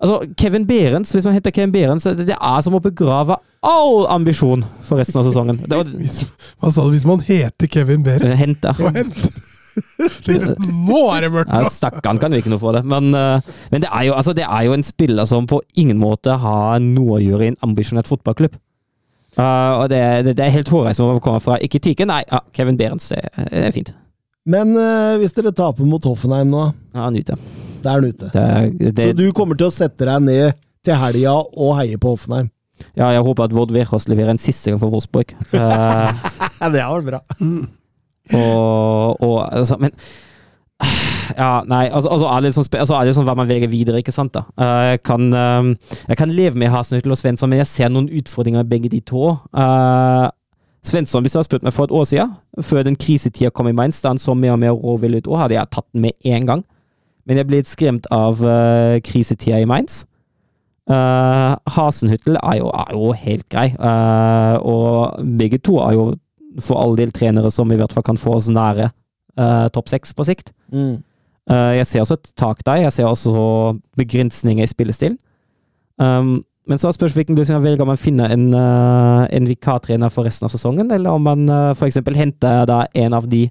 Altså, Kevin Berens, hvis man heter Kevin Berens, det, det er som å begrave all ambisjon for resten av sesongen. Det var Hvis, hva sa du hvis man heter Kevin Behre? Henter. Og hent- Tenkte, Nå er det mørkt! Ja, Stakkaren kan vi ikke noe for det. Men, eh, men det, er jo, altså, det er jo en spiller som på ingen måte har noe å gjøre i en ambisjonert fotballklubb. Uh, og det, det, det er helt hårreisende å komme kommer fra. Ikke Tike, nei. Ja, Kevin Berents. det, det er fint. Men uh, hvis dere taper mot Hoffenheim nå, Ja, han er ute. da er han ute. Det, det, Så du kommer til å sette deg ned til helga og heie på Hoffenheim? ja, jeg håper at Vord Verås leverer en siste gang for Wolfsburg. Uh, Ja, det hadde vært bra. Og, og altså, Men ja, nei, altså, altså, er altså er det sånn hva man velger videre, ikke sant? da? Eh, Jeg kan, eh, jeg kan leve med Hasenhüttel og Svensson, men jeg ser noen utfordringer med begge de to. Uh, Svensson, hvis du har spurt meg for et år siden, før den krisetida kom i Mainz, da han så mer og mer råvill ut, hadde jeg tatt den med én gang. Men jeg ble litt skremt av uh, krisetida i Mainz. Uh, Hasenhyttel er er jo helt grei, og begge to er jo for all del trenere som i hvert fall kan få oss nære uh, topp seks på sikt. Mm. Uh, jeg ser også et tak der. Jeg ser også begrensninger i spillestil. Um, men så er spørs hvilken løsning man velger. Om man finner en, uh, en vikartrener for resten av sesongen, eller om man uh, f.eks. henter da en av de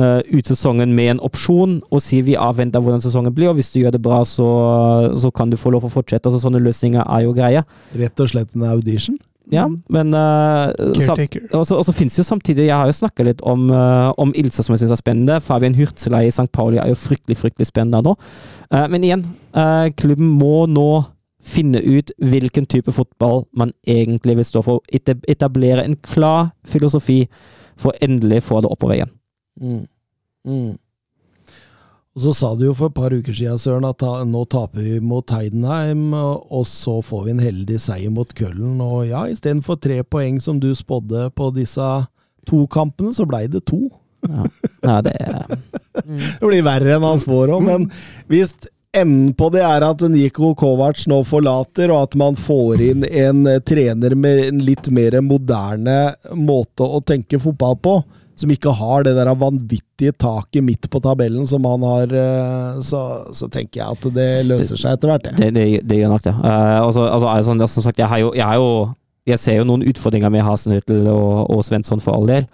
uh, ut sesongen med en opsjon og sier vi avventer hvordan sesongen blir, og hvis du gjør det bra, så, så kan du få lov å fortsette. Altså, sånne løsninger er jo greie. Rett og slett en audition? Ja, men uh, og så, finnes det jo samtidig Jeg har jo snakka litt om, uh, om Ilse, som jeg syns er spennende. Fabian Hurtzela i St. Pauli er jo fryktelig fryktelig spennende nå. Uh, men igjen, uh, klubben må nå finne ut hvilken type fotball man egentlig vil stå for. Etablere en klar filosofi for å endelig få det oppover igjen. Mm. Mm. Og så sa du jo for et par uker siden, Søren, at ta, nå taper vi mot Heidenheim, og så får vi en heldig seier mot Køllen. Og ja, istedenfor tre poeng som du spådde på disse to kampene, så blei det to. Ja, det er Det blir verre enn han spår om, men hvis enden på det er at Niko Kovac nå forlater, og at man får inn en trener med en litt mer moderne måte å tenke fotball på, som ikke har det der vanvittige taket midt på tabellen som han har, eh, så, så tenker jeg at det løser seg etter hvert. Det, det, det gjør nok det. Uh, altså, altså, sånn, som sagt, jeg, har jo, jeg, har jo, jeg ser jo noen utfordringer med Hasenhüttel og, og Svensson for all del.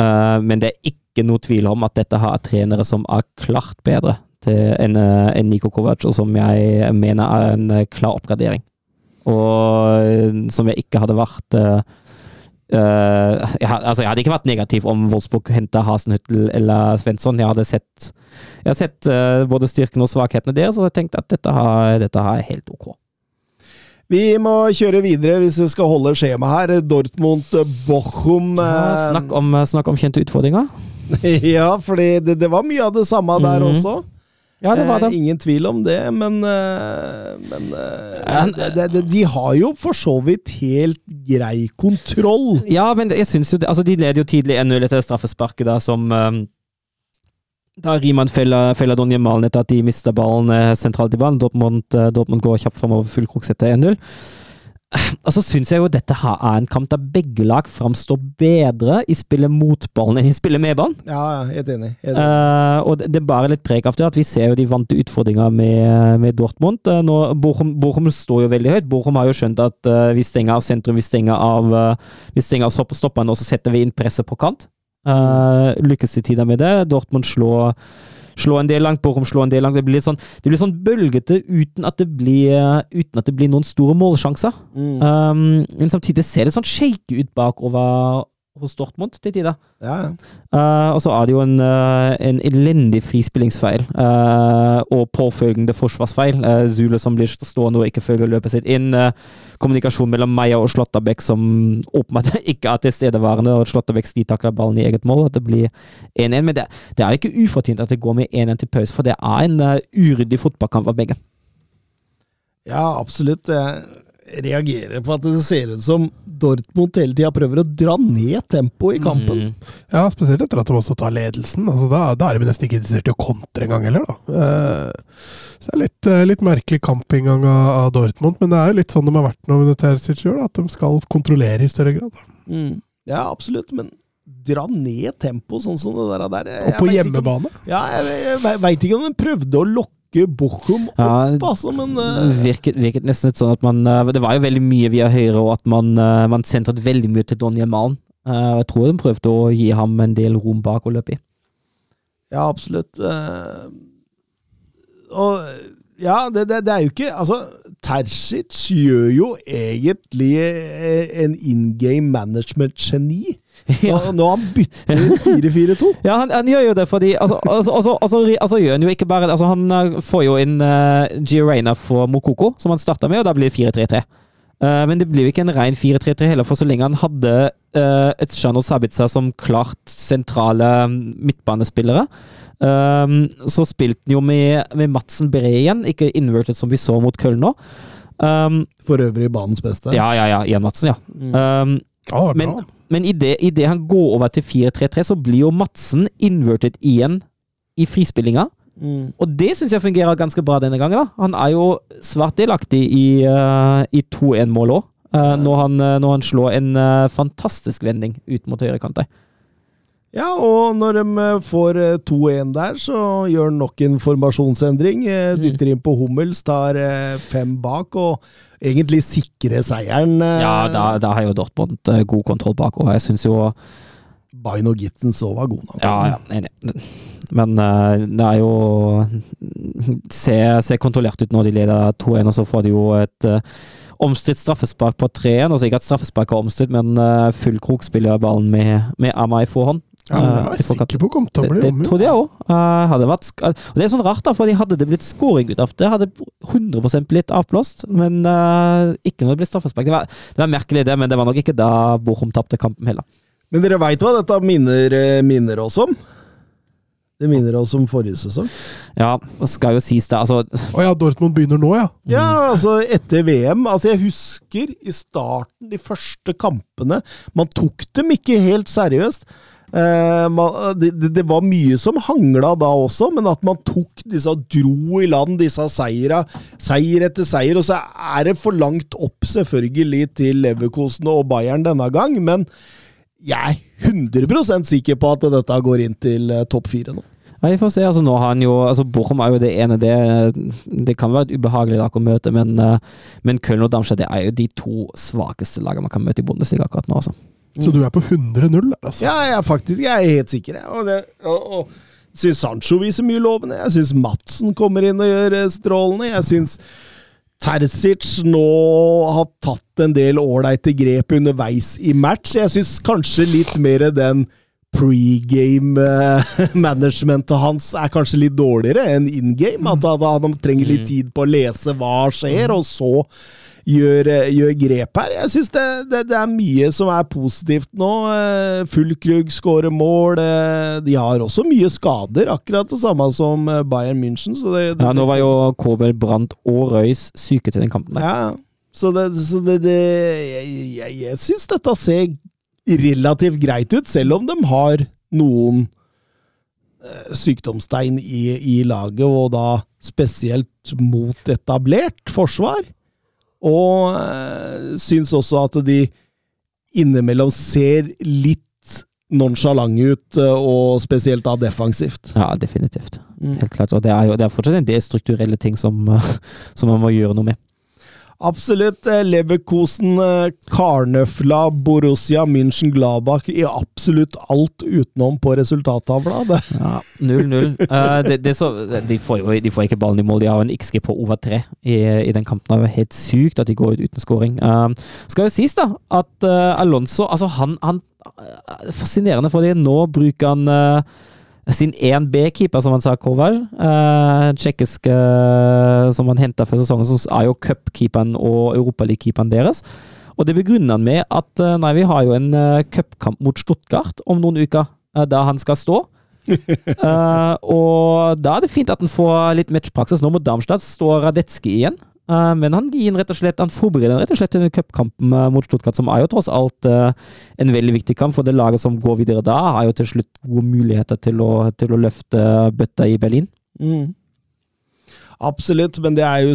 uh, men det er ikke noe tvil om at dette har trenere som er klart bedre enn en Niko Kovac, og som jeg mener er en klar oppgradering. Og som jeg ikke hadde vært eh, eh, jeg, altså, jeg hadde ikke vært negativ om Wolfsburg henta Hasenhüttel eller Svensson. Jeg hadde sett, jeg har sett uh, både styrkene og svakhetene deres, og jeg tenkte at dette har, dette har helt ok. Vi må kjøre videre hvis vi skal holde skjemaet her. Dortmund-Bochum Ja, snakk, om, snakk om kjente utfordringer. Ja, for det, det var mye av det samme der Mhm. også. Ja, det var det. Eh, ingen tvil om det, men, eh, men eh, de, det, de har jo for så vidt helt grei kontroll. Ja, men jeg synes jo det, altså De leder jo tidlig 1-0 etter straffesparket, da, som um, Da Riemann feller, feller Donje Malen etter at de mister ballen eh, sentralt i ballen. Dortmund, eh, Dortmund går kjapt framover full kruks etter 1-0. Og så syns jeg jo dette her er en kamp der begge lag framstår bedre i spillet mot ballen enn i spillet med ballen. Ja, ja, helt enig. Helt enig. Uh, og det, det er bare litt preg av det at vi ser jo de vante utfordringa med, med Dortmund. Uh, nå, Bochum, Bochum står jo veldig høyt. Bochum har jo skjønt at uh, vi stenger av sentrum, vi stenger av, uh, vi stenger av stopperne, og så setter vi inn presset på kant. Lykkes til tider med det. Dortmund slår, slår en del langt, Borum slå en del langt. Det blir sånn, det blir sånn bølgete uten at det blir, uten at det blir noen store målsjanser. Mm. Um, men samtidig ser det sånn shake ut bakover hos Dortmund til tider. Ja. Eh, og så er det jo en, uh, en elendig frispillingsfeil uh, og påfølgende forsvarsfeil. Uh, Zule som blir stående og ikke følger løpet sitt inn. kommunikasjon mellom Meyer og Slåttabekk som åpenbart ikke er tilstedeværende, og Slåttabekk stitakler ballen i eget mål. At det blir 1-1. Men det, det er ikke ufortjent at det går med 1-1 til pause, for det er en uh, uryddig fotballkamp av begge. ja, absolutt. Jeg reagerer på at det ser ut som Dortmund hele tida prøver å dra ned tempoet i kampen. Mm. Ja, spesielt etter at de også tar ledelsen. Altså, da, da er de nesten ikke interessert i å kontre engang heller, da. Eh, så det er litt, eh, litt merkelig kampinngang av, av Dortmund, men det er jo litt sånn de har vært nå under Terzic at de skal kontrollere i større grad. Mm. Ja, absolutt, men dra ned tempoet sånn som det der. der. Og på hjemmebane? ikke om-. Ja, jeg, jeg veit ikke om de prøvde å lokke Bochum opp, Ja, altså, men eh, virket, virket nesten litt sånn at man eh, Det var jo veldig mye via høyre, og at man, eh, man sentret veldig mye til Donny Malen. Uh, jeg tror de prøvde å gi ham en del rom bak å løpe i. Ja, absolutt. og ja, det, det, det er jo ikke Altså, Terzic gjør jo egentlig en in game management-geni. Ja. Nå, nå har han byttet 4-4-2. Ja, han, han gjør jo det fordi Altså, altså, altså, altså, altså gjør han jo ikke bare altså, Han eh, får jo inn uh, Girena for Mokoko, som han starta med, og da blir det 4-3-3. Uh, men det blir jo ikke en ren 4-3-3 heller, for så lenge han hadde uh, et og Sabitza som klart sentrale midtbanespillere, um, så spilte han jo med, med Madsen Bree igjen, ikke inverted som vi så mot Köln nå. Um, For øvrig banens beste. ja, ja, ja. Ian Madsen, ja. Um, Ja, det var men. Men i det, i det han går over til 4-3-3, så blir jo Madsen inverted igjen i frispillinga. Mm. Og det syns jeg fungerer ganske bra denne gangen. da. Han er jo svært delaktig i, uh, i 2-1-mål òg, når, han, eh, når han slår en uh, fantastisk vending ut mot høyrekant der. Ja, og når de eh, får eh, 2-1 der, så gjør han nok en formasjonsendring. eh, Mm. Dytter inn på Hummels, tar eh, fem bak, og egentlig sikrer seieren. eh, Ja, da, da har jo Dortmund eh, god kontroll bakover. Jeg syns jo Baino Gittens òg var god nok. Ja, ja, enig. Men eh, det er jo Ser ser kontrollert ut når de leder 2-1, og så får de jo et omstridt straffespark på 3-1. Altså ikke at straffespark er omstridt, men uh, fullkrok spiller ballen med, med Amma i forhånd. Ja, det Eh, var jeg sikker på kom til å Det, bli det trodde jeg òg. og det er sånn rart, da, for hadde det blitt scoring ut av det, hadde 100% blitt avblåst. Men uh, ikke når det blir straffespark. Det var, det var merkelig, det, men det var nok ikke da Bochum tapte kampen heller. Men dere veit hva dette minner, eh, minner oss om? Det minner oss om forrige sesong. Ja, det skal jo sies det. Altså, Å ja, Dortmund begynner nå, ja. Ja, altså etter VM. Altså Jeg husker i starten, de første kampene Man tok dem ikke helt seriøst. Eh, det, var mye som hangla da også, men at man tok disse dro i land disse seira, seier etter seier. Og så er det for langt opp, selvfølgelig, til Leverkosen og Bayern denne gang, men jeg er 100% sikker på at dette går inn til eh, topp fire nå. Ja, vi får se. altså nå har han jo, altså Bochum er jo det ene Det, det kan være et ubehagelig lag å møte, men, eh, men Köln og Darmstadt er jo de to svakeste lagene man kan møte i Bundesliga akkurat nå. altså. Så du er på 100-0 der, altså. Ja, jeg er faktisk jeg er helt sikker. Jeg. Og, det, og, og syns Sancho viser mye lovende. Jeg syns Madsen kommer inn og gjør eh, strålende. Jeg syns Terzic nå har tatt en del ålreite grep underveis i match. Jeg syns kanskje litt mer den pregame-managementet hans er kanskje litt dårligere enn in game. At han, han trenger litt tid på å lese hva skjer, og så gjør, gjør grep her. Jeg syns det, det, det er mye som er positivt nå. Eh, Fullkrug skårer mål. eh, De har også mye skader, akkurat det samme som eh, Bayern München. Så det, Ja, Nå var jo Kobel, Brandt og Røys syke til den kampen. ja, så det, så det, det Jeg, jeg, jeg syns dette ser relativt greit ut, selv om de har noen eh, sykdomstegn i, i laget, og da spesielt mot etablert forsvar. Og øh, syns også at de innimellom ser litt nonsjalante ut, øh, og spesielt da defensivt. Ja, definitivt. Helt klart. Og det er jo det er fortsatt en del strukturelle ting som, eh, som man må gjøre noe med. Absolutt. eh, Leverkosen, eh, Karnøfla, Borussia, München, Gladbach i absolutt alt utenom på resultattavla. Ja, 0-0. uh, de, er de, får de får ikke ballen i mål. De har en XG på over tre i, i den kampen. Det er helt sykt at de går ut uten scoring. Uh, skal jo sies da at uh, Alonso altså han, han eh, fascinerende, fordi nå bruker han eh, sin 1B-keeper, som han sa, Kovar, Uh, Tsjekkiske som han henta før sesongen, som er jo cupkeeperen og europaligakeeperen deres. Og det begrunner han med at eh, nei, vi har jo en uh, cupkamp mot Stuttgart om noen uker, uh, der han skal stå. Uh, og da er det fint at han får litt matchpraksis. Nå mot Darmstadt står Radetzky igjen. Uh, men han gir rett og slett, han forbereder rett og slett en cupkamp uh, mot Stuttgart, som er jo tross alt uh, en veldig viktig kamp. For det laget som går videre da, har jo til slutt gode muligheter til å, til å løfte bøtta i Berlin. Mm. Absolutt, men det er jo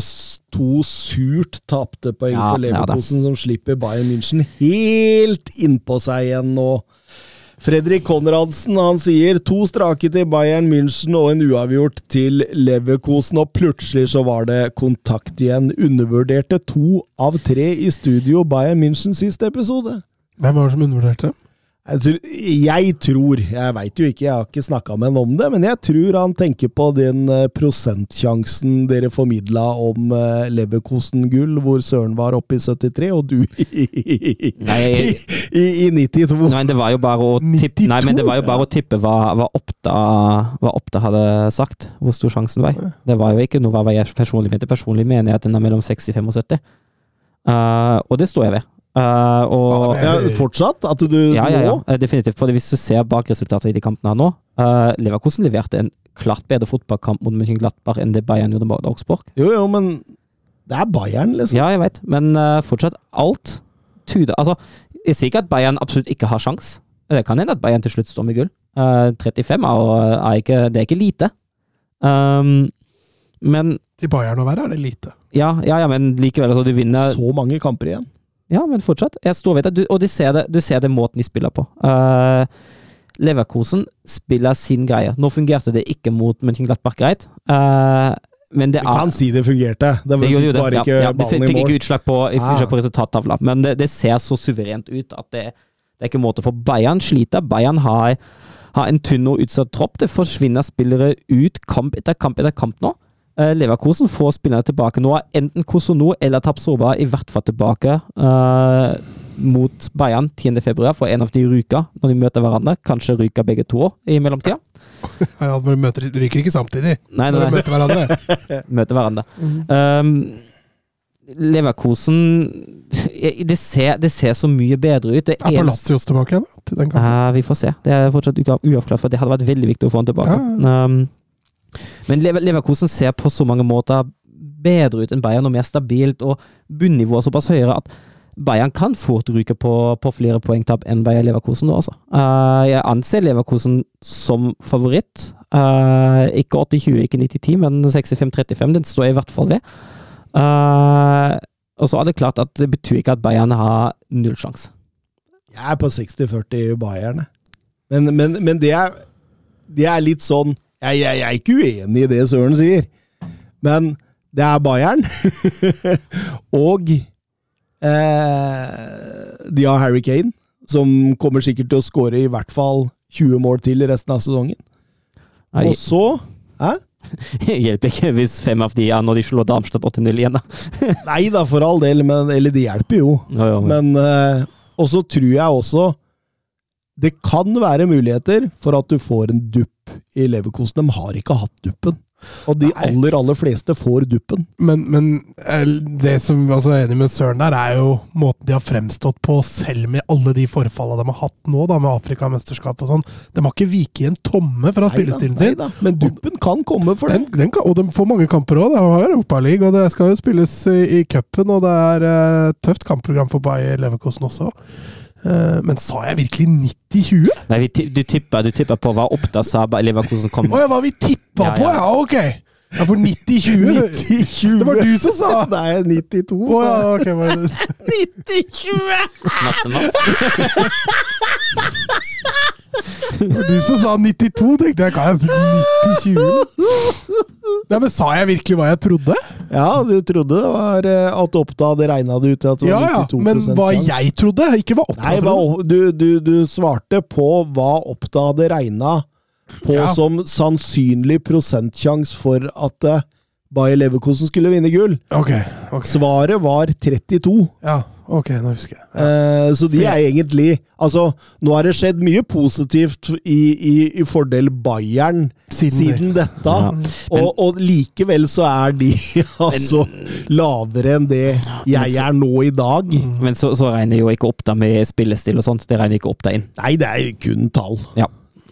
to surt tapte poeng Ja, for ja som slipper Bayern München helt innpå seg igjen nå. Fredrik Konradsen han sier to strake til Bayern München og en uavgjort til Leverkosen, og plutselig så var det kontakt igjen. Undervurderte to av tre i studio Bayern München siste episode. Hvem var det som undervurderte? Jeg tror, jeg tror, jeg veit jo ikke, jeg har ikke snakka med han om det, men jeg tror han tenker på den eh, prosentsjansen dere formidla om eh, Leverkosen-gull, hvor Søren var oppe i 73, og du i, i, Nei, i, i 92. Nei, det var jo bare å tippe, nei, men det var jo bare å tippe hva, hva, Oppda, hva Oppda hadde sagt, hvor stor sjansen var. Det var jo ikke noe hva jeg personlig mente. Personlig mener jeg at den er mellom 60 og 75. Uh, og det står jeg ved. Uh, og Ja, fortsatt? At du Ja, ja, ja. nå eh, Definitivt. For hvis du ser bak resultatet i de kampene her nå uh, Leverkosten leverte en klart bedre fotballkamp mot München Mönchengladbach enn det Bayern gjorde mot Augsburg. Jo, jo, men det er Bayern, liksom. Ja, jeg vet, men uh, fortsatt alt tyder Altså, jeg sier ikke at Bayern absolutt ikke har sjans. Det kan hende at Bayern til slutt står med gull. Uh, 35 er, er ikke Det er ikke lite. Um, men Til Bayern å være er det lite. ja, ja, ja, men likevel, altså, du vinner Så mange kamper igjen. Ja, men fortsatt. Jeg står ved det. Du, og du ser det, du ser det måten de spiller på. Uh, Leverkosen spiller sin greie. Nå fungerte det ikke mot Mönchengladbach greit, uh, men det Du er kan si det fungerte. Det Det gjorde det. var ikke ja, ja, det fikk ikke utslag på, Ah. på resultattavla, men det, det ser så suverent ut at det, det er ikke måte på. Bayern sliter. Bayern har, har en tynn og utsatt tropp. Det forsvinner spillere ut kamp etter kamp etter kamp nå. Eh, Leverkosen får spillerne tilbake nå. Enten Kosono eller Tapsoba i hvert fall tilbake uh, mot Bayern 10. februar, for en av de ryker når de møter hverandre. Kanskje ryker begge to i mellomtida. Ja, de møter, ryker ikke samtidig Nei, nei, når de møter hverandre. møter hverandre. Um, Leverkosen det ser, det ser så mye bedre ut. Det Er Palacios tilbake igjen? Til den? Ja, vi får se. Det er fortsatt uavklart, for det hadde vært veldig viktig å få han tilbake. Ja, Um, men Lever Leverkosen ser på så mange måter bedre ut enn Bayern, og mer stabilt, og bunnivået såpass høyere at Bayern kan fort ryke på, på flere poengtap enn Bayern Leverkosen nå, altså. Uh, jeg anser Leverkosen som favoritt. Uh, ikke 80-20, ikke 90-10, men 65-35. Den står jeg i hvert fall ved. Uh, og så er det klart at det betyr ikke at Bayern har null sjanse. Jeg er på 60-40 i Bayern. Men, men, men det, er, det er litt sånn jeg, jeg, jeg er ikke uenig i det Søren sier, men det er Bayern. og eh, de har Harry Kane, som kommer sikkert til å skåre i hvert fall 20 mål til i resten av sesongen. Nei, Og så Hæ? hjelper ikke hvis fem av de er når de slår Darmstadt 8-0 igjen, da. Nei da, for all del, men, eller det hjelper jo. Ja, ja, ja. Men eh, Og så tror jeg også det kan være muligheter for at du får en dupp i Leverkosen. De har ikke hatt duppen. Og de aller, aller fleste får duppen. Men, men eh, det som vi er enig med Søren der, er jo måten de har fremstått på, selv med alle de forfallene de har hatt nå, da, med Afrikamesterskap og sånn. De har ikke viket en tomme fra spillestilen sin. neida. Men duppen kan komme for Den, den, den kan, og de får mange kamper òg. De har Europaliga, og det skal jo spilles i, i cupen. Og det er uh, tøft kampprogram for Bayer Leverkosen også. Eh, men sa jeg virkelig 90-20? Nei, du tippa, du tippa på hva Oppda sa Leverkosen kom Å oh, ja, hva vi tippa ja, på? Ja, ok! Ja, for 90-20 Det var du som sa! Nei, 92. Å oh, ja, ok. 90-20! Du som sa 92, tenkte jeg kan jeg 90-20? Nei, men Sa jeg virkelig hva jeg trodde? Ja, du trodde det var eh, at Oppda hadde regna det ut til at det var 92 Ja, ja, men hva jeg trodde, ikke hva Oppda Nei, trodde. Du, du, du, svarte på hva Oppda hadde regna på ja. som sannsynlig prosentsjanse for at det Bayer Leverkosen skulle vinne gull. Ok. ok. Svaret var 32. Ja, ok, nå husker jeg. Eh, så de er egentlig Altså, nå har det skjedd mye positivt i, i, i fordel Bayern Siden siden, dette. Ja. og, og likevel så er de altså lavere enn det jeg er nå i dag. Men så, så regner jo ikke opp da med spillestil og sånt. Det regner ikke opp da inn. Nei, det er kun tall. Ja.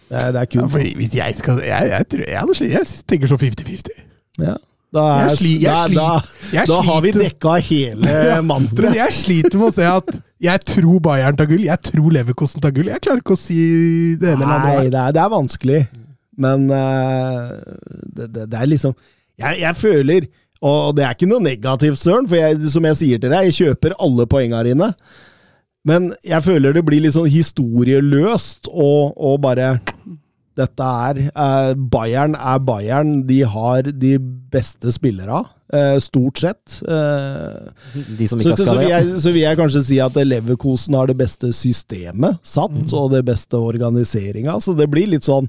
Det er, det er Ja, kun fordi hvis jeg skal Jeg, jeg, tror, jeg, jeg tenker så 50-50. Ja. Da, er, Jeg sli- jeg sli- da, jeg da har vi dekka hele mantraet. jeg sliter med å se at jeg tror Bayern tar gull, jeg tror Leverkosten tar gull. Jeg klarer ikke å si det ene eller Nei, andre. det er, det er vanskelig. Men uh, det, det, det er liksom jeg, jeg føler Og det er ikke noe negativt, Søren, for jeg, som jeg sier til deg, jeg kjøper alle poenga dine. Men jeg føler det blir litt sånn historieløst og, og bare Dette er eh, Bayern er Bayern. De har de beste spillere, eh, stort sett. Eh, De som så, skal, så, vil jeg, så vil jeg kanskje si at Leverkosen har det beste systemet satt, Mm. og det beste organiseringa. Så det blir litt sånn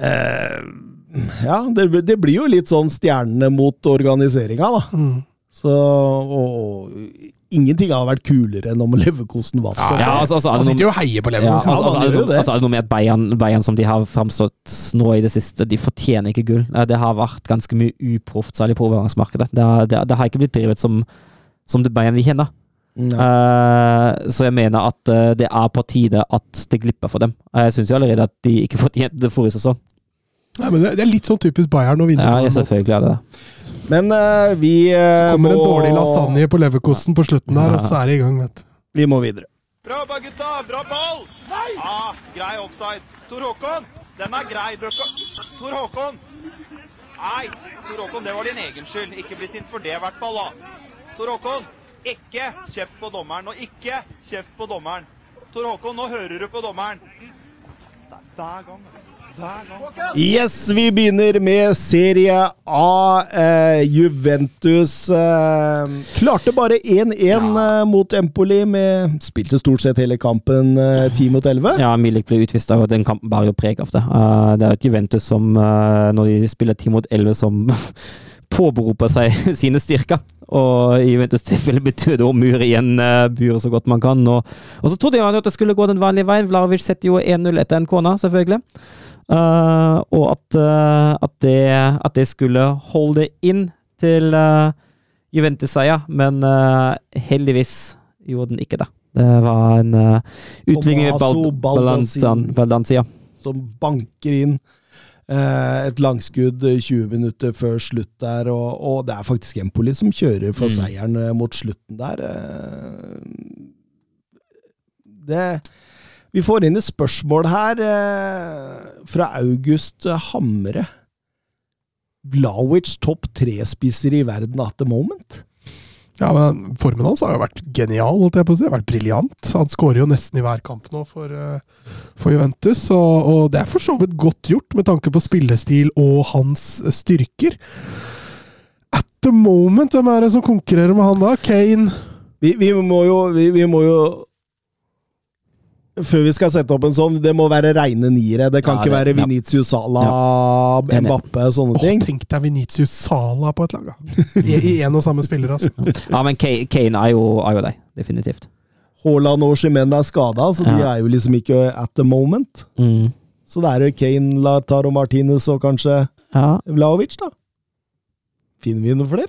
eh, Ja, det, det blir jo litt sånn stjernene mot organiseringa, da. Mm. Så og, og ingenting har vært kulere enn om Leverkosen vant. Ja, altså, altså, Han er sitter jo og heier på ja, altså, altså, altså, er altså, er det noe med at Bayern, Bayern som de har framstått nå i det siste, de fortjener ikke gull. Eh, Det har vært ganske mye uproft, særlig på overgangsmarkedet. Det, har- det, det har ikke blitt drevet som, som det Bayern vi kjenner. Eh, så jeg mener at uh, det er på tide at det glipper for dem. Eh, Jeg syns jo allerede at de ikke fortjente det forrige sesong. Nei, men det, det er litt sånn typisk Bayern å vinne. Ja, selvfølgelig er det det. Men uh, vi uh, Kommer kommer en dårlig lasagne på Leverkosten på slutten der, og så er det i gang. vet du. Vi må videre. Bra jobba, gutta! Bra ball! Ja, grei offside. Tor Håkon, den er grei. Tor Håkon! Nei, Tor Håkon, det var din egen skyld. Ikke bli sint for det, i hvert fall. da. Tor Håkon, ikke kjeft på dommeren. Og ikke kjeft på dommeren. Tor Håkon, nå hører du på dommeren. Det er hver gang, altså. Yes, vi begynner med Serie A. Eh, Juventus eh, klarte bare 1-1 eh, mot Empoli. Med, spilte stort sett hele kampen eh, 10 mot 11. Ja, Milik ble utvist, og den kampen bærer jo preg av det. Uh, det er et Juventus som, uh, når de spiller 10 mot 11, som påberoper seg sine styrker. Og i Juventus tilfelle betyr det å mure igjen buret så godt man kan. Og, og så trodde jeg at det skulle gå den vanlige veien. Vlarovic setter jo 1-0 etter en kone, selvfølgelig. Eh, og at, uh, at, det, at det skulle holde inn til uh, Juventus-seier, men eh, heldigvis gjorde den ikke det. Det var en uh, utligning med balansen, Bal Balanzan- Som banker inn eh, et langskudd eh, 20 minutter før slutt der. Og, og det er faktisk Empoli som kjører for Mm. seieren eh, mot slutten der. Eh, det Vi får inn et spørsmål her eh, fra August Hamre. Vlawic topp tre-spisser i verden at the moment? Ja, men Formen hans har jo vært genial, holdt jeg på å si. Det har vært briljant. Han skårer jo nesten i hver kamp nå for, eh, for Juventus, og, og det er for så vidt godt gjort med tanke på spillestil og hans styrker. At the moment, hvem er det som konkurrerer med han da? Kane? Vi, vi må jo vi, vi må jo Før vi skal sette opp en sånn, det må være reine niere. Det kan Ja, ikke det- være ja. Vinicius Sala, ja. Mbappe, sånne Åh, ting. tenk deg Venitius Sala på et lag, da! I, i en og samme spiller, altså. Ja, men Kane, er, jo, er jo deg. definitivt. Haaland og Chimene er skada, så de Ja. er jo liksom ikke at the moment. Mm. Så det er jo Kane, Lataro Martinez og kanskje Ja. Vlaovic, da. Finner vi noen flere?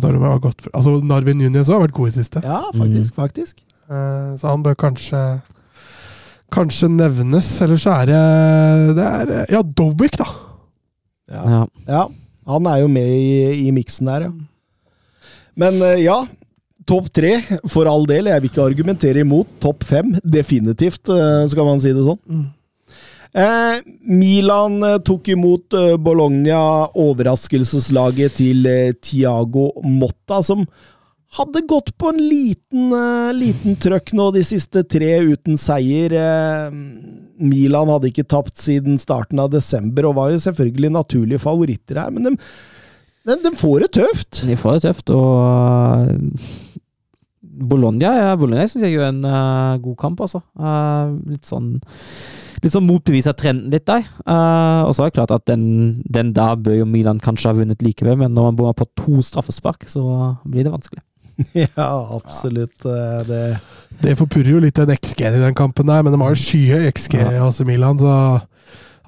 Tar du godt. Altså, Narvin Núñez har vært god i siste, Ja, faktisk. faktisk. Uh, så han bør kanskje Kanskje nevnes, eller så er det Det er Ja, Dobbik, da! Ja. ja. ja. Han er jo med i, i miksen der, ja. Men eh, ja, topp tre, for all del. Jeg vil ikke argumentere imot. Topp fem, definitivt, eh, skal man si det sånn. Mm. Eh, Milan eh, tok imot Bologna, overraskelseslaget til Tiago Motta, som hadde gått på en liten, uh, liten trøkk nå de siste tre uten seier. Uh, Milan hadde ikke tapt siden starten av desember, og var jo selvfølgelig naturlige favoritter her, men de, de, de får det tøft. De får det tøft, og uh, Bologna, ja, Bologna syns jeg gjør en uh, god kamp, altså. Uh, litt sånn litt sånn motbeviser trenden litt der. Uh, og så er det klart at den, den der bør jo Milan kanskje ha vunnet likevel, men når man bommer på to straffespark, så blir det vanskelig. Ja, absolutt. Ja. Det Det forpurrer jo litt den XG-en i den kampen der, men de har jo skyhøy XG Ja. hos Milan, så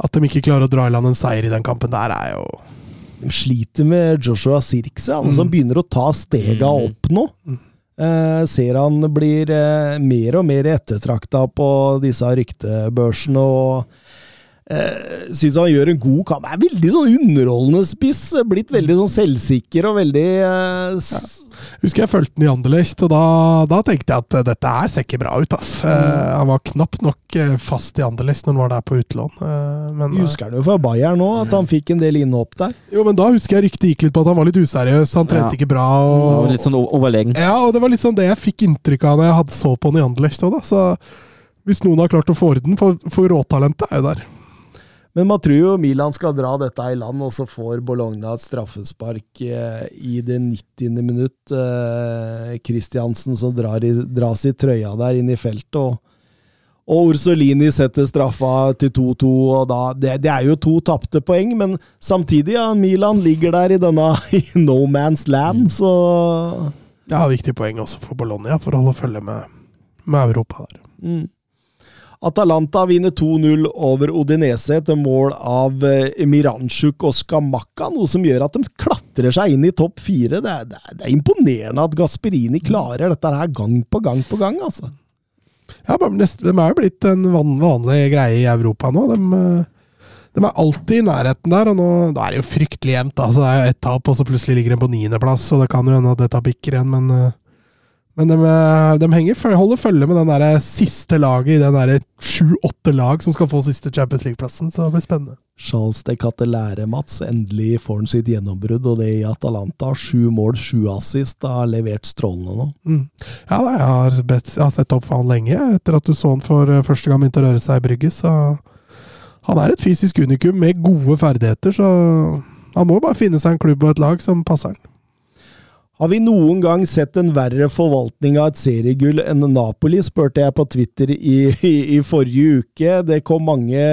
at de ikke klarer å dra i land en seier i den kampen der, er jo de sliter med Joshua Sirkse, han Mm. som begynner å ta stega Mm. opp nå. Mm. Eh, ser han blir eh, mer og mer ettertrakta på disse ryktebørsene, og eh, syns han gjør en god kamp. Er veldig sånn underholdende spiss. Blitt veldig sånn selvsikker og veldig eh, s Husker jeg fulgte den i Anderlecht, og da, da tenkte jeg at eh, dette her ser ikke bra ut. ass. Eh, han var knapt nok eh, fast i Anderlecht når han var der på utlån. Eh, men, husker han jo fra Bayern nå, at han fikk en del innhopp der. eh, jo, men da husker jeg ryktet gikk litt på at han var litt useriøs, han trente Ja. ikke bra. Og og... litt sånn overlegen. Ja, og det var litt sånn det jeg fikk inntrykk av når jeg hadde så på han i Anderlecht òg, da. Så hvis noen har klart å få orden, for, for råtalentet er jo der. Men man tror jo Milan skal dra dette i land, og så får Bologna et straffespark eh, i det 90. minutt. Eh, Christiansen som drar i, dras i trøya der inn i feltet. og og Orsolini setter straffa til 2-2, og da det, det er jo to tapte poeng, men samtidig, ja, Milan ligger der i denne i no man's land, så Ja, viktig poeng også for Bologna, for å holde følge med, med Europa der. mm. Atalanta vinner 2-0 over Odinese etter mål av eh, Miranchuk og Skamakka, noe som gjør at de klatrer seg inn i topp fire. Det, er- det, er- det er imponerende at Gasperini klarer dette her gang på gang på gang, altså. Ja, men De er jo blitt en van, vanlig greie i Europa nå. De, eh, de er alltid i nærheten der, og nå da er det jo fryktelig jevnt. Altså, det er jo ett tap, og så plutselig ligger de på niendeplass, og det kan jo hende at dette bikker igjen, men eh, men de, eh, de henger, holder følge med den der siste laget i den der sju-åtte lag som skal få siste Champions League-plassen, så det blir spennende. Charles de Catelære, Mats. Endelig får han sitt gjennombrudd, og det i Atalanta. Sju mål, sju assist. Har levert strålende nå. Mm. Ja, jeg, har bedt, jeg har sett opp for han lenge, etter at du så han for eh, første gang begynte å røre seg i brygget. Så han er et fysisk unikum med gode ferdigheter, så han må bare finne seg en klubb og et lag som passer han. Har vi noen gang sett en verre forvaltning av et seriegull enn Napoli, spurte jeg på Twitter i, i, i forrige uke. Det kom, mange,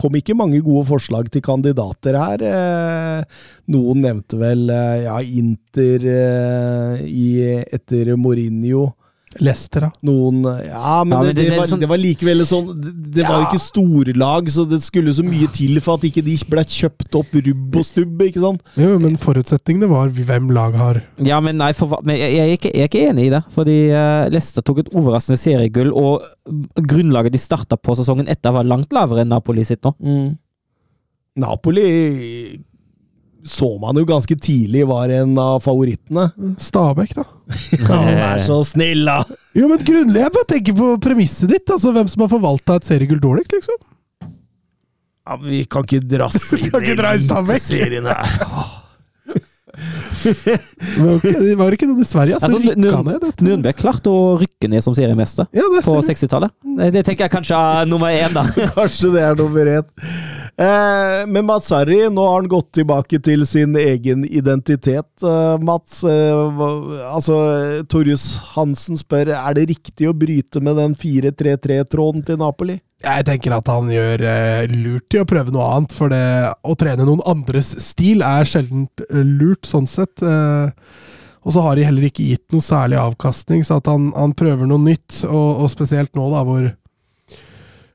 kom ikke mange gode forslag til kandidater her. Eh, Noen nevnte vel eh, ja, Inter eh, i, etter Mourinho. Leicester, da. Noen Ja, men, Ja, men det, det- det, var, sånn- det var likevel sånn Det, det var jo ikke storlag, så det skulle så mye til for at ikke de ble kjøpt opp rubb og stubb, ikke sant? Jo, men forutsetningene var hvem lag har Ja, men nei, for, men jeg, jeg, er ikke, jeg er ikke enig i det. Fordi uh, Leicester tok et overraskende seriegull, og grunnlaget de starta på sesongen etter, var langt lavere enn Napoli sitt nå. Napoli så man jo ganske tidlig var en av favorittene. Stabæk, da. Vær så snill, da! Jo, men grunnlig, jeg bare tenker på premisset ditt. Altså hvem som har forvalta et seriegull dårligst, liksom. Ja, men vi kan ikke drasse Vi kan ikke dra i serien her. Det var ikke, noen i Sverige, som Altså, rykka Nürn- ned. Nürnberg klarte å rykke ned som seriemester Ja, på 60-tallet. Det, det tenker jeg kanskje er nummer én, da. Kanskje det er nummer én. Eh, men Mats Harry, nå har han gått tilbake til sin egen identitet. Eh, Mats, eh, altså Torjus Hansen spør er det riktig å bryte med den 4-3-3-tråden til Napoli. Jeg tenker at han gjør eh, lurt i å prøve noe annet, for det å trene noen andres stil er sjelden eh, lurt, sånn sett. Eh, og så har de heller ikke gitt noe særlig avkastning, så at han, han prøver noe nytt, og, og spesielt nå, da, hvor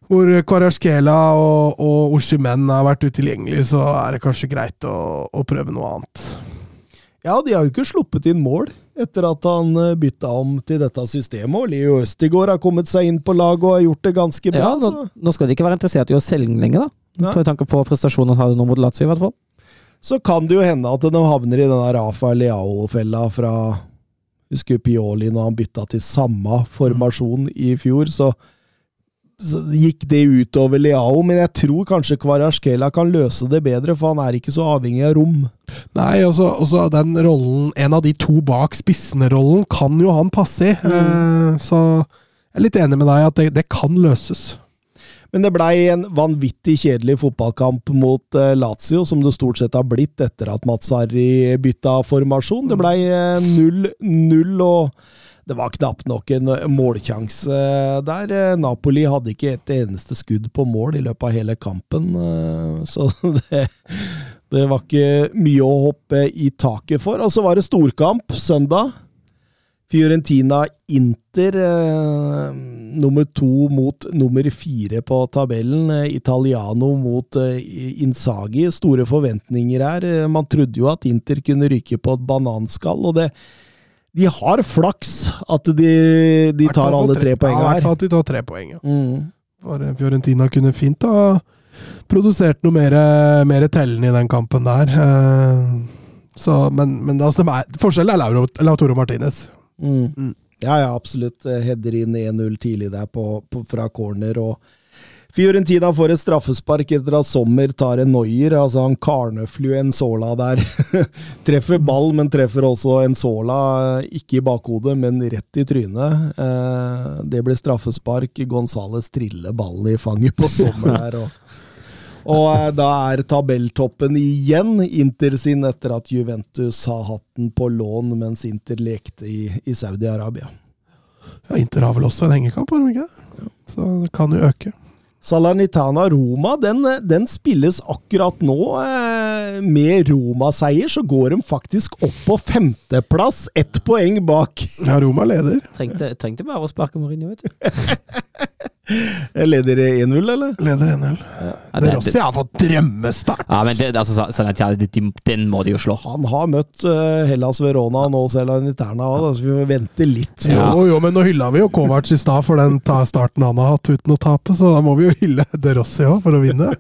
hvor Kvarasjkela og, og Oshimen har vært utilgjengelige, så er det kanskje greit å, å prøve noe annet. Ja, de har jo ikke sluppet inn mål etter at han eh, bytta om til dette systemet. Og Leo Østigård har kommet seg inn på laget og har gjort det ganske bra. Ja, nå, nå skal de ikke være interessert i å selge den lenger, da. Tar i tanke på prestasjonen han hadde nå mot Lazio, i hvert fall. så kan det jo hende at de havner i denne Rafa Leao-fella fra Husker Pioli når han bytta til samme formasjon i fjor, så, så gikk det utover Leao. Men jeg tror kanskje Kvarasjkela kan løse det bedre, for han er ikke så avhengig av rom. Nei, også, også den rollen, en av de to bak spissene-rollen, kan jo han passe i. Eh, så jeg er litt enig med deg at det, det kan løses. Men det blei en vanvittig kjedelig fotballkamp mot eh, Lazio, som det stort sett har blitt etter at Mats Harry bytta formasjon. Det blei 0-0, og det var knapt nok en målsjanse der. Napoli hadde ikke et eneste skudd på mål i løpet av hele kampen, så det, det var ikke mye å hoppe i taket for. Og så var det storkamp søndag. Fiorentina-Inter, eh, nummer to mot nummer fire på tabellen. Eh, Italiano mot eh, Insagi. Store forventninger her. Eh, man trodde jo at Inter kunne ryke på et bananskall, og det De har flaks at de, de tar alle tre poengene Ja, i hvert her. fall at de tar tre poeng. ja. Mm. For eh, Fiorentina kunne fint ha produsert noe mer, mer tellende i den kampen der. Eh, Så, men, men altså, er, forskjellen er Lauro, Lautoro Martinez. Mm. Mm. Ja, ja, absolutt. Eh, Header inn 1-0 tidlig der på, på, fra corner. og Fiorentina får et straffespark etter at Sommer tar en Neuer. Altså han Karneflu en Sola der. treffer ball, men treffer også en Sola, eh, ikke i bakhodet, men rett i trynet. Eh, det blir straffespark. Gonzales triller ballen i fanget på Sommer der. og og eh, da er tabelltoppen igjen Inter sin, etter at Juventus har hatt den på lån mens Inter lekte i, i Saudi-Arabia. Ja, Inter har vel også en hengekamp, har de ikke? det? Så det kan jo øke. Salernitana-Roma den, den spilles akkurat nå. Eh, med Roma-seier så går de faktisk opp på femteplass, ett poeng bak. Ja, Roma leder. Trengte, trengte bare å sparke Mourinho, vet du. Leder 1-0, eller? Leder 1-0. Ja, De det- Rossi har fått drømmestart! Ja, men det, altså, den må de jo slå. Han har møtt eh, Hellas Verona og nå Salernitana òg, så vi får vente litt. Ja. Jo, jo, men nå hylla vi jo Kovac i stad for den ta starten han har hatt uten å tape, så da må vi jo hylle De Rossi òg for å vinne.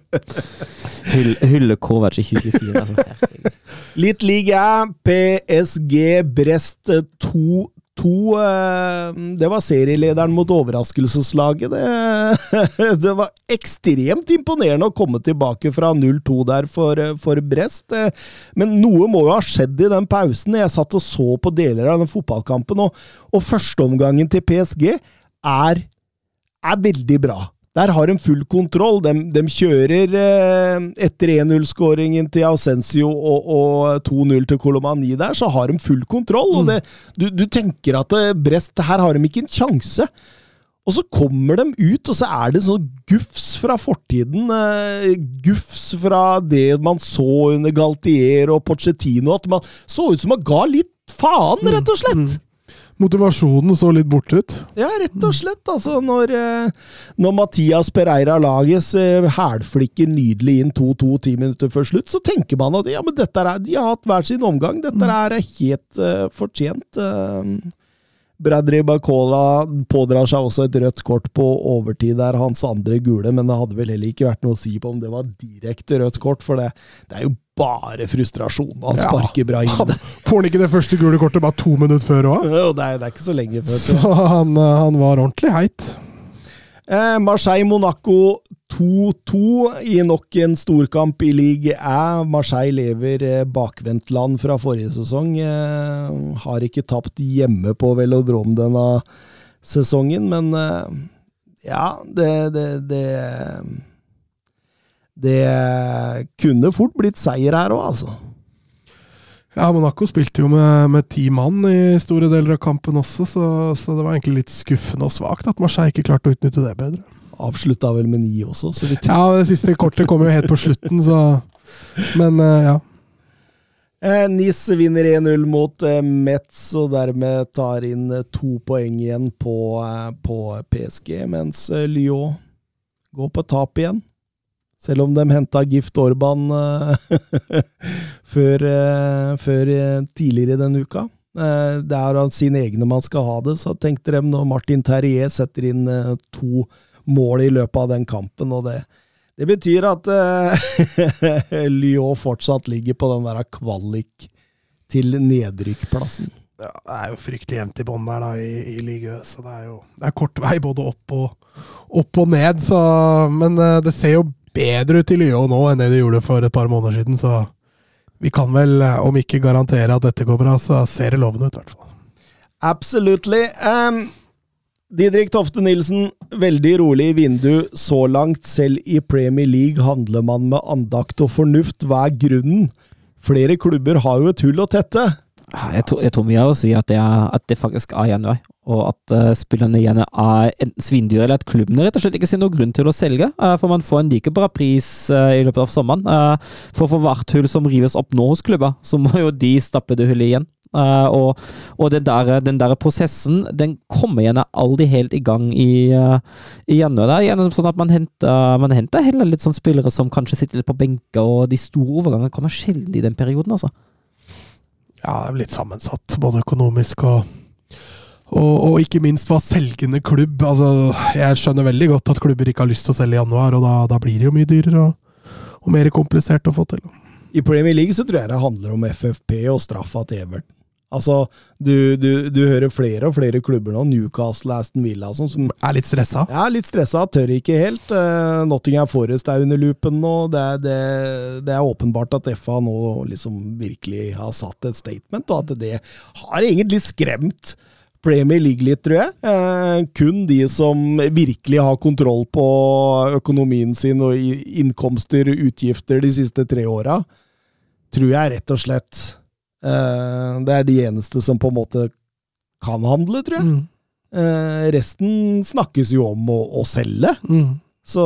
Hyll, hylle Kovac i 2024. Altså. Litt liga. PSG Brest 2-2. Eh, Det var serielederen mot overraskelseslaget. Det, det var ekstremt imponerende å komme tilbake fra 0-2 der for, for Brest. Eh, Men noe må jo ha skjedd i den pausen. Jeg satt og så på deler av den fotballkampen, og, og førsteomgangen til PSG er, er veldig bra. Der har de full kontroll. De, de kjører eh, etter 1-0-skåringen til Ausensio og, og 2-0 til Kolomani der, så har de full kontroll. Og det, du, du tenker at eh, Brest Her har de ikke en sjanse. Og så kommer de ut, og så er det sånn gufs fra fortiden. Eh, gufs fra det man så under Galtier og Pochettino. At man så ut som man ga litt faen, rett og slett. Motivasjonen så litt borte ut. Ja, rett og slett. Altså, når, eh, når Mathias Pereira Lages eh, hælflikker nydelig inn 2-2 ti minutter før slutt, så tenker man at ja, men dette er, de har hatt hver sin omgang. Dette er helt uh, fortjent. Uh, Bradley Bacola pådrar seg også et rødt kort på overtid der, hans andre gule, men det hadde vel heller ikke vært noe å si på om det var direkte rødt kort, for det, det er jo bare frustrasjon. Han Ja. sparker bra inn. Får han ikke det første gule kortet bare to minutter før òg? Det, er, det er ikke så lenge før. Så han, eh, han var ordentlig heit. Eh, Marseille-Monaco 2-2 i nok en storkamp i league Æ. Marseille lever eh, bakvendtland fra forrige sesong. Eh, har ikke tapt hjemme på velodrom denne sesongen, men eh, ja, det, det, det Det kunne fort blitt seier her òg, altså. Ja, Monaco spilte jo med, med ti mann i store deler av kampen også, så, så det var egentlig litt skuffende og svakt at Marseille ikke klarte å utnytte det bedre. Avslutta vel med ni også, så vidt Ja, det siste kortet kommer jo helt på slutten, så Men eh, ja. Eh, Nis vinner 1-0 mot eh, Metz, og dermed tar inn eh, to poeng igjen på, eh, på PSG, mens eh, Lyon går på tap igjen. Selv om de henta Gift Orban eh, før, eh, før eh, tidligere denne uka. Eh, det er av sine egne man skal ha det, så tenkte de når Martin Terrier setter inn eh, to mål i løpet av den kampen, og det, det betyr at uh, Lyon fortsatt ligger på den der kvalik til nedrykkplassen. ja. Det er jo fryktelig jevnt i bånn der da, i, i Ligue så det er jo det er kort vei både opp og, opp og ned. Så, men uh, det ser jo bedre ut i Lyon nå enn det det gjorde for et par måneder siden, så vi kan vel, eh, om ikke garantere at dette går bra, så ser det lovende ut, i hvert fall. Absolutely. Um, Didrik Tofte Nilsen, veldig rolig vindu så langt. Selv i Premier League handler man med andakt og fornuft. Hva er grunnen? Flere klubber har jo et hull å tette. Jeg tror, jeg tror mye av å si at det, er, at det faktisk er januar, og at uh, spillerne igjen er enten svindyre, eller at klubben rett og slett ikke ser noen grunn til å selge. Uh, for man får en like bra pris uh, i løpet av sommeren. For for hvert hull som rives opp nå hos klubber, så må jo de stappe det hullet igjen. Eh, og og den, der, den der prosessen den kommer gjerne aldri helt i gang i, eh, i januar. Det er gjerne sånn at man henter, man henter heller litt sånn spillere som kanskje sitter litt på benker, og de store overgangene kommer sjelden i den perioden, altså. Ja, det er litt sammensatt, både økonomisk og, og, og ikke minst hva selgende klubb Altså, jeg skjønner veldig godt at klubber ikke har lyst til å selge i januar, og da, da blir det jo mye dyrere og, og mer komplisert å få til. I Premier League så tror jeg det handler om FFP og straffa til Everton. Altså, du, du, du hører flere og flere klubber nå, Newcastle, Aston Villa og sånn, som Er litt stressa. Ja, litt stressa, tør ikke helt. Uh, Nottingham Forest er under loopen nå. Det er, det, det er åpenbart at FA nå liksom virkelig har satt et statement, og at det har egentlig skremt Premier League litt, tror jeg. Eh, kun de som virkelig har kontroll på økonomien sin og innkomster utgifter de siste tre åra, tror jeg rett og slett Det er de eneste som på en måte kan handle, tror jeg. Mm. Eh, resten snakkes jo om å, å selge. Mm. Så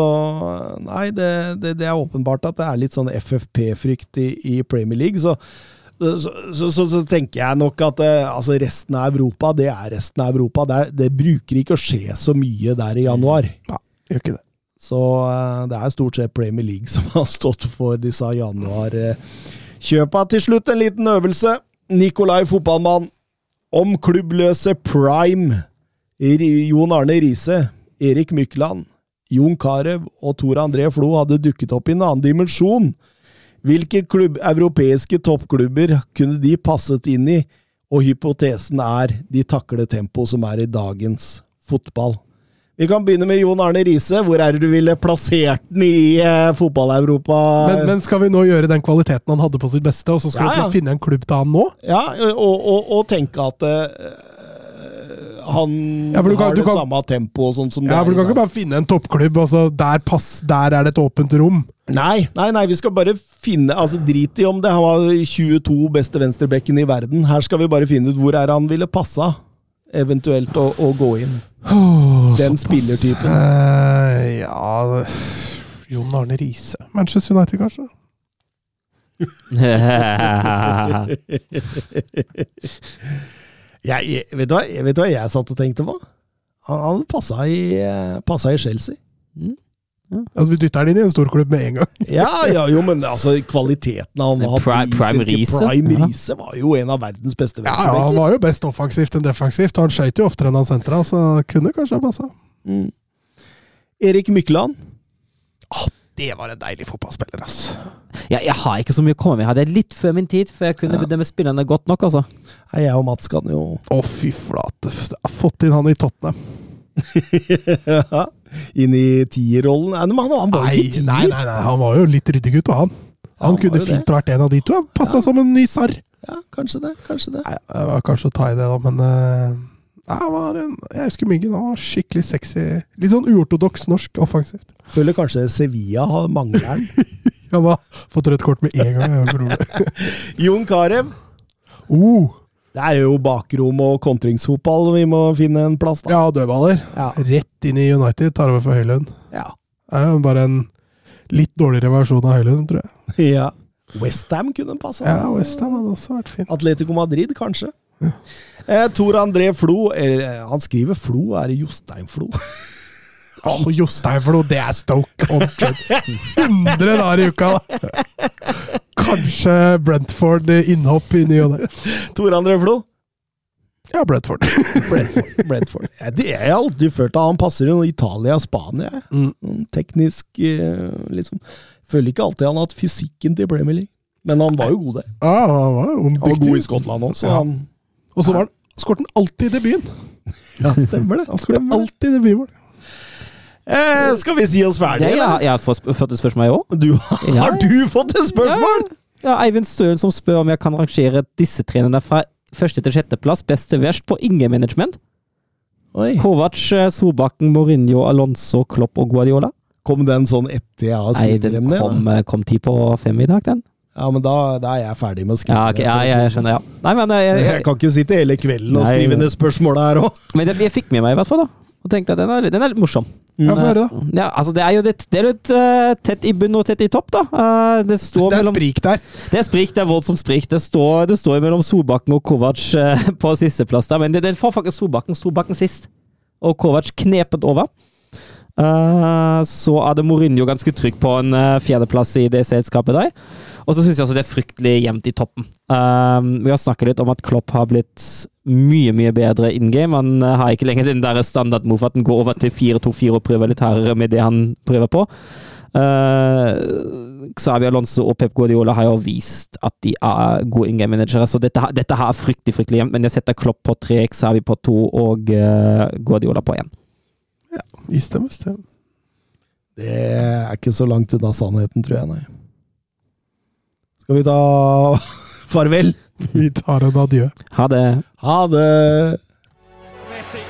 nei, det, det, det er åpenbart at det er litt sånn FFP-frykt i, i Premier League. Så, så, så, så, så tenker jeg nok at eh, altså resten av Europa, det er resten av Europa. Det, er, det bruker ikke å skje så mye der i januar. Gjør ikke det. Så eh, det er stort sett Premier League som har stått for disse januarkjøpa. Til slutt en liten øvelse. Nikolai fotballmann. Om klubbløse prime Jon Arne Riise, Erik Mykland, Jon Carew og Tor André Flo hadde dukket opp i en annen dimensjon. Hvilke klubb, europeiske toppklubber kunne de passet inn i? Og hypotesen er de takler tempoet som er i dagens fotball. Vi kan begynne med Jon Arne Riise. Hvor er det du ville plassert den i eh, fotball-Europa? Men, men skal vi nå gjøre den kvaliteten han hadde på sitt beste, og så skal Ja, ja. vi finne en klubb til han nå? Ja, og, og, og tenke at eh, han Ja, kan- har det kan- samme tempoet sånn som det er. Ja, for Du kan ikke bare finne en toppklubb, altså der, pass, der er det et åpent rom. Nei, nei, nei, vi skal bare finne altså Drit i om det. Han var 22 beste venstrebekken i verden. Her skal vi bare finne ut hvor er han ville passa, eventuelt å, å gå inn. Åh, Den spillertypen. Uh, ja Jon Arne Riise. Manchester United, kanskje? Jeg, jeg, vet, du hva, vet du hva jeg satt og tenkte på? Han hadde passa i, eh, passa i Chelsea. Altså, Vi dytter den inn i en storklubb med en gang. Ja, ja, jo, men altså, kvaliteten han hadde har Pri- Prime Riise? Prime Ja. Riise var jo en av verdens beste Ja, ja, Han var jo best offensivt enn defensivt, og han skøyt jo oftere enn han sentra, så kunne kanskje ha passa. Mm. Erik Mykland. Det var en deilig fotballspiller, ass. Ja, jeg har ikke så mye å komme med Jeg Det er litt før min tid, for jeg kunne Ja. bedømme spillerne godt nok, altså. Nei, Jeg og Mats kan jo Å, fy flate. Jeg har fått inn han i Tottenham. inn i tierrollen. Nei, men han, han var Nei, ikke tier. nei, nei, nei, han var jo litt ryddegutt, og han. Han Han kunne fint fint vært en av de to. Passa som en ny sarr. Ja, kanskje det. Kanskje det. Nei, det var kanskje å ta i det, da, men eh, nei, han var en, Jeg husker Myggen. Han var skikkelig sexy. Litt sånn uortodoks norsk offensivt. Føler kanskje Sevilla har mangler den. Han har fått rødt kort med en gang. det. Jon Carew. Oh, Det er jo bakrom og kontringsfotball. Vi må finne en plass, da. ja, dødballer. Ja. Rett inn i United. Tar over for Høylund. Ja. Det er jo bare en litt dårligere versjon av Høylund, tror jeg. ja. Westham kunne passa. Ja, Westham hadde også vært fint. Atletico Madrid, kanskje. Eh, Tor André Flo eller, Han skriver Flo, er det Jostein Flo? Å, Jostein Flo, det er Stoke 100 dager i uka, da! Kanskje Brentford innhopp i ny og ne. Tor André Flo? Ja, Brentford. Brentford. Brentford. Jeg, har alltid følt at han passer i Italia og Spania. Mm. Teknisk eh, liksom. Føler ikke alltid han har hatt fysikken til Premier League. Men han var jo god, der. Ja, han var jo Han var god i. Skottland òg, så Ja. han Og så var han skåret han alltid i debuten. Ja, stemmer det. Han skåret alltid i debutmål. Eh, skal vi si oss ferdige? jeg, jeg har fått et spørsmål, jeg òg. Har du fått et spørsmål? Ja, Eivind Støen som spør om jeg kan rangere disse trenerne fra første til sjetteplass best til verst, på Inge Management. Oi. Kovac, eh, Solbakken, Mourinho, Alonso, Klopp og Guardiola. Kom den sånn etter jeg har skrevet dem ned? kom, eh, kom ti på fem i dag, den. Ja, men da, da er jeg ferdig med å skrive Ja, okay, ja, jeg skjønner, ja. Nei, men jeg, jeg, sånn. Jeg kan ikke sitte hele kvelden og skrive ned spørsmåla her òg. Men jeg, jeg fikk med meg i hvert fall, da. Og tenkte at den er, den er litt morsom. Ja, få høre, da. Ja, altså Det er jo litt, det er litt uh, tett i bunn og tett i topp, da. Uh, det står Det er mellom sprik der. Det er sprik, det er voldsomt sprik. Det står, det står mellom Solbakken og Kovac uh, på sisteplass der, men det, det får faktisk Solbakken, Solbakken sist. Og Kovac knepet over. Eh, så det Mourinho ganske trygg på en uh, fjerdeplass i det selskapet der. Og så syns jeg også det er fryktelig jevnt i toppen. Uh, vi har snakket litt om at Klopp har blitt mye, mye bedre in game. Han har ikke lenger den der standard-move at han går over til 4-2-4 og prøver litt hardere med det han prøver på. Uh, Xavi Alonso og Pep Guardiola har jo vist at de er gode in game-managere, så dette, dette her er fryktelig fryktelig jevnt. Men jeg setter Klopp på tre, Xavi på to og Guardiola på én. I istemmes, det. Det er ikke så langt unna sannheten, tror jeg, nei. Skal vi ta farvel? Vi tar en adjø. Ha det. Ha det! Messi.